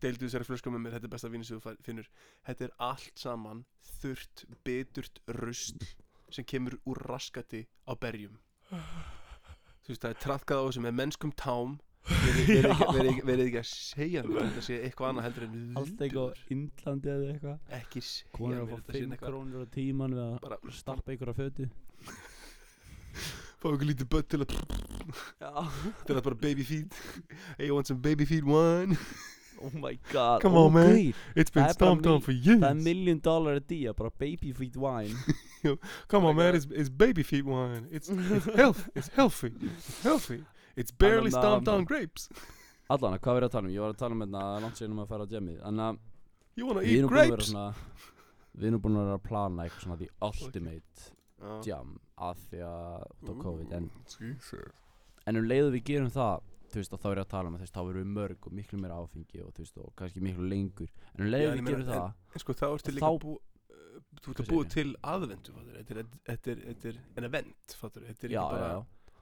Deildu þessari flösku með mér, þetta er besta víni sem þú finnur. Þetta er allt saman þurrt, biturt rusl sem kemur úr raskati á berjum. Þú veist, það er trafkað á þessu með mennskum tám. Verið ekki, ekki, að segja mér að þetta sé eitthvað annað heldur en
allt eitthvað Índlandi eða eitthvað.
Ekki segja mér
að
þetta sé
5
eitthvað.
krónur á tíman við að
bara
stappa ykkur á fötu
fá ykkur lítið börn til að til að bara baby feed. Hey you want some baby feed wine?
Oh my god.
Come
oh
on, man.
gaur,
it's been stomped on for years.
Það er million dollar a dia bara baby feed wine.
Come on
Oh my
man. It's, it's baby feed wine. It's, it's health it's healthy. It's healthy. It's barely
að-
stomped on grapes.
Allan hvað verður að tala um? Ég var að tala um þetta langt sér um að fara á djemið þannig að
you wanna eat
að
grapes?
við erum búin að vera að plana eitthvað svona the ultimate. Jam að því að út á COVID en,
Jesus.
en um leiðu við gerum það þú veist og þá er ég að tala um að þú veist þá verðum við mörg og miklu meira áfengi og þú veist og kannski miklu lengur en um leiðu
Já,
við
meina,
gerum
en-
það
en sko þá ertu líka bú uh, þú ert að búa til aðvendu fattur. þetta er, þetta er, þetta er en event fattur. þetta er ekki bara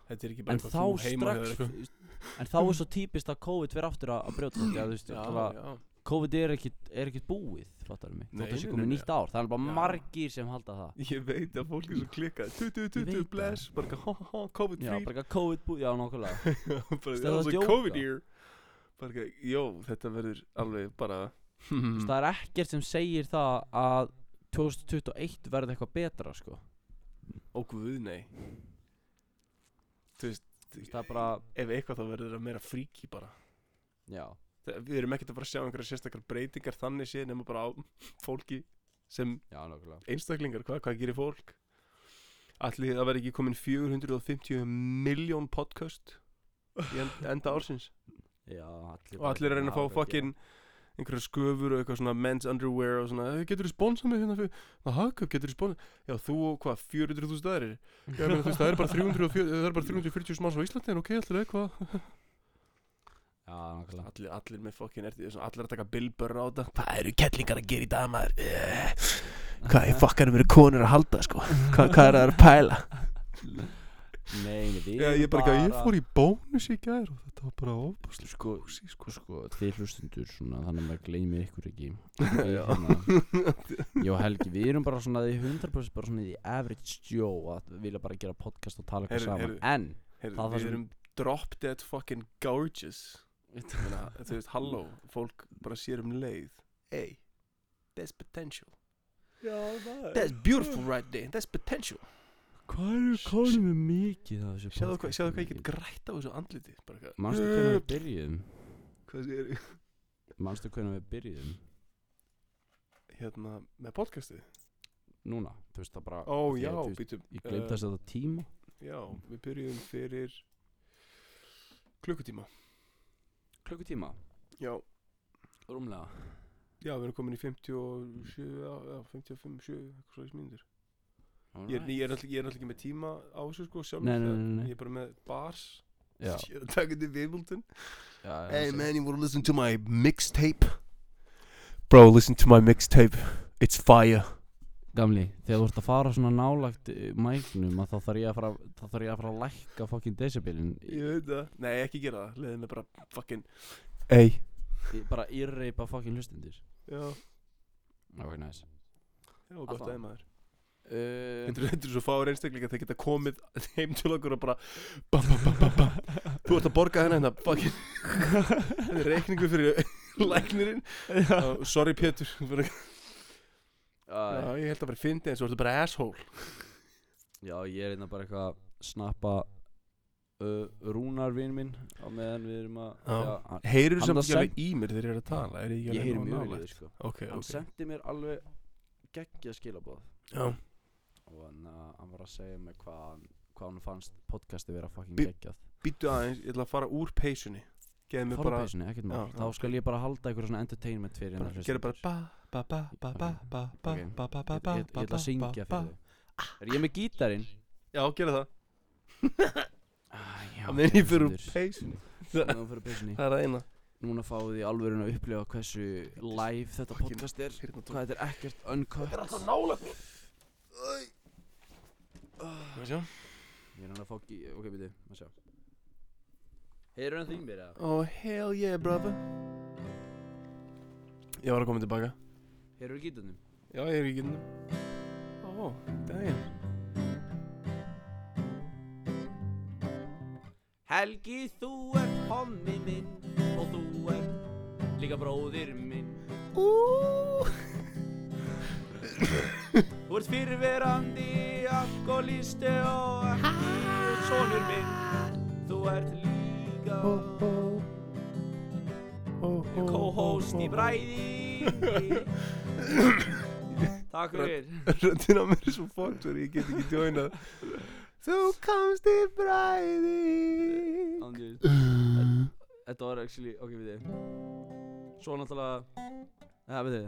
þetta er ekki bara
en
eitthvað
þá
þú heima hjá
strax en þá er svo típist að COVID fyrir aftur að, að brjóta þetta þú veist COVID er ekkit, er ekkit búið fattar mig, þótt það sé komið nýtt ár það er bara margir sem halda það.
Ég veit að fólk er svo klikkað. Tutu,
Ég
tutu,
veit
bless Bara eitthvað, ha ha COVID
já,
free.
bara eitthvað COVID búið, já nákvæmlega.
Bara, það
er að
COVID
djóka.
year. Bara eitthvað, jó, þetta verður alveg bara
Þú veist, það er ekkert sem segir það að 2021 verði eitthvað betra sko.
Ó guð, nei. Þú veist,
Þú veist, það er bara,
ef eitthvað þá verður það meira fríki bara.
Já
Við erum ekkert að fara að sjá einhverja sérstakar breytingar þannig sé nema bara á fólki sem
já
einstaklingar, hvað, hvað gerir fólk? Allir það verður ekki komin 450 miljón podcast í end, enda ársins?
Já, allir
og allir er að reyna að fá fucking einhverja sköfur og eitthvað svona men's underwear og svona, "Eh, getur þú sponsað mig hérna fyrir það haka, getur þú sponsað já, þú og hvað, 400.000 aðrir? Já, ég meina, þú veist, það er bara 340 það er bara 340 smáns á Íslandi en ok, allir eitthvað
nákvæmlega
allir, allir með fokkin, er, allir að taka billbörn á þetta. Hvað eru kettlingar að gera í dag maður? Eh, hvað er fokkanum eru konur að halda sko? Hvað, hvað er það að pæla?
Nei, við
já, ég bara, bara... ég fór í bónus í gær og þetta var bara óbúslega
sko,
sko.
sko, þið hlustundur svona þannig að maður gleymi ykkur ekki. Hérna, já Helgi, við erum bara svona því 100% bara svona því average Joe að vilja bara gera podcast og tala eitthvað saman. en var
við
sem-
erum drop dead fucking gorgeous þú veist, halló, fólk bara sér um leið. Hey, there's potential.
Já, það
That's beautiful right there, that's potential.
Hvað eru konum með mikið af þessu
Sjáðu hvað, sjáðu hvað ég get grætt á þessu andliti Bara eitthvað.
Manstu hvernig við byrjuðum?
Hvað sér
manstu hvernig við byrjuðum?
Hérna, með podcastið
núna, þú veist það bara
Ó,
því
já,
að, þú veist,
býtum
ég glemt að setja tíma.
Já, við byrjum fyrir klukkutíma
klukkutíma,
Já,
rúmlega.
Já, við erum komin í 57, já, já 55, 7, eitthvað svo í mínútur. Ég er, ég er alltaf ekki með tíma á þessu sko sjálf
Nei, nei, nei.
Ég er bara með bars.
Já,
Ég er að taka þetta í Wimbledon Hey man, you wanna listen to my mixtape? Bro, listen to my mixtape. It's fire
Gamli, þegar þú ert að fara svona nálagt mæknum að þá þarf ég að fara þá þarf ég að fara að lækka fucking decibelin
Ég veit það. Nei, ekki gera það. Leðið mig bara fucking Ey.
Í- bara írreipa fucking hlustundir
Já,
ok, nice.
Já, gott
Allavega.
aðeins maður.
Uh,
Þetta er- þetta er svo fáur einstaklinga Þeir geta komið heim til okkur og bara ba, ba, ba, ba, ba. Þú ert að borga henni hérna Fucking Þetta er reikningu fyrir læknirinn. Uh, Sorry Pétur Bara- Já, ég held að vera fyndi eins og þú ert bara asshole.
Já, ég er einnig bara eitthvað að snappa uh, Rúnar vinn minn á meðan við erum að
Já.
já, hann,
Heyrðu
Hann
samt
það
ekki alveg í mér þegar ég er að tala? Er ég,
Ég heyri mjög vel í því, sko.
Ok,
hann
ok
sendi mér alveg geggja skilabóð
Já,
og hann, uh, hann var að segja mig hvað hann hvað hann fannst podcasti vera fucking
Bí-
geggjað.
býttu aðeins, ég ætla að fara úr peysunni. Geðu mig bara
Fara ekkert mál,
Já,
þá
ok.
skal ég bara halda eitthvað svona entertainment fyrir
bara,
hennar
bara ba, ba, ba,
Ég, ætla að syngja fyrir þau Er ég með gítarinn?
Já, gera það.
Ah, já,
Það meðan ég fyrir peysunni. Það er að eina.
Núna fáið þið alveg að upplifa hversu live þetta podcast er.
Hérna
Hvað þetta er ekkert uncut.
Það er alltaf nála Hvað sjá?
Ég er hann að fá. Ok, byrju, maður sjá. Heyrðu hann þín mér eða?
Oh hell yeah brother. Ég var að koma tilbaka
Heyrðu gítarnum?
Já, ég er í gynum Ó, damn
Helgi, þú ert hommi minn Og þú ert líka bróðir minn. Þú ert fyrirverandi alkoholisti og ekki sonur minn. Þú ert líka co-host í bræði Takk fyrir.
Röndin á mér er svo Svo ég get ekki joinað. Þú komst í bræði.
Þetta var actually, ok við þið Svo náttúrulega Já við þið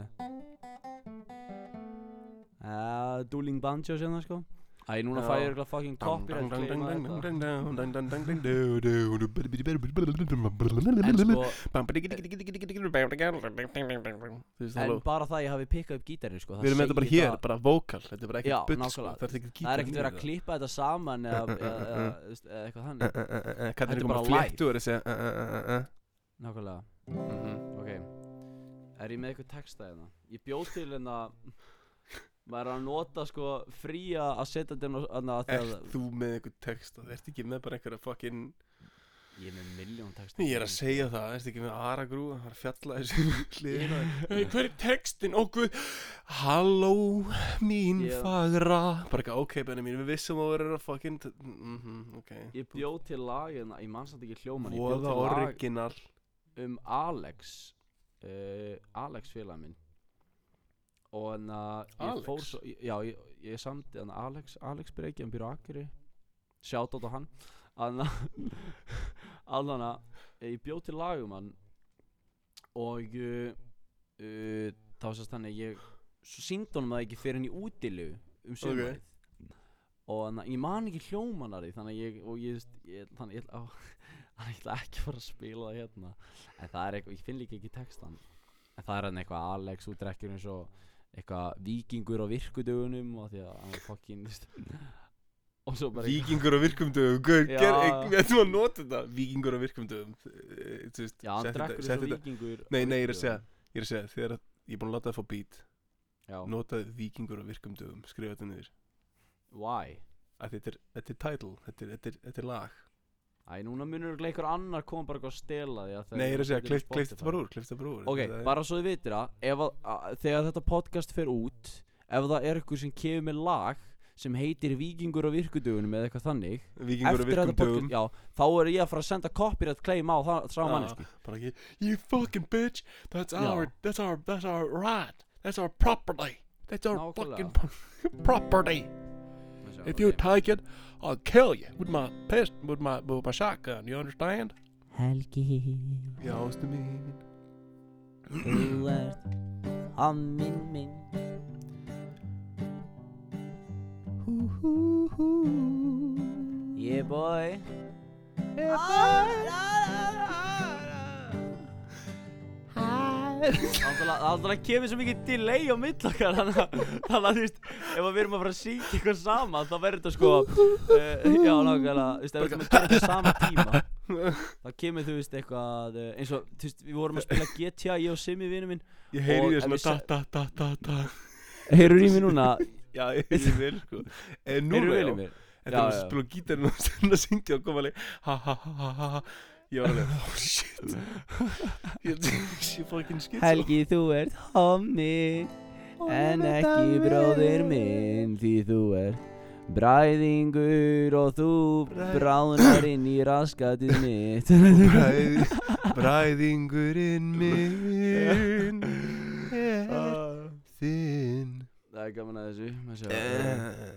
Já, Dueling Banjo sem það sko Æ, núna fæ ég eitthvað fucking claim að þetta En sko, en bara það ég hafi pikkað upp gítarinn sko
Við erum þetta bara hér, bara vókal Þetta er bara ekkert bull sko. Það er ekkert
Það er ekkert verið að klippa þetta saman eða, eða, eða, eða eitthvað þannig Þetta
er
er bara
er að uh, uh, uh, uh.
Nákvæmlega,
Mhm.
ok Er ég með eitthvað texta hérna? Ég bjóð til hérna Maður er að nota sko fría að setja þetta hérna þegar
Ert þú með einhver texta? Ert ekki með bara einhverja fucking
Ég er með miljón texta.
Ég er að segja það, ert ekki með Aragrú? Það er að fjalla þessu hliðina. Hey, hver er textin? Ó guð. Halló, mín
Ég-
fagra. Bara ekki, ok, Benni mín, við vissum að vera að fucking mm ok.
Ég bjóð til lag hérna, ég mann samt ekki hljóman
Voða original.
um Alex uh, Alex félag minn og en að ég fór svo já, ég, ég samti hann Alex Alex Breykja um byrju akkeri sjátt á hann. Að allan að ég bjóð til lagum hann og uh, uh, þá sérst að ég síndi honum það ekki fyrir henni útilu um sumarið. Og þannig að ég man ekki hljómanari þannig að ég og ég, ég þannig að ég, á, að ég ætla ekki að fara að spila það hérna. En það er eitthvað, ég finn líka ekki textan en það er hann eitthvað Alex út drekkur eins og eitthvað vikingur á virkudögunum og því að hann er fokkin og svo bara
Víkingur á ek, við ætlum að nota þetta? Víkingur á virkumdöfum þú veist,
já, hann drekkur
sett þetta-
vikingur
Nei, nei, ég er að segja. Ég er að segja, þegar að ég er búin að láta það fá
já,
Notaði víkingur á virkumdöfum Skrifa þetta niður.
Why?
að þetta er, þetta title, þetta er lag
Æ, núna munur einhver annar koma bara eitthvað að stela því að
Nei, ég er að segja, klift þetta bara úr, klift þetta bara úr.
Ok,
er-
bara svo þið vitir að, að, Þegar þetta podcast fer út Ef það er eitthvað sem kemur með lag Sem heitir Víkingur á virkudögunum Eða eitthvað þannig
Víkingur á
podcast, já Þá er ég að fara að senda copyright claim á það Sá mannesku
Bara ekki, you fucking bitch That's our, that's our, that's our right That's our property That's our
Nákvæmlega.
fucking pro- property If you take it, I'll kill you with my pist, with my, with my shotgun, you understand?
Helgi,
Já, ástu mín
þú ert hamminn minn Hú hú hú Yeah boy
Það kemur svo mikið delay á mill okkar Þannig að, að þú veist Ef að við erum að fara að syngja eitthvað saman Þá verður þetta sko uh, Já, nákvæmlega Þú veist, ef við erum að gera þetta sama tíma Þá kemur þú veist eitthvað uh, Eins og, þú veist, við vorum að spila GTA Ég og Simmi vinnu minn
Ég heyri þér svona da da da da
Heyrur í mig núna?
Já, ég heyri vel sko.
Heyrur vel í mér?
Þetta er að spila gítarinn og að syngja og koma alveg Ha ha ha ha ha ha Ég var alveg, oh shit. Ég ég fucking skit
Helgi, þú ert hommi En ekki bróðir minn Því þú ert bræðingur Og þú bráðnar inn í raskatið mitt.
Bræð, Bræðingurinn minn er þinn.
Það er gaman að þessu maður sjá.
Eh.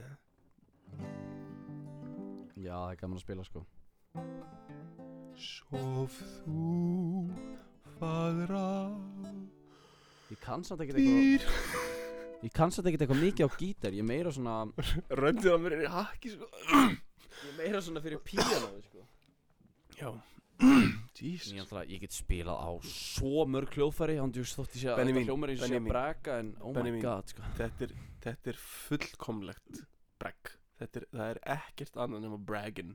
Já, það er gaman að spila sko
Sof þú fagra
Ég kann samt ekkert eitthvað
dýr.
Ég kann samt ekkert eitthvað mikið á gítar Ég meira svona
Röndið á mér er í hakki sko.
Ég meira svona fyrir píano sko.
Já.
Ég,
Jesus
ætla, ég get spilað á svo mörg hljóðfæri Hann djúst þótt ég sé að og sé að breka En oh my god sko.
þetta er, þetta er fullkomlegt er, Það er ekkert annað nema braggin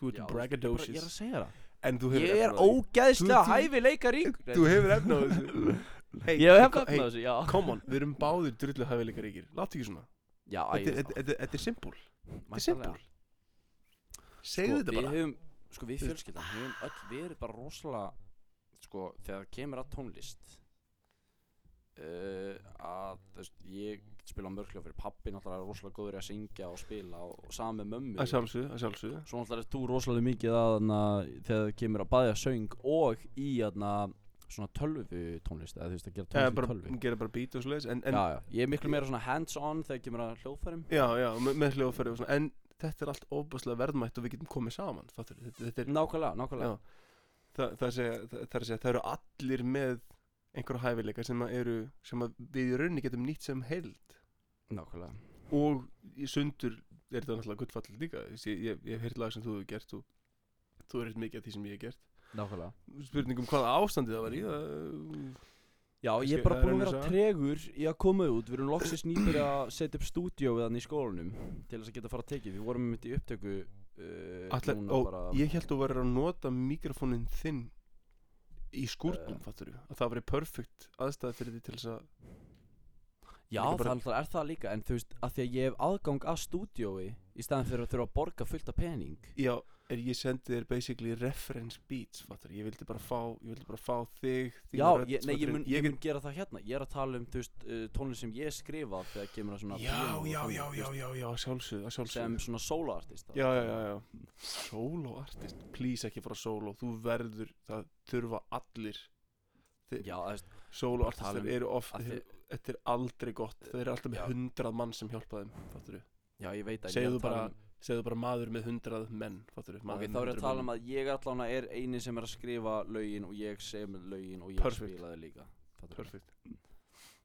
Þú ert braggadocious.
Ég er að segja það.
Hefur
Ég er ógæðslega
Þú- þú-
hæfileika rík
Þú hefur efna á þessu.
Ég hef
ko-
efna á þessu, já.
Come on, við erum báðir drullu hæfileika ríkir. Láttu ekki svona. Þetta er- þetta- þetta- þetta er simpul. Þetta er simpul. Segðu þetta
við
bara.
sko við fjölskyldan við höfum öll verið bara rosalega sko þegar það kemur að tónlist uh, að veist, ég spila mörglega fyrir pappi náttúrulega er rosalega góður að syngja og spila og, með mömmu.
Að sjálfsögðu, að sjálfsögðu.
Svo náttúrulega er þú rosalega mikið að na, þegar það kemur að bæða söng og í na, svona tölvu tónlist eða þú veist að gera tónlist í tölvu.
gera bara beat og
já, ég er miklu meira svona hands on þegar kemur að hljóðfærum.
Já, já, með, með svona En þetta er allt óbúslega verðmætt og við getum komið saman þetta, þetta er,
nákvæmlega, nákvæmlega.
Já, það, það, að segja, það, það að segja Það eru allir með einhverja hæfileika sem að eru sem að við í rauninni getum nýtt sem held
nákvæmlega.
Og í sundur er þetta náttúrulega guttfall líka. Ég, ég, ég hef heyrt lag sem þú hefur gert og þú hefur heyrt mikið af því sem ég hef gert.
Nákvæmlega.
Spurningum hvaða ástandi það var í það
Já, ég er bara búinn að vera tregur í að koma út. Við erum loksins nýpir að setja upp stúdíóið hann í skólanum Til þess að geta að fara að tekið. Við vorum með í upptöku uh,
Allar, og
bara
ég held þú verður að nota mikrofónin þinn í skúrnum,
Eh.
fattur að það væri perfect aðstæði fyrir því til þess að
Já,
bara-
það er það líka En þú veist, að því að ég hef aðgang að stúdiói Í staðan fyrir að þurfa að borga fullt af pening
já, er ég sendi þér basically reference beats, fattur ég vildi bara fá, ég vildi bara fá þig
Já,
rödd,
ég, nei, ég mun,
ég
ég mun gera það hérna. Ég er að tala um, þú uh, tónlist sem ég skrifa Þegar kemur að svona
já, já,
þannig,
já,
þú
já, að
Sem svona soloartist
já, já, já, já. Solo artist, please ekki fara solo þú verður, það þurfa allir
Já, þú veist,
solo
Tala
artistar
um
eru oft,
að þið-
þetta er aldrei gott. Þeir eru alltaf með hundrað mann sem hjálpa þeim, fattur
já, ég veit að ég
segðu
tala
bara,
um-
segðu bara maður með hundrað menn, fattur
Ok, þá er ég að tala um að ég allan er eini sem er að skrifa lögin og ég sem lögin og ég
Perfect.
spilaði líka Fattarðu?
perfect.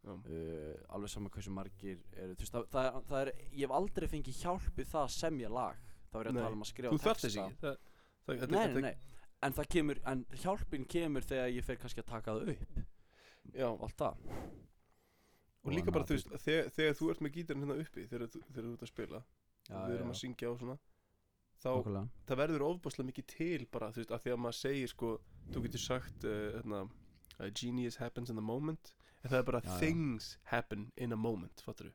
Uh, alveg sama hversu margir eru þú veist, það, það, er, það er, ég hef aldrei fengið hjálp við það að semja lag þá er ég að tala um að skrifa texta.
það,
nei, nei, nei, en það kemur en hjálpin kemur þegar ég fer kannski að taka það upp.
Já,
og allt það.
Og líka
þannig
bara þú veist þegar, þegar þú ert með gítarinn hérna uppi þegar, þegar þú ert að spila og við erum að syngja og svona þá
Nákvæmlega.
það verður ofbáslega mikið til bara þú veist að því að maður segir sko þú getur sagt uh, genius happens in the moment en það er bara
Já, já.
things happen in a moment fattur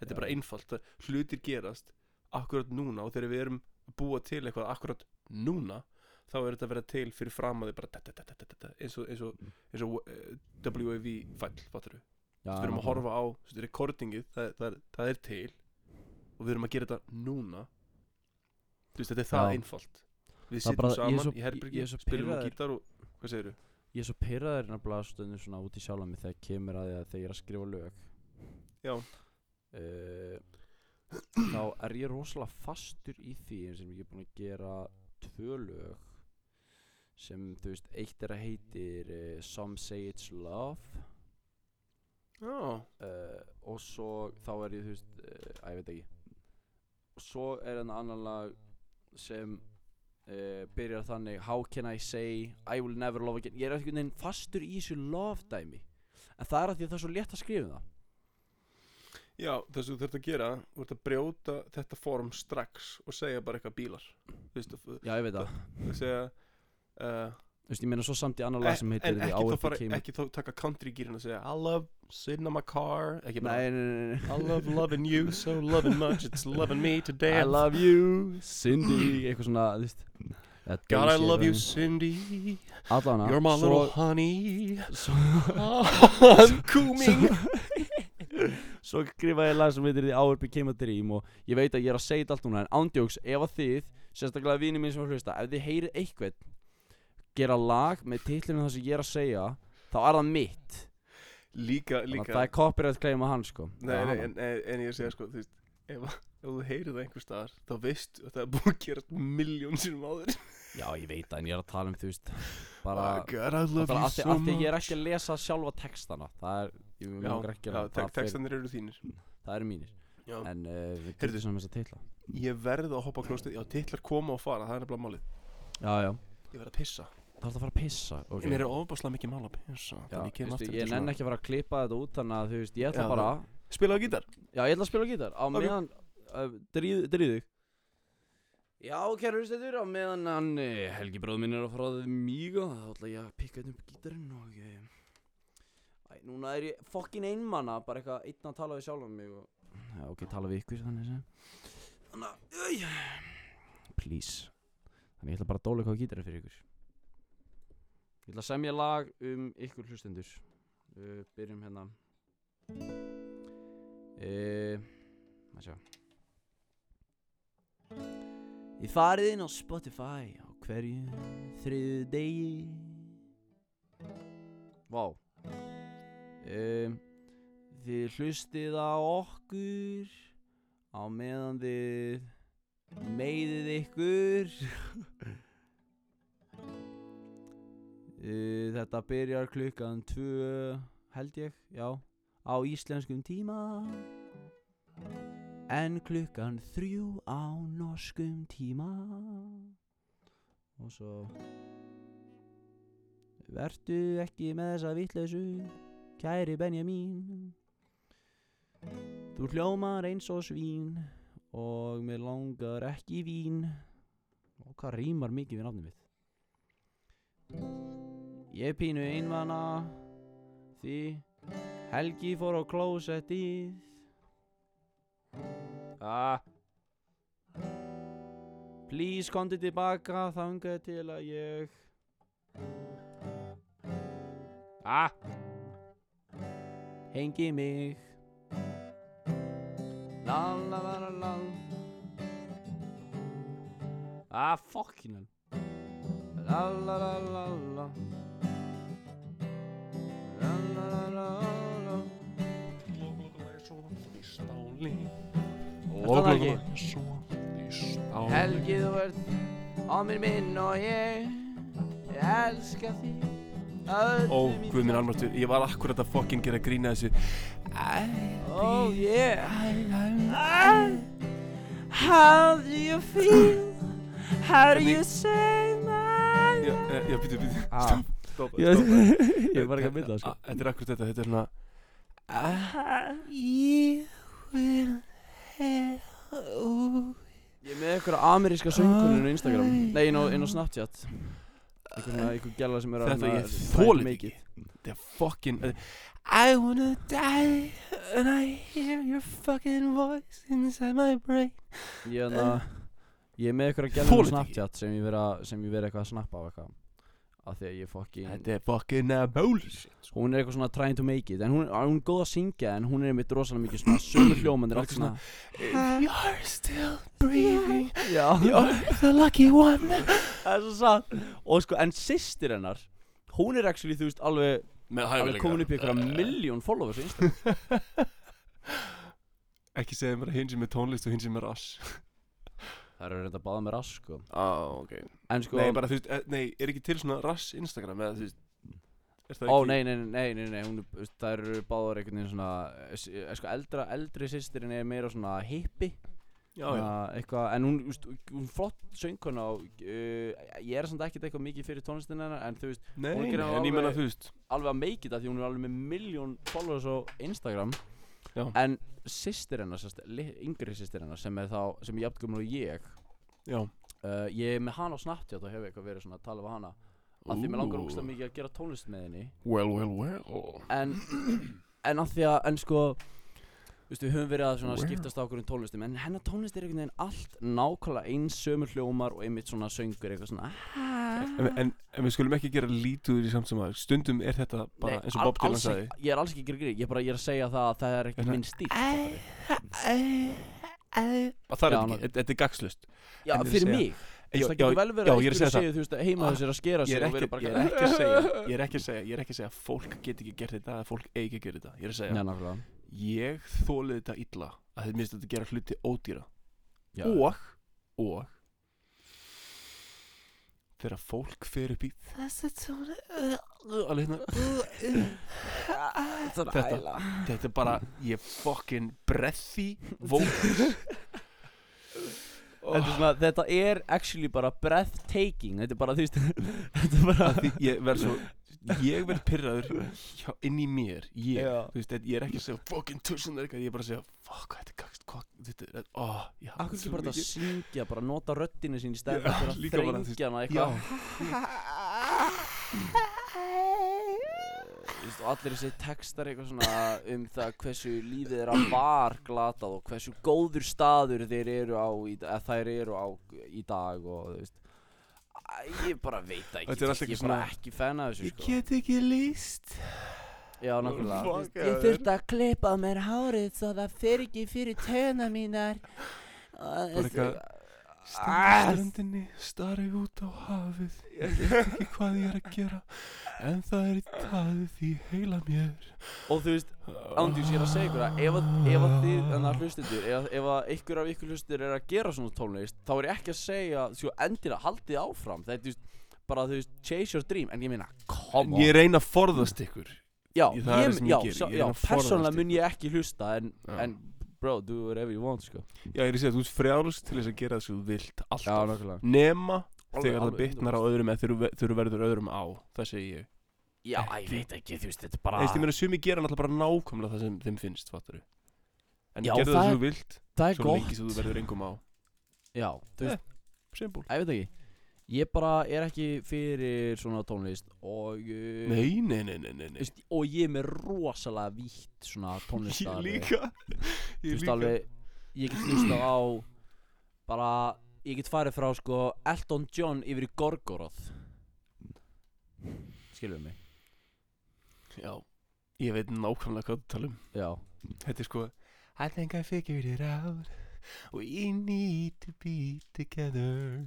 þetta
Já,
er bara
já.
einfalt hlutir gerast akkurat núna og þegar við erum að búa til eitthvað akkurat núna þá er þetta að vera til fyrir fram að þið bara da, da, da, eins og, eins og,
Mm.
eins og uh, WAV fæll fattur
Já,
við erum að horfa á þú veist, recordingið, það, það, það er til og við erum að gera þetta núna. Þú veist, þetta er það einfalt. Við sittum saman
svo-
í herbyrgi,
er
spilum á gítar og hvað segirðu?
ég er svo pyrraður nefnilega stundum svona út í sjálfa mig þegar kemur að að þegar ég er að skrifa lög.
Já.
uh, þá er ég rosalega fastur í því eins og ég er búinn að gera tvö lög sem þú veist eitt er að heitir uh, Some Say It's Love.
Já,
uh, og svo þá er ég þú veist að ég veit ekki svo er enn annan lag sem uh, byrjar þannig How can I say I will never love again? Ég er einhvern veginn fastur í þessu love dæmi en það er að því að það er svo létt að skrifa um það.
Já það sem þú þurft að gera þú þurft að brjóta þetta form strax og segja bara eitthvað bílar. Þú að
já ég veit það.
Að segja uh,
þú veist ég meina svo samt í annan lag sem heitir
en ekki
Hour
þá, fara,
Became
ekki þá taka country gýrin og segja I love sitting on my car. Ekki bara
nei, nei, nei.
I love loving you so loving much it's loving me to
I
dance.
love you Cindy eitthvað svona þú veist.
God I love you. Cindy.
Allana
You're my little honey. I'm coming
Svo skrifaði ég lag sem heitir The Hour Became a Dream og ég veit að ég er að segja þetta allt núna en ándjóks ef að þið, sérstaklega vini mín sem er hlusta ef þið heyrið eitthvað gera lag með titlinu það sem ég er að segja þá er það mitt.
Líka,
þannig
líka
að það er copyright claim á hann sko.
Nei, nei, en, en, en ég segja sko, þú veist Ef, að- ef þú heyrir það einhver staðar Þá veistu að það er búið að gera miljón sinum áður.
Já ég veit það en ég er að tala um þú veist bara
you
af því
much
ég er ekki að lesa sjálfa textana það er, ég
Já,
langar ekki
já
að
tek textanir eru þínir.
Það eru mínir.
Já.
en uh, við getum svona þess að titla.
Ég verð að hoppa klóstið Já, titlar koma og fara, það er nefnilega málið.
Já já.
Ég verð að pissa
Það er að fara að pissa
okay.
okay.
Mér er ofbáslega mikið mál að pissa
Já,
ég
ég nenn ekki að fara að klippa þetta út þannig að þú veist, ég ætla
Já,
bara
Spila á gítar.
Já, ég ætla að spila á gítar. Á
Ok.
meðan uh, dríð þig. Já, kæru hlustendur, á meðan hann uh, Helgi bróð minn er að fara að míga þá ætla ég að pikka þetta upp gítarinn og uh, Æ, núna er ég fokkin einmanna bara eitthvað einn að tala við sjálfan mig og Já, ok, tala við ykkur þannig sem Þannig að, Please. Þannig ég ætla bara að dóla eitthvað á gítarinn fyrir ykkur Ég ætla að semja lag um ykkur hlustendur. Uh, Byrjum hérna. Uh, Maður sjá. Ég farið inn á Spotify á hverju þriðu degi. Vá. Um, Þið hlustið á okkur á meðan þið meiðið ykkur Þetta byrjar klukkan tvö held ég, já á íslenskum tíma. En klukkan þrjú á norskum tíma. Og svo Vertu ekki með þessa vitleysu kæri Benjamin. Þú hljómar eins og svín og mér langar ekki vín. Og hvað rýmar mikið við nafnum mitt Ég pínu einmana Því Helgi fór á klósettið. Ah. Please komdu tilbaka þangað til að ég Ah. Hengi mig. La la la la la. Ah fucking hell. La Og það ekki Helgi þú ert á mér minn og ég Ég elska þig
Ó, guð minn almáttur, ég var akkurat að fokkin gera grína þessu.
Oh yeah. How do you feel? How do you say my
eh, já, býtu, býtu
Ah.
Stopp, stopp,
Ég var ekki að mynda sko
Þetta er akkurat þetta, þetta er svona
Ég er með eitthvað ameríska söngkuninu á Instagram. Nei, inn á, inn á Snapchat. Svona, eitthvað gæla sem er að
Þetta ég þólið ekki. Þetta er fokkin I wanna die And I hear your fucking voice inside my brain.
Ég hérna Ég er með eitthvað gæla á. Snapchat sem ég vera eitthvað að snappa á eitthvað Af því að ég fokkin
Þetta er fokkin uh, bullshit
Hún er eitthvað svona trying to make it En hún, hún er góð að syngja En hún er einmitt rosalega mikið svona Sömu hljómanir allt svona
you're still breathing
Já.
You're the lucky one.
Það er svo satt Og sko, en systir hennar Hún er actually, þú veist, alveg
Með
Alveg komin upp í einhverja miljón followers á Instagram
Ekki segja mér að hinn sem er tónlist og hinn sem er rass
Það eru reynda að báða með rass, sko.
Á, ok.
En sko
Nei, bara þú veist, eh, nei, er ekki til svona rass Instagram eða þú veist
Ó,
ekki
nei, nei, nei, nei, nei, hún, það eru báðar einhvern veginn svona eh, eh, Sko, eldra, eldri sýstirinn er meira svona hippi
Já, já.
Eitthvað, en hún, þú veist, hún flott söngkona og uh, ég er samt ekkert eitthvað mikið fyrir tónlistin hennar en þú veist,
Nei,
Hún gerir
en
alveg- alveg að make it að því hún er alveg með miljón followers á Instagram
Já.
en sýstir hennar, li- yngri sýstir hennar sem er þá, sem er jafngumur og ég
Já
uh, ég er með hana á Snapchat og hef eitthvað verið svona að tala við hana af því mér langar
Ooh.
ógstlega mikið að gera tónlist með henni
Well, well, well
en, en af því að, en sko Þú veist, við höfum verið að
Well.
skiptast á okkur um tónlistum En hennar tónlist er einhvern veginn allt nákvæmlega eins sömur hljómar og einmitt svona söngur eitthvað svona
en, en, en við skulum ekki gera lítið úr í samt sem að stundum er þetta bara eins og Bob Dylan sagði
ekki- Ég er alls ekki að gera grín, ég er bara ég er að segja það að það er ekki minn stíl
að það er ekki, þetta- er gagslust
Já, fyrir mig.
Já,
það
já,
getur vel verið
já,
að
ég er að
einhverju
segja
segja, þú veist, heima
Ah,
þessir að skera sig
er
og
ekki,
verið bara
ég er ekki að segja Ég er ekki að segja, ég er ekki að segja að Fólk get ekki gert þetta að fólk eigi ekki að gera þetta Ég er að segja Ég þólið þetta illa Að þetta minnst þetta gera hluti ódýra.
Já.
Og Og Þegar fólk fer upp í Þessa tónu Alveg hérna. Þetta Þetta er bara Ég fokkin brethi
Þetta er, svona, þetta er actually bara breathtaking. Þetta er bara, þú veist Þetta er bara
Því ég verð svo Ég verð pyrraður hjá, inn í mér. Ég, veist, ég er ekki að segja Fucking eitthvað, ég er bara að segja Fuck, þetta er hvað Þetta er, hata
Akkur ekki bara að syngja, bara nota röddinu sín í að
líka bara, veist,
þrengja hana eitthvað. og allir þessi textar eitthvað svona um það hversu lífið er að var glatað og hversu góður staður þeir eru á í, þær eru á í dag og þú veist ég bara veit það ekki,
Þetta er allt
veist,
ekki
ég er bara
svona-
ekki fan af þessu
Ég
sko.
get ekki líst
Já, nákvæmlega. Veist,
Ég þurfti
að klippa mér hárið svo það fer ekki fyrir töna mínar.
Bara eitthvað
Ah.
Stendur strandinni, starri út á hafið. Ég veit ekki hvað ég er að gera En það er í taðið í heila mér.
Og þú veist, ándjús ég er að segja ykkur að ef, að- ef að þið, þannig að hlustendur ef, ef að ykkur af ykkur hlustendur er að gera svona tónlist þá er ég ekki að segja, sko, endilega haldið áfram. Þetta er, þú veist, bara, þú veist, chase your dream. En ég meina, on
ég reyna að forðast ykkur
já,
ég- það það
já, já,
forðast
persónulega mun ég ekki hlusta en,
Já.
en bro, do whatever you want, sko.
Já, ég er að segja, þú ert frjálst til þess að gera þessu þú vilt alltaf.
nákvæmlega.
Nema
Alveg-
þegar það
alveg
bitnar á öðrum eða þegar þú- þegar þú verður öðrum á Það segi ég.
Já, ég veit ekki, þú veist, þetta er bara
ég meina sumi gera náttúrulega bara nákvæmlega það sem þeim finnst, fattar En
Já,
gerðu
það
það sem þú vilt
það er
Svo
gott.
lengi sem þú verður engum á.
Já, þú veist,
Simple.
Ég veit ekki Ég bara er ekki fyrir svona tónlist og uh,
Nei, nei, nei, nei, nei, nei.
veist, og ég er með rosalega vítt svona tónlistar
Ég líka.
Þú
Ég
veist
líka.
alveg, ég get hlustað á bara, ég get farið frá sko Elton John yfir í Gorgoroth. Skilur mig?
Já, ég veit nákvæmlega hvað þú tala um.
Já,
Þetta er sko I think I figured it out. We need to be together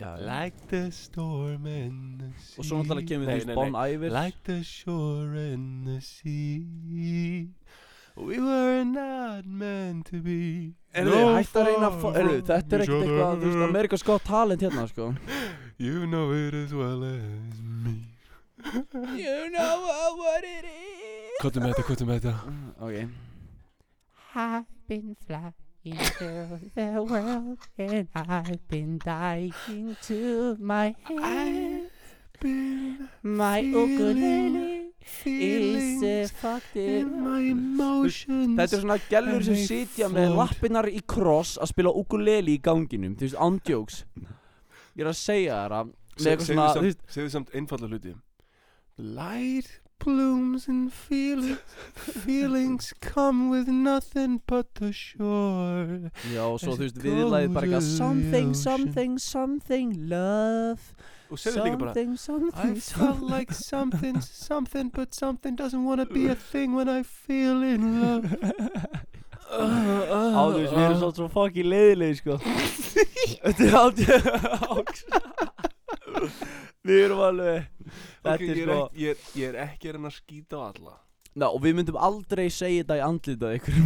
já.
Like the storm and the sea
Og svo náttúrulega kemur
Nei,
veist Bon
nei.
Iver
Like the shore and the sea. We were not meant to be.
Erðu,
no
hætt að reyna erðu, þetta er ekkert eitthvað, þú veist,
other.
Amerikas Got Talent hérna, sko.
You know it as well as me.
You know what it is.
Kottum með þetta, kottum með þetta.
Ok,
I've been flying through the world and I've been dying to my head.
Been
My ukulele is
in my emotions
Þetta er svona gælur sem sitja með lappinnar í kross að spila ukulele í ganginum, þú veist, andjóks Ég er að segja þér að með eitthvað svona, þú veist
Segðu samt einfalla hluti Light blooms and feelings Feelings come with nothing but the shore
Já, og svo þú veist, viðlæðið bara eitthvað
Something, something, something, love.
Og segðu líka bara
Something,
I
something,
felt
something.
like something, something But something doesn't wanna be a thing when I feel in love
Á, þú veist, við erum svo, svo fucking leiðilegi, sko Þetta er andjóks Við erum alveg Þetta
Ok, ég
er sko
ekki, ég, er, ég er ekki að að skýta á alla.
Ná, og við myndum aldrei segja þetta í andlitað ykkur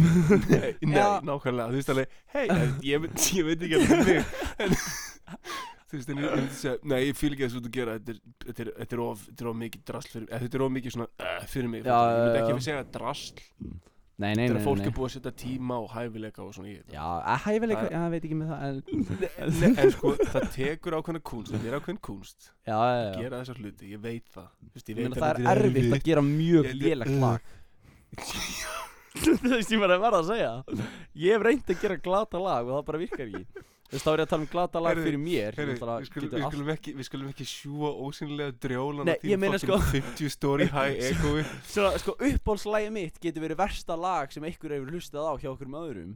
Nei, nei
Já.
nákvæmlega. Þú veist alveg, hei, ég, ég veit ekki að það er. Mig Þú veist, en ég, myndi segja Nei, ég fíl ekki að þessu út að gera Þetta. Er, of, mikið drasl fyrir eða, Þetta er of mikið svona uh, fyrir mig.
Já?
Ég myndi ekki
já.
segja drasl
Nei, nei, nei,
er að fólk er búið að setja tíma og hæfileika og svona í þetta
Já, að hæfileika,
Það-
já, veit ekki með það en
Nei, En sko, það tekur ákveðna kunst Þetta er ákveðn kunst
Já, já,
að
já.
gera þessar hluti, ég veit það. Þú veist,
Ég
veit
meina
að
það er
þetta
erfitt að gera mjög
Ég-
lélegt lag. Þú veist, ég bara verða að segja Ég hef reynd að gera glata lag og það bara virkar ekki Þú veist, þá er ég að tala um glata lag fyrir mér
Heyri, við, skulum, við, skulum ekki, við skulum ekki sjúa ósynlega drjólan
Nei, ég meina sko-
50 story high
Svona, sko, uppbólslægi mitt getur verið versta lag sem einhver hefur hlustað á hjá okkur með öðrum.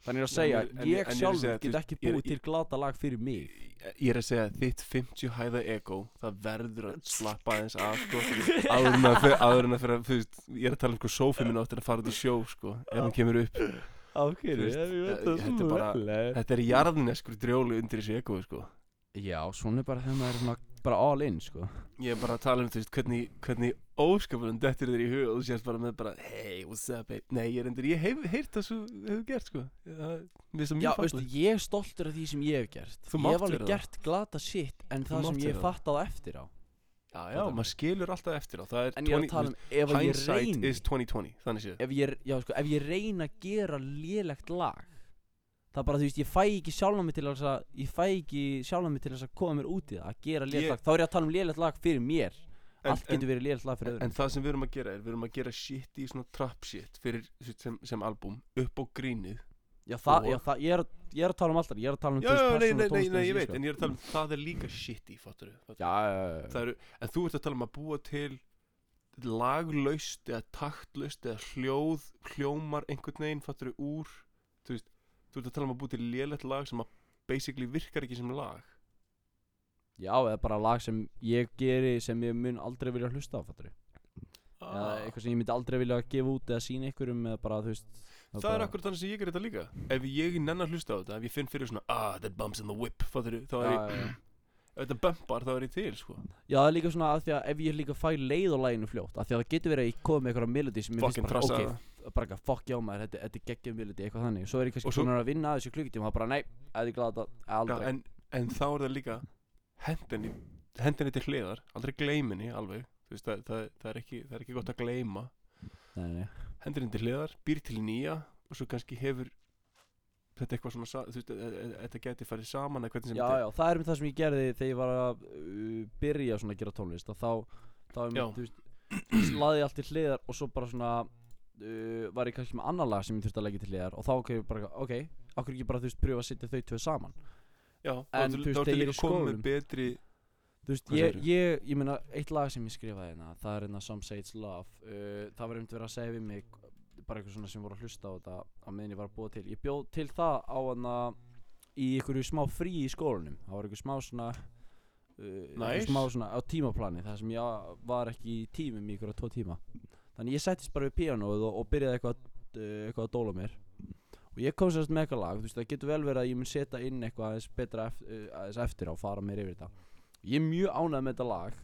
Þannig að segja,
en-
ég
en ég að
sjálfur get ekki búið til glata lag fyrir mig.
Ég er að segja að þitt 50 hæða ego Það verður að slappa aðeins af sko, áður en að fyrir, að Ég er að tala um sko sófi minn áttir að fara út í sjó sko, Ef hann kemur upp
Ákveður,
Þú veist,
ég veit
eh,
það
þetta er er jarðneskur drjólu undir þessu ego sko.
Já, svona er bara þegar maður er svona bara all in, sko.
Ég er bara að tala um þú veist, hvernig, hvernig óskapurinn dettur þér í hug og þú sést bara með bara Hey, what's up, babe? Nei, ég er endur, ég hef heyrt það svo hefur gert sko. Það,
Já, veistu, ég er stoltur af því sem ég hef gert.
Þú
Ég hef alveg gert glata shit En
Þú
það sem ég fattaði eftir á
Já, já, maður skilur alltaf eftir á Það er
En ég er að tala um ef að ég
Hindsight
reyni.
is 2020, þannig séð.
Ef ég, já, sko, ef ég reyna að gera lélegt lag Það er bara, þú veist, ég fæ ekki sjálfa mig til þess að Ég fæ ekki sjálfa mig til þess að koma mér út í það Að gera lélegt
Ég-
lag. Þá er ég að tala um lélegt lag fyrir mér.
En-
Allt getur verið lélegt lag fyrir
en,
öðrum.
en það sem við erum að gera er Við erum að gera shit í svona trap shit Fyrir sem, sem album Upp á grínið
Já, það, já, það, ég er, ég er að tala um alltaf Ég er að tala um
Já, já, nei, nei, nei, nei, ég veit
sko.
En ég er að tala um það er líka shit í, fattur
Já, já,
eru, En þú ert að tala um að búa til Laglaust eða taktlaust Eða hljóð, hljómar einhvern veginn Fattur úr Þú veist, þú ert að tala um að búa til lélegt lag Sem að basically virkar ekki sem lag
Já, eða bara lag sem ég geri sem ég mun aldrei vilja hlusta á, fattur
Ah.
Eða eitthvað sem ég myndi aldrei vilja gefa út eða sína ykkurum eða bara, þú veist
Það er akkur þannig sem ég ger þetta líka. Ef ég nenn að hlusta á þetta Ef ég finn fyrir svona Ah, that bumps in the whip Fattur Þá er
Já,
ég
já, já.
Ef þetta bumpar þá er ég til sko.
Já, það er líka svona að því að ef ég líka fæ leið á læginu fljótt að því að það getur verið að ég komi með eitthvað melodi sem ég
Fucking
finnst bara,
trassa
ok, bara eitthvað fuck já maður, þetta, þetta er geggjum melodi, eitthvað þannig. Svo er ég kannski
svo-
búin að vinna að þessu klukkutíma og það bara, nei, eða ég glada
Já,
aldrei.
en, en þá er það líka hendinni, hendinni til hliðar aldrei gleyminni alveg. Þú veist, það, það, það, er ekki, það er ekki gott að gleyma.
Nei, nei,
hendinni til hliðar, býr til nýja og svo kannski hefur þetta eitthvað svona, þú veist, e- e- þetta geti farið saman eða hvernig sem
já,
þetta
já, það er með það sem ég gerði þegar ég var að uh, byrja svona að gera tónlist og þá, þá er
Já.
mér, þú veist, laði ég allt til hliðar og svo bara svona uh, var ég kannski með annar lag sem ég þurfti að leggja til hliðar og þá ok, bara, ok, okkur ekki bara, þú veist, pröfa að setja þau tvö saman
Já,
En,
þá
þú veist, þegar ég er í
betri
Þú veist, ég, ég, ég meina, eitt lag sem ég skrifaði hérna, það er hérna Some Say It's Love. Uh, Það var einmitt verið að segja við mig bara eitthvað svona sem voru að hlusta á þetta á meðan ég var að búa til. Ég bjóð til það á hana í einhverju smá frí í skólanum. Það var einhver smá svona uh,
Nice.
smá svona á tímaplani það sem ég var ekki í tímum í einhverja tvo tíma. Þannig ég settist bara við píanóið og, og byrjaði eitthvað, uh, eitthvað að dóla mér. Og ég kom sérst með eitthvað lag, þú veist, það getur vel verið að ég mun setja inn eitthvað aðeins betra eftir, uh, aðeins eftir á fara mér yfir þetta ég er mjög ánægð með þetta lag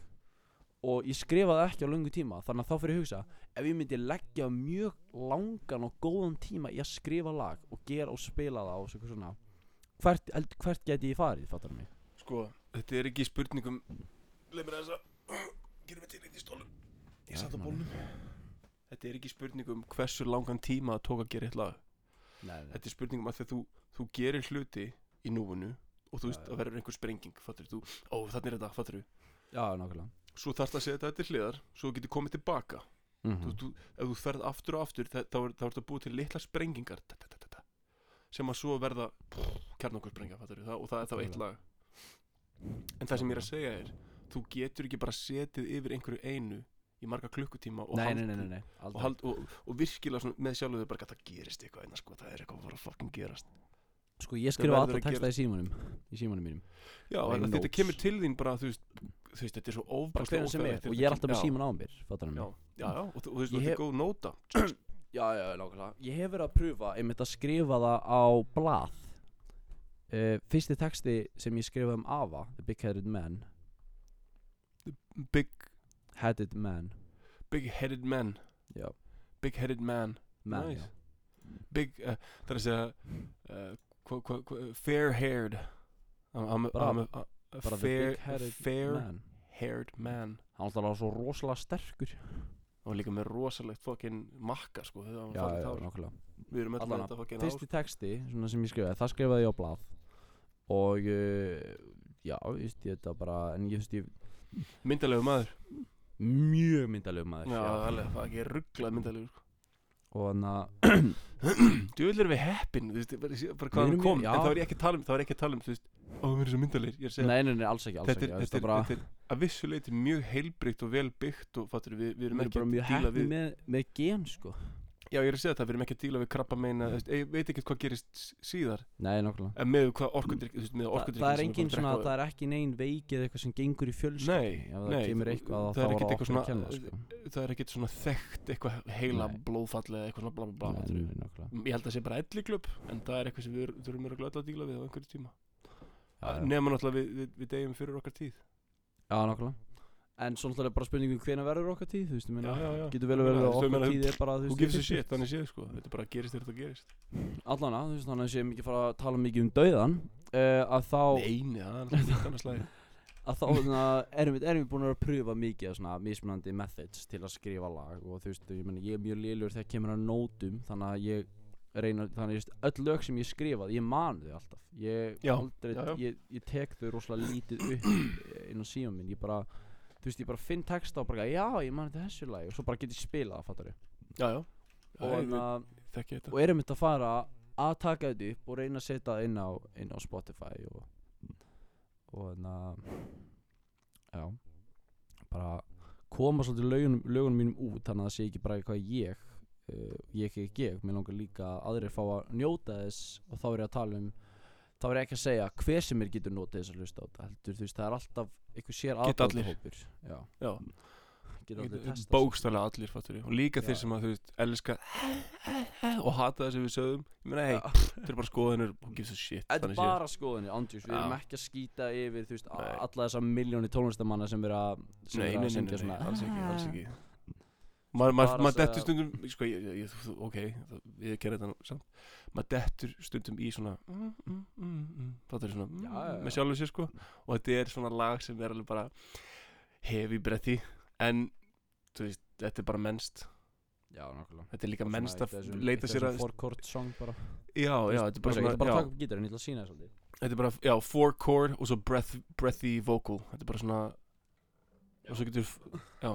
og ég skrifaði ekki á löngu tíma þannig að þá fyrir ég að hugsa ef ég myndi leggja mjög langan og góðan tíma í að skrifa lag og gera og spila það og svo svona hvert, hvert geti ég farið, fattar mig?
Sko, þetta er ekki spurningum Leif mér þess að Gerum við til eitt í stólum Ég satt á bólnum. Þetta er ekki spurningum hversu langan tíma það tók að gera eitt lag.
Nei, nei.
Þetta er spurningum að þegar þú, þú gerir hluti í núinu og þú veist að verður einhver sprenging fattur þú, ó þannig er þetta, fattur þú
já, nákvæmlega.
Svo þarfst að setja þetta til hliðar svo getur komið tilbaka.
Mm
þú, þú, ef þú ferð aftur og aftur þá er þetta búið til litla sprengingar ta, ta, ta, sem að svo verða kjarnokkur sprengja fattur þú, og það er þá eitt lag. En það sem ég er að segja er þú getur ekki bara setið yfir einhverju einu í marga klukkutíma og,
nei, nei, nei, nei, nei,
og, og, og virkilega með sjálfu þau bara að það gerist eitthvað einna sko, það er eitthvað að fara að fucking gerast
sko ég skrifa alltaf texta í símanum í símanum mínum.
Já, þetta kemur til þín bara, þú veist, þú veist, þetta er svo
er. og ég er alltaf með síman á mér,
Já, já, og þú veist, þetta er góð nóta
Já, já, nákvæmlega. Ég hef verið að pröfa einmitt að skrifa það á blað. Uh, Fyrsti texti sem ég skrifaði um Ava The Big Headed Man.
Big,
Headed Man.
Big headed man.
Já,
Big headed man.
Man
Nice.
já.
Big, uh, það er að segja uh, hva, hva, hva, Fair haired I'm,
Bara-
I'm, a, a fair, fair
Man
haired man.
Hann var alltaf svo rosalega sterkur.
Og líka með rosalegt fokkin makka sko,
Já, já,
við erum öll
Allavega,
þetta fokkin
Fyrsti texti sem ég skrifaði, það skrifaði ég á blað. Og uh, Já, veist ég þetta bara En ég veist ég
myndalegu maður.
Mjög myndalegu maður
já, alveg, það er ekki rugglað myndalegu sko.
Og hann að
djúvill erum við heppin þú veist, bara, bara hvað
Við
hann
erum
kom
mjög-
en
já.
þá er ég ekki að tala um þá er ég ekki að tala um þú veist, ó við erum svo myndalegir ég er að segja
Nei, nei, nei, alls ekki, alls
þetta,
ekki
þetta, er,
það bara-
þetta er að vissu leiti mjög heilbrygt og vel byggt og fattur við, við
Við
erum
erum
ekki
bara
að
mjög
díla
heppni
við
með, með gen sko
já ég er að segja það, við erum ekki að díla við krabba meina ég veit ekki hvað gerist síðar.
Nei, nokkulega
en með hvað orkudrykk þú veist, með
Þa,
orkudrykk
það er engin svona, það er ekki neinn veik eða eitthvað sem gengur í fjölskyldinni
Nei,
það
nei,
eitthvað
það
þá
er
var
ekkert
okkur
eitthvað
að kenna
svona-
sko.
það er ekkert svona þekkt eitthvað heila
Nei.
blóðfall eða eitthvað svona bla bla bla ég held að það sé bara elliklub en það er eitthvað sem við þurfum að glöða að díla við á einhverju tíma. Nema náttúrulega við, við, við deyjum fyrir okkar tíð.
Já, nokkulega En svo náttúrulega bara spurningum hvenær verður okkar tíð, þú veist, ég meina
já, já.
Getur vel
Já,
verið
þú
að okkar
meina,
tíð er bara, þú
Who
veist
a
í
shit,
50.
þannig séð sko Þetta bara gerist þegar þetta gerist
Allana, þú veist, þannig að sé mikið fara að tala mikið um dauðan uh, Að þá,
Nei, það er alltaf annars lagi
að þá svona, erum, við, erum við búin að pröfa mikið af svona mismunandi methods til að skrifa lag Og þú veist, ég meina, ég er mjög lélur þegar kemur að nótum Þannig að ég reyna, þannig að just, öll lög sem ég skrifað, ég man þau alltaf Ég
Já,
aldrei,
já, já.
Ég, ég tek þau rosalega lítið upp eh, inn á síðan minn Ég bara, þú veist, ég bara finn texta og bara, já, ég man þetta þessu lagi. Og svo bara get ég spilað, fattar ég
Já, já,
Og,
ég
og, og erum þetta að fara að taka þetta upp og reyna að setja það inn á, inn á Spotify og og þannig að já. Bara koma svolítið lögunum, lögunum mínum út þannig að það sé ekki bara eitthvað ég uh, ég ekki ég, mér langar líka að aðrir fá að njóta þess og þá er ég að tala um þá er ég ekki að segja hver sem er getur notið þess að hlusta á þetta heldur þú veist það er alltaf einhver sér aðdótahópur já,
Já,
geta allir testa
bókstælega allir fattur Og líka
Já.
þeir sem að þú veist, elska Og hata það sem við sögum Ég meina, hei, þetta er bara skoðanir Who gives a shit,
Þetta er bara skoðunni, andjús, við erum ekki að skýta yfir, þú veist,
Nei.
alla þessa miljóni tónlistamanna sem vera sem
Nei,
vera
nei,
að
nei,
syngja
nei,
svona.
alls ekki, alls ekki.
Bara
Maður dettur stundum Sko, ég, ég, ok, ég ker þetta samt. Maður dettur stundum í svona mm, mm, mm, mm, Það er svona mm,
Já, já.
Með sjálfur sér, sko. Og þetta er svona lag sem er alveg bara Hefi bretti En, veist, þetta er bara mennst.
Já,
Þetta er líka mennst að leita sér að
four chord song bara.
Já, já, þetta er bara Þetta er bara, four chord og svo breath, breathy vocal. Þetta er bara svona Og svo getur, já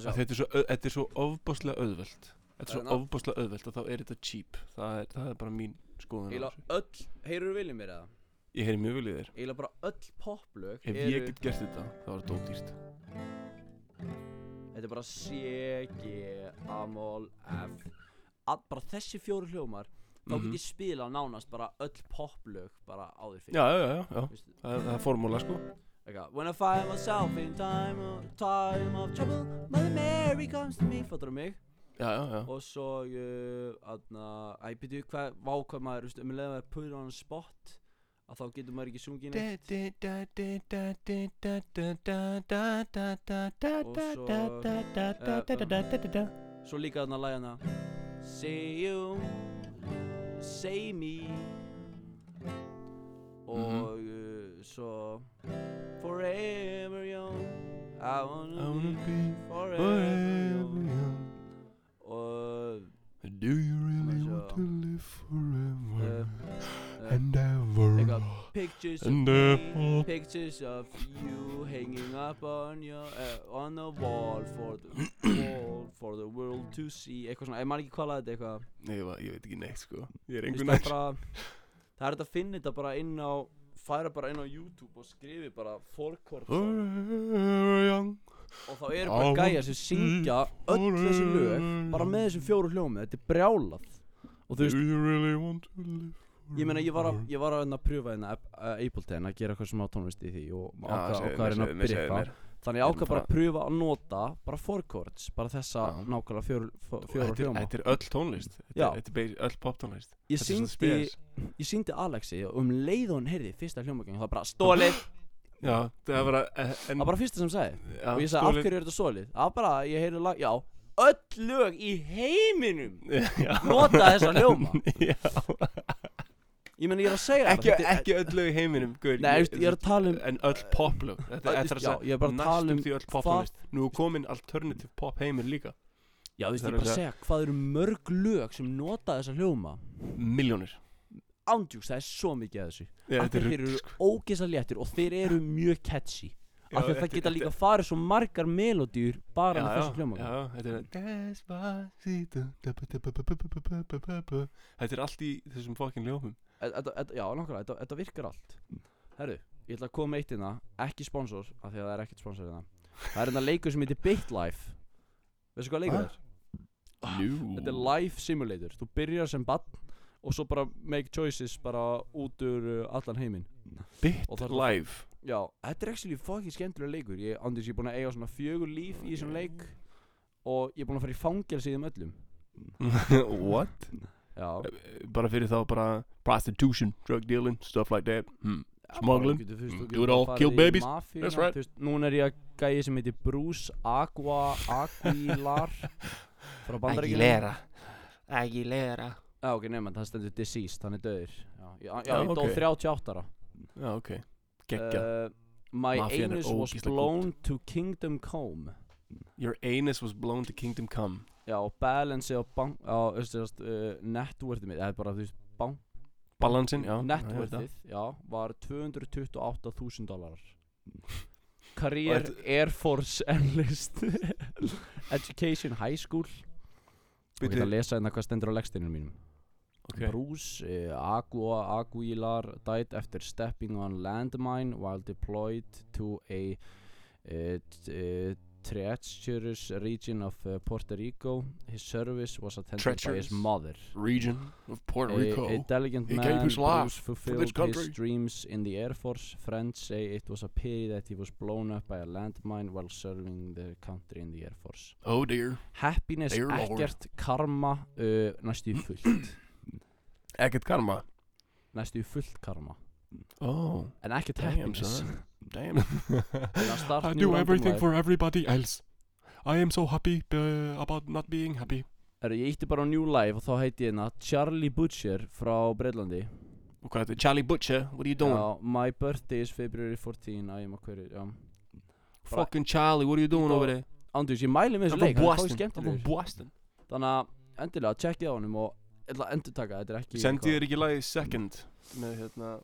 Þetta er svo, þetta er svo ofbáslega auðvelt. Þetta er svo ofbáslega auðvelt og þá er þetta cheap. Það er, það er bara mín skoðun á þessu.
öll, heyrur þú viljum mér eða?
Ég heyri mjög í þér.
Eiginlega bara öll poplög
Ef ég get gert þetta, þá er þetta ódýrt.
Þetta er bara C, G, A-mól, F. Að, bara þessi fjóru hljómar þá
Mhm.
get ég spila nánast bara öll poplög bara áður fyrir.
Já, já, já, já. Það, það er formúla, sko
eitthvað, When I find myself in time of, time of trouble Mother Mary comes to me. Fattur mig.
Já, já, já.
Og svo uh, Aðna Æ, byrju, hvað Vákvað maður Þú veist, um að put on a spot Að þá getur maður ekki sungið neitt. Svo líka þarna lægana Say you Say me. Og uh, svo Forever young. I wanna,
I wanna
be
be
forever
forever
young.
young.
Og
Do you really
Maður
want to live forever?
Uh,
and ever
Pictures of
And
me
ever
Pictures of you Hanging up on your uh, On the wall For the wall For the world to see. Eitthvað svona Ég man ekki hvað laði þetta eitthvað.
Nei, ég, veit ekki neitt, sko. Ég er einhvern veginn
Það er þetta að finna þetta bara inn á Færa bara inn á YouTube og skrifi bara
young.
Og þá eru bara gæjar sem syngja Öll þessi lög Bara með þessum fjóru hljómi. Þetta er brjálað. Og þú veist Ég meina ég var að, ég var að, pröfa uh, Ableton að gera eitthvað smá tónlist í því og
segðu
ákvað
mér,
að reyna Þannig ég
erum
bara að pröfa að nota bara chords Bara þessa
Já.
nákvæmlega fjóru, fjó-
Þetta
fjóra
er-
hljóma
Þetta er öll tónlist Þetta
Já.
Þetta er öll poptónlist
Ég
Þetta er svona
síndi,
spes.
ég síndi Alexi og um leið og hann heyrði fyrsta hljómagang það var bara stólið
Já, það er bara eh, en,
Það var bara fyrsta sem sagði
já,
Og ég sagði af hverju er þetta stólið Það var bara, ég heyrði lag, já Öll lög í heiminum
Já.
Nota þessa hljóma
Já.
Ég meina ég er að segja
ekki,
er-
ekki öll lög í heiminum guður,
Nei, veist, ég er að tala um
En öll poplög. Þetta er
ég er bara að tala um
Næstum því öll poptónlist Nú er komin alternative pop heimur líka.
Já, þú veist,
Það
ég
er
bara að
að
segja Hvað eru mörg lög sem nota þessa hljóma?
Miljónir
Ándjúks, það er svo mikið af þessu. Þeir eru
sko.
ógeðsa léttir og þeir eru mjög catchy. Af því að það geta líka farið svo margar melodýr bara með þessu hljóma.
þetta er allt í þessum fokkin
þetta- Já, nákvæmlega, þetta, þetta virkar allt. Herru, ég ætla að koma eitt hérna Ekki sponsor, af því að það er ekkert sponsor hérna. Það er hérna leikur sem heitir BitLife. Veistu hvað leikur
Ah.
er?
Nú.
Þetta er life simulator. Þú byrjar sem bann og svo bara make choices bara út úr uh, allan heiminn.
Bit
Og það er-
live
Já, þetta er actually fucking skemmtilega leikur. Ég, andis, ég er búin að eiga svona fjögur líf í þessum leik Og ég er búin að fara í fangelsi í þeim öllum.
What?
Já.
Bara fyrir þá bara Prostitution, drug dealing, stuff like that. Hmm.
Já,
Smuggling. Mm, do it all, kill babies.
mafíuna,
That's right.
Núna er ég að gæja sem heitir Bruce Agua Aguilar Frá bandaríkjunum.
Aguilera.
Já, ok, nefnum, það stendur deceased, hann er döður Já, já, já ég dó
ok.
38 ára.
Já, ok. Gekkja
uh, My
Mafían er
anus was blown to Kingdom Come.
Your anus was blown to kingdom come
Já, og balance á bank á, uh, networthið mitt, er bara, þú veist, bank
Balansin, já
Networthið, já, var 228.000 dólarar Career Air Force Enlist Education High School. Og ég ætla að lesa hérna hvað stendur á legstinu mínum.
Ok.
Bruce uh, Agua Aguilar died after stepping on landmine while deployed to a uh, t- uh, treacherous region of uh, Puerto Rico. His service was attended by
Treacherous?
his mother.
Region of Puerto Rico
A, a delicate
He
man,
gave his life
Bruce
for
fulfilled
this
his
country.
dreams in the Air Force. Friends say it was a pity that he was blown up by a landmine while serving the country in the Air Force.
Oh dear
Happiness,
Dear Lord.
ekkert karma, uh, næstu í fullt.
Ekkert karma
næstu í fullt karma.
Oh
En ekkert
Damn
happiness.
son Damn. I do everything for everybody else. I am so happy uh, about not being happy.
Herru, ég ítti bara á New Life og þá heiti ég hérna Charlie Butcher frá Breitlandi
Og hvað er þetta? Charlie Butcher, what are you doing?
Já, my birthday is February 14 I am a query, já.
Fucking Charlie, what are you doing over there?
Andjús, ég mæli með þessu
I'm
leik,
from
hann er fáið
Boston I'm from
skemmtilegur
Boston
Þannig að endilega, tjekkið á honum og ég ætla að endur taka, þetta er ekki
Sendi þér ekki lagið Second Með hérna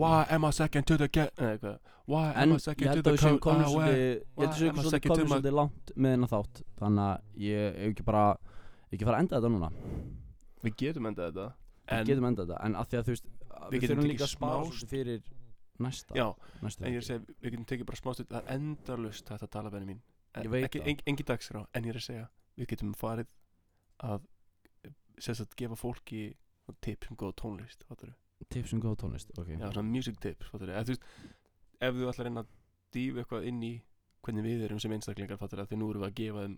Why am I second to the get Nei, hvað Why
En
am I second to
að
the I wear
svolítið Ég held að séum
am I
svolítið
second to
komin
my-
svolítið langt með hennar þátt. Þannig að ég hef ekki bara ekki fara að enda þetta núna.
Við getum endað þetta.
Við
En
getum enda þetta En að því að þú veist
Við
þurfum líka að svolítið fyrir næsta
Já,
næstu
en ég er að segja, við getum tekið bara smástund Það er endalust þetta að tala benni mín En
Ég veit
ekki,
það.
en, Engi dagskrá, en ég er að segja Við getum farið að sem sagt gefa fólki tips um góða tónlist fattarðu?
Tips um góð tónlist ok
Já, svona music tips þú veist, Ef þú ætlar að reyna að dýfa eitthvað inn í hvernig við erum sem einstaklingar fattarðu? Því nú erum við að gefa þeim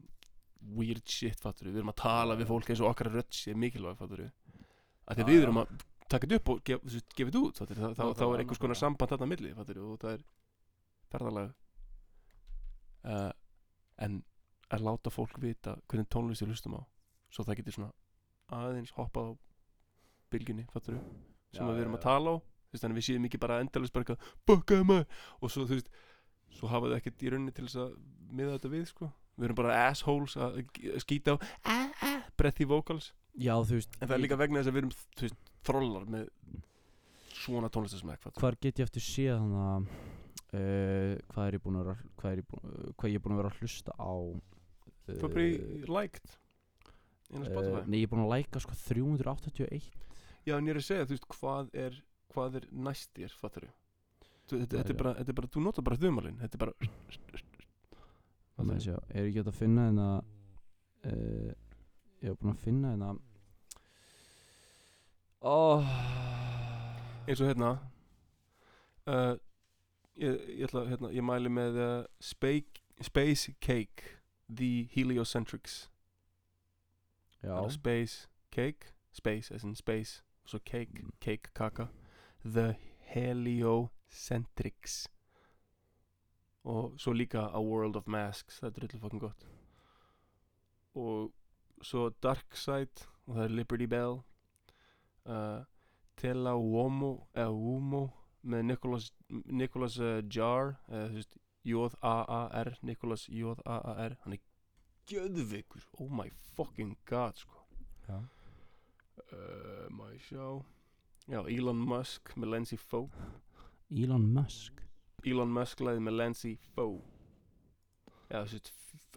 weird shit fattarðu? Við erum að tala við fólk eins og okkar rödd sé mikilvæg fattarðu? Af því
Já,
að við erum að taka þetta upp og gefa þetta út fattarðu? Þá, þá, er einhvers konar samband þarna milli fattarðu? og það er ferðalega uh, en að láta fólk vita hvernig tónlist við hlustum á svo það getur svona aðeins hoppað á bylginni fattarðu? Sem
Já,
við erum að tala á. Veist, við séum ekki bara endalist bara eitthvað og svo þú veist svo hafa þau ekkert í rauninni til þess að miða þetta við sko. Við erum bara assholes að skýta á
þú veist
en það er líka vegna þess að við erum veist, þrollar með svona tónlistasmekk fattar
hvar get ég eftir séð þannig að uh, hvað er ég búin að vera hvað er uh, hvað ég er búin að vera að hlusta á uh,
þú er bara í liked Spotify.
uh, nei ég er búin að læka sko 381
já en ég er að segja þú veist hvað er hvað er næst þér fattar þú þetta,
Já,
þetta, er bara, þetta er bara þú notar bara þumalinn þetta er bara
Það
fattarðu?
sjá, er ekki hægt að finna hérna uh, Ég hef búin að finna hérna oh.
eins og hérna uh, ég, ég ætla hérna, ég mæli með uh, Space, Space Cake The Heliocentrics.
Já,
er Space Cake? Space as in Space svo Cake,
Mm.
Cake kaka. The Heliocentrics. Og svo líka A World of Masks það er drullu fucking gott. Og svo Dark Side og það er Liberty Bell. Uh, Tela Uomo eða Uomo með Nicholas, Nicholas uh, Jar eða J-A-A-R Nicholas J-A-A-R hann er gjöðvikur oh my fucking god sko.
Já.
Uh, má ég sjá? Já, Elon Musk með Lenzi Fo
Elon Musk?
Elon Musk leiði með Lenzi já, þú veist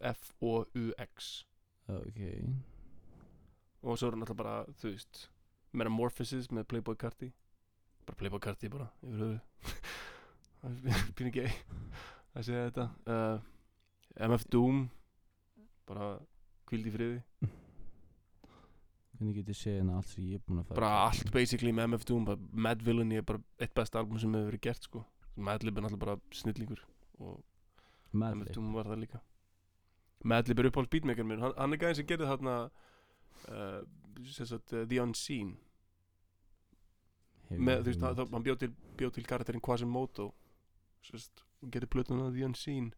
F-O-U-X
Ok.
Og svo er hann alltaf bara, þú veist Metamorphosis með Playboy Carti. Bara Playboy Carti bara yfir höfu pínu gay að segja þetta. Uh, MF Doom. Bara kvíld í friði
Hvernig get ég séð hérna allt sem ég er búin að fara
bara allt basically með MF Doom Mad Villainy er bara eitt best album sem hefur verið gert sko. Madlib er náttúrulega bara snillingur og MF
Madlib
Doom var það líka. Madlib er uppáhalds beatmaker minn. Hann, hann er gæðin sem gerði þarna uh, sagt, uh, The Unseen. Með, þú veist, það, hann bjóð til, bjó til karakterinn Quasimodo og gerði plötuna The Unseen.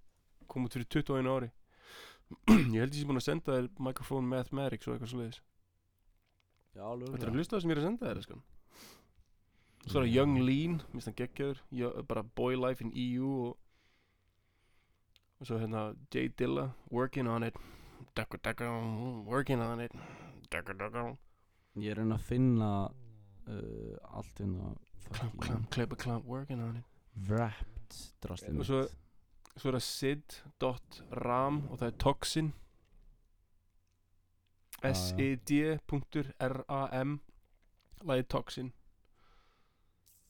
Kom út fyrir 21 ári. Ég held ég sé búin að senda þér Microphone Mathematics og eitthvað
alveg
Þetta er að hlusta það sem ég er að senda þér eskan Svo er það Young Lean Mist hann geggjaður. Yo- Bara Boy Life in EU og, og svo hérna J Dilla Working on it. Dakka dakka Working on it. Dakka dakka
Ég er að finna uh, allt hérna
Klamp klamp Klippa klamp Working on it.
Wrapped drastlið
Og svo, svo er það sid.ram Og það er Toxin. S-I-D.R-A-M Lagi Toxin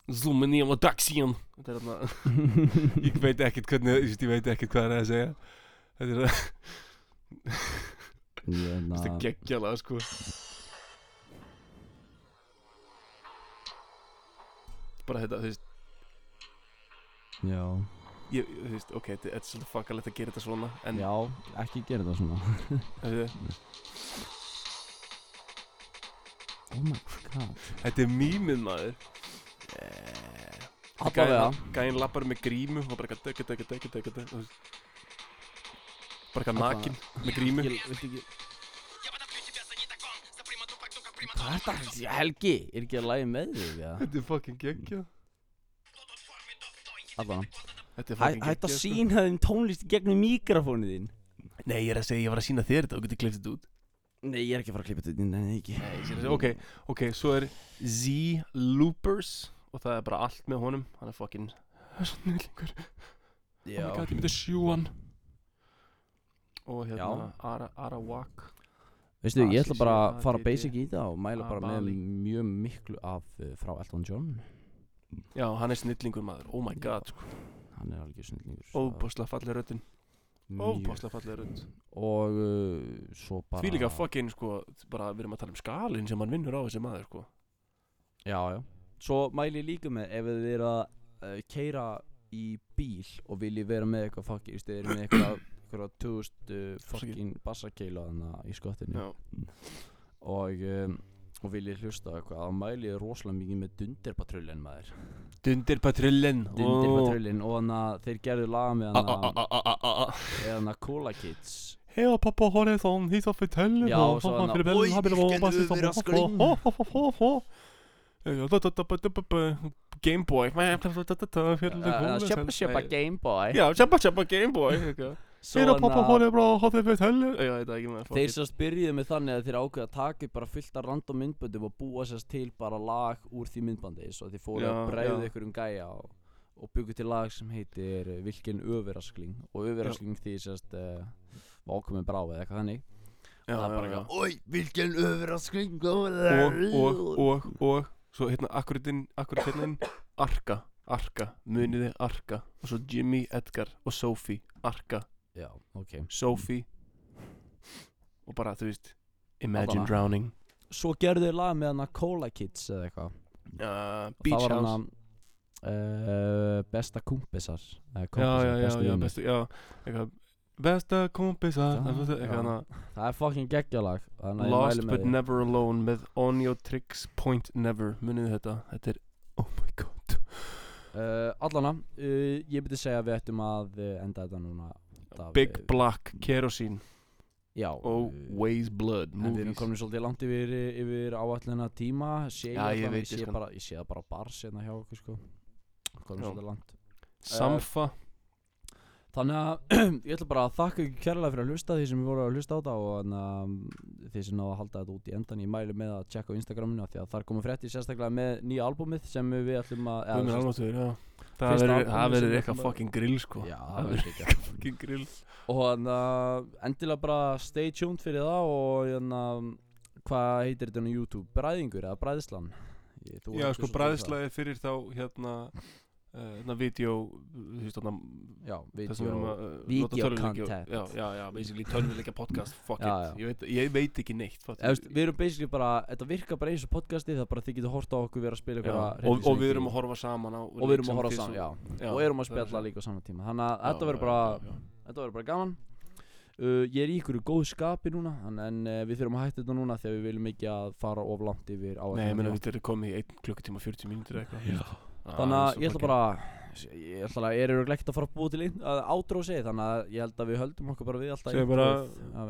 Zoomin í á Daxian Þetta er þarna Ég veit ekkert hvernig, ég, veit ekkert hvað það er að segja. Þetta er að
Ég er
Þetta er geggjala sko. Bara þetta, þú veist
Já,
ég, Þú veist, ok, þetta þetta er svolítið fuckalegt að gera þetta svona En
já, ekki gera það svona.
Þetta,
Oh my god
þetta er mýmið maður Eh,
Allavega
Gæinn lappar með grímu og bara eitthvað dögg, dögg þú veist. Bara eitthvað nakin með grímu
Ég viltu ekki Hvað er þetta? Helgi, er ekki að lægi með þig? Ja?
Þetta er fucking geggja
Allavega Hætt að
geggjað, sko.
sína þeim tónlist gegnum mikrofónið þín
Nei, ég er að segja, ég var að sína þér þetta og getur klift þetta út
Nei, ég er ekki að fara að klippa þetta inn, nei, ekki.
Nei, ok, ok, svo er Z Loopers og það er bara allt með honum. Hann er fucking snillingur oh my god, ég myndi að sjú hann. Og hérna
Já.
Ara, Arawak.
Veistu, ég ætla bara að fara basic í þetta og mæla bara með mjög miklu af uh, frá Elton John.
Já, hann er snillingur maður, oh my god sko.
Hann er algjör snillningur
Óbáslega falleg röddin Óbáslega falleg rödd.
Og uh, svo bara
Því líka fucking sko, bara við erum að tala um skalinn sem hann vinnur á þessi maður sko.
Já, já. Svo mæli ég líka með ef þið eru að uh, keira í bíl og vilji vera með eitthvað fucking Þú veist, þið eru með eitthvað eitthvað 2000 uh, fucking bassakeila þannig í skottinu.
Já,
og, um, og vilji hlusta á eitthvað þá mæli ég rosalega mikið með Dunderpatrullin maður
Dundir patrullin
Dunderpatrullin og þannig að þeir gerðu laga með
Ah,
hann að eða Cola Kids
Hej pappa har en sån hit och förtäll
Ja, och så han- Oj, vilken överraskning.
Gameboy
Köpa köpa Gameboy
Já, köpa köpa Gameboy
Svo
Hej pappa har
þannig að
förtäll Já, þetta er ekki með
Þeir sérst byrjuðu með þannig að þeir ákveða að taka upp bara fullt af random myndböndum og búa sérst til bara lag úr því myndbandi svo þeir fóru
Já,
að bregðu
já.
ykkur um gæja og, og byggu til lag sem heitir uh, Vilken överraskling. Og överraskling því sérst uh, vákomið brá eða eitthvað þannig.
Já,
það er bara eitthvað Oi, vilken överraskling
og, og, og, og Svo hérna, akkurat inn, akkurat hérna inn Arka, Arka, muniði Arka? Og svo Jimmy, Edgar og Sophie Arka,
Já, ok.
Sophie. Og bara, þú veist Imagine
Allavega.
Drowning.
Svo gerðu þeir lag með hana Cola Kids eða eitthvað.
Uh, Beach
það var
House.
hana uh, Besta kumpisar eða
Já,
kompisar,
já, já, já, bestu, já Eitthvað Besta kompisar
Það-
Eitthvað
já.
hana.
Það er fucking geggjalag þannig að ég
Lost
mæli
but
með því.
never alone með Onyo Tricks Point Never Munið þetta, þetta er Oh my god.
Uh, allana, uh, ég myndi segja að við ættum að uh, enda þetta núna út af,
Big
uh,
Black Kerosene
Já.
Og
uh,
Ways Blood
En við erum komin svolítið langt yfir, yfir áallina tíma sé
Já, ég
sé
ég skal-
bara, ég sé það bara á bars hérna hjá okkur sko. Komin svolítið langt.
Samfa
Þannig að ég ætla bara að þakka ykkur kærlega fyrir að hlusta því sem við vorum að hlusta á þetta og þannig að því sem náðu að halda þetta út í endan ég mæli með að tjekka á Instagraminu því að þar komum frétti sérstaklega með nýja albúmið sem við ætlum að
Guð minn
eða,
almáttugur, já Það verður- það eitthvað
að-
fucking grill sko
Já,
Það
það
verður
ekki
fucking grill
Og þannig að endilega bara stay tuned fyrir það og hérna hvað heitir þetta á YouTube? Bræðingur eða Bræðislan? Ég,
Já, sko
svolítið
bræðislaði fyrir þá hérna uh, hérna vídeo þú veist þarna
það. Já,
það sem við erum að
Video
nota
content.
Já, já, já, basically tölvuleika podcast fuck
Já,
it,
já.
Ég, veit, ég veit ekki neitt fattar
Eða, veist, Við erum basically bara, þetta virkar bara eins og podcasti það bara þið getur hort á okkur vera að spila ykkur
og, og við erum að horfa saman á
og við erum að horfa saman, já, og erum að spjalla líka á saman tíma. Þannig að þetta verður bara þetta verður bara gaman. Uh, ég er í ykkur góð skapi núna en, en uh, við þurfum að hætta þetta núna þegar við viljum ekki að fara of langt yfir
Nei, ég meina
áætlunartíma.
við erum komið í 1 klukkutíma 40 mínútur eitthvað Já
þannig að ég ætla bara ég ætla að ég er örugglega ekkert að fara að búa til að átróð sig þannig að ég held að við höldum okkur bara við alltaf
Segðu bara,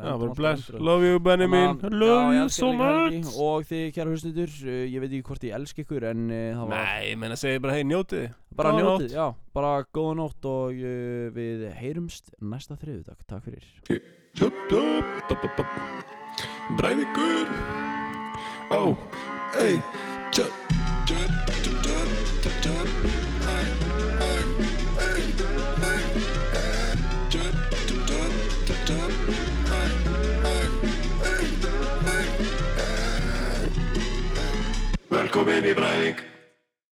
Já, bara bless, love you Benny mín Love you so much.
Og þið kæra hlustundur uh, ég veit ekki hvort ég elska ykkur en uh, það var
Nei, ég meina segi bara hei njótið.
Bara njótið, já, bara góða nótt og uh, við heyrumst næsta þriðudag, takk fyrir.
Breiðingur Ó, ei Tjö, tjö, Welkom baby, break.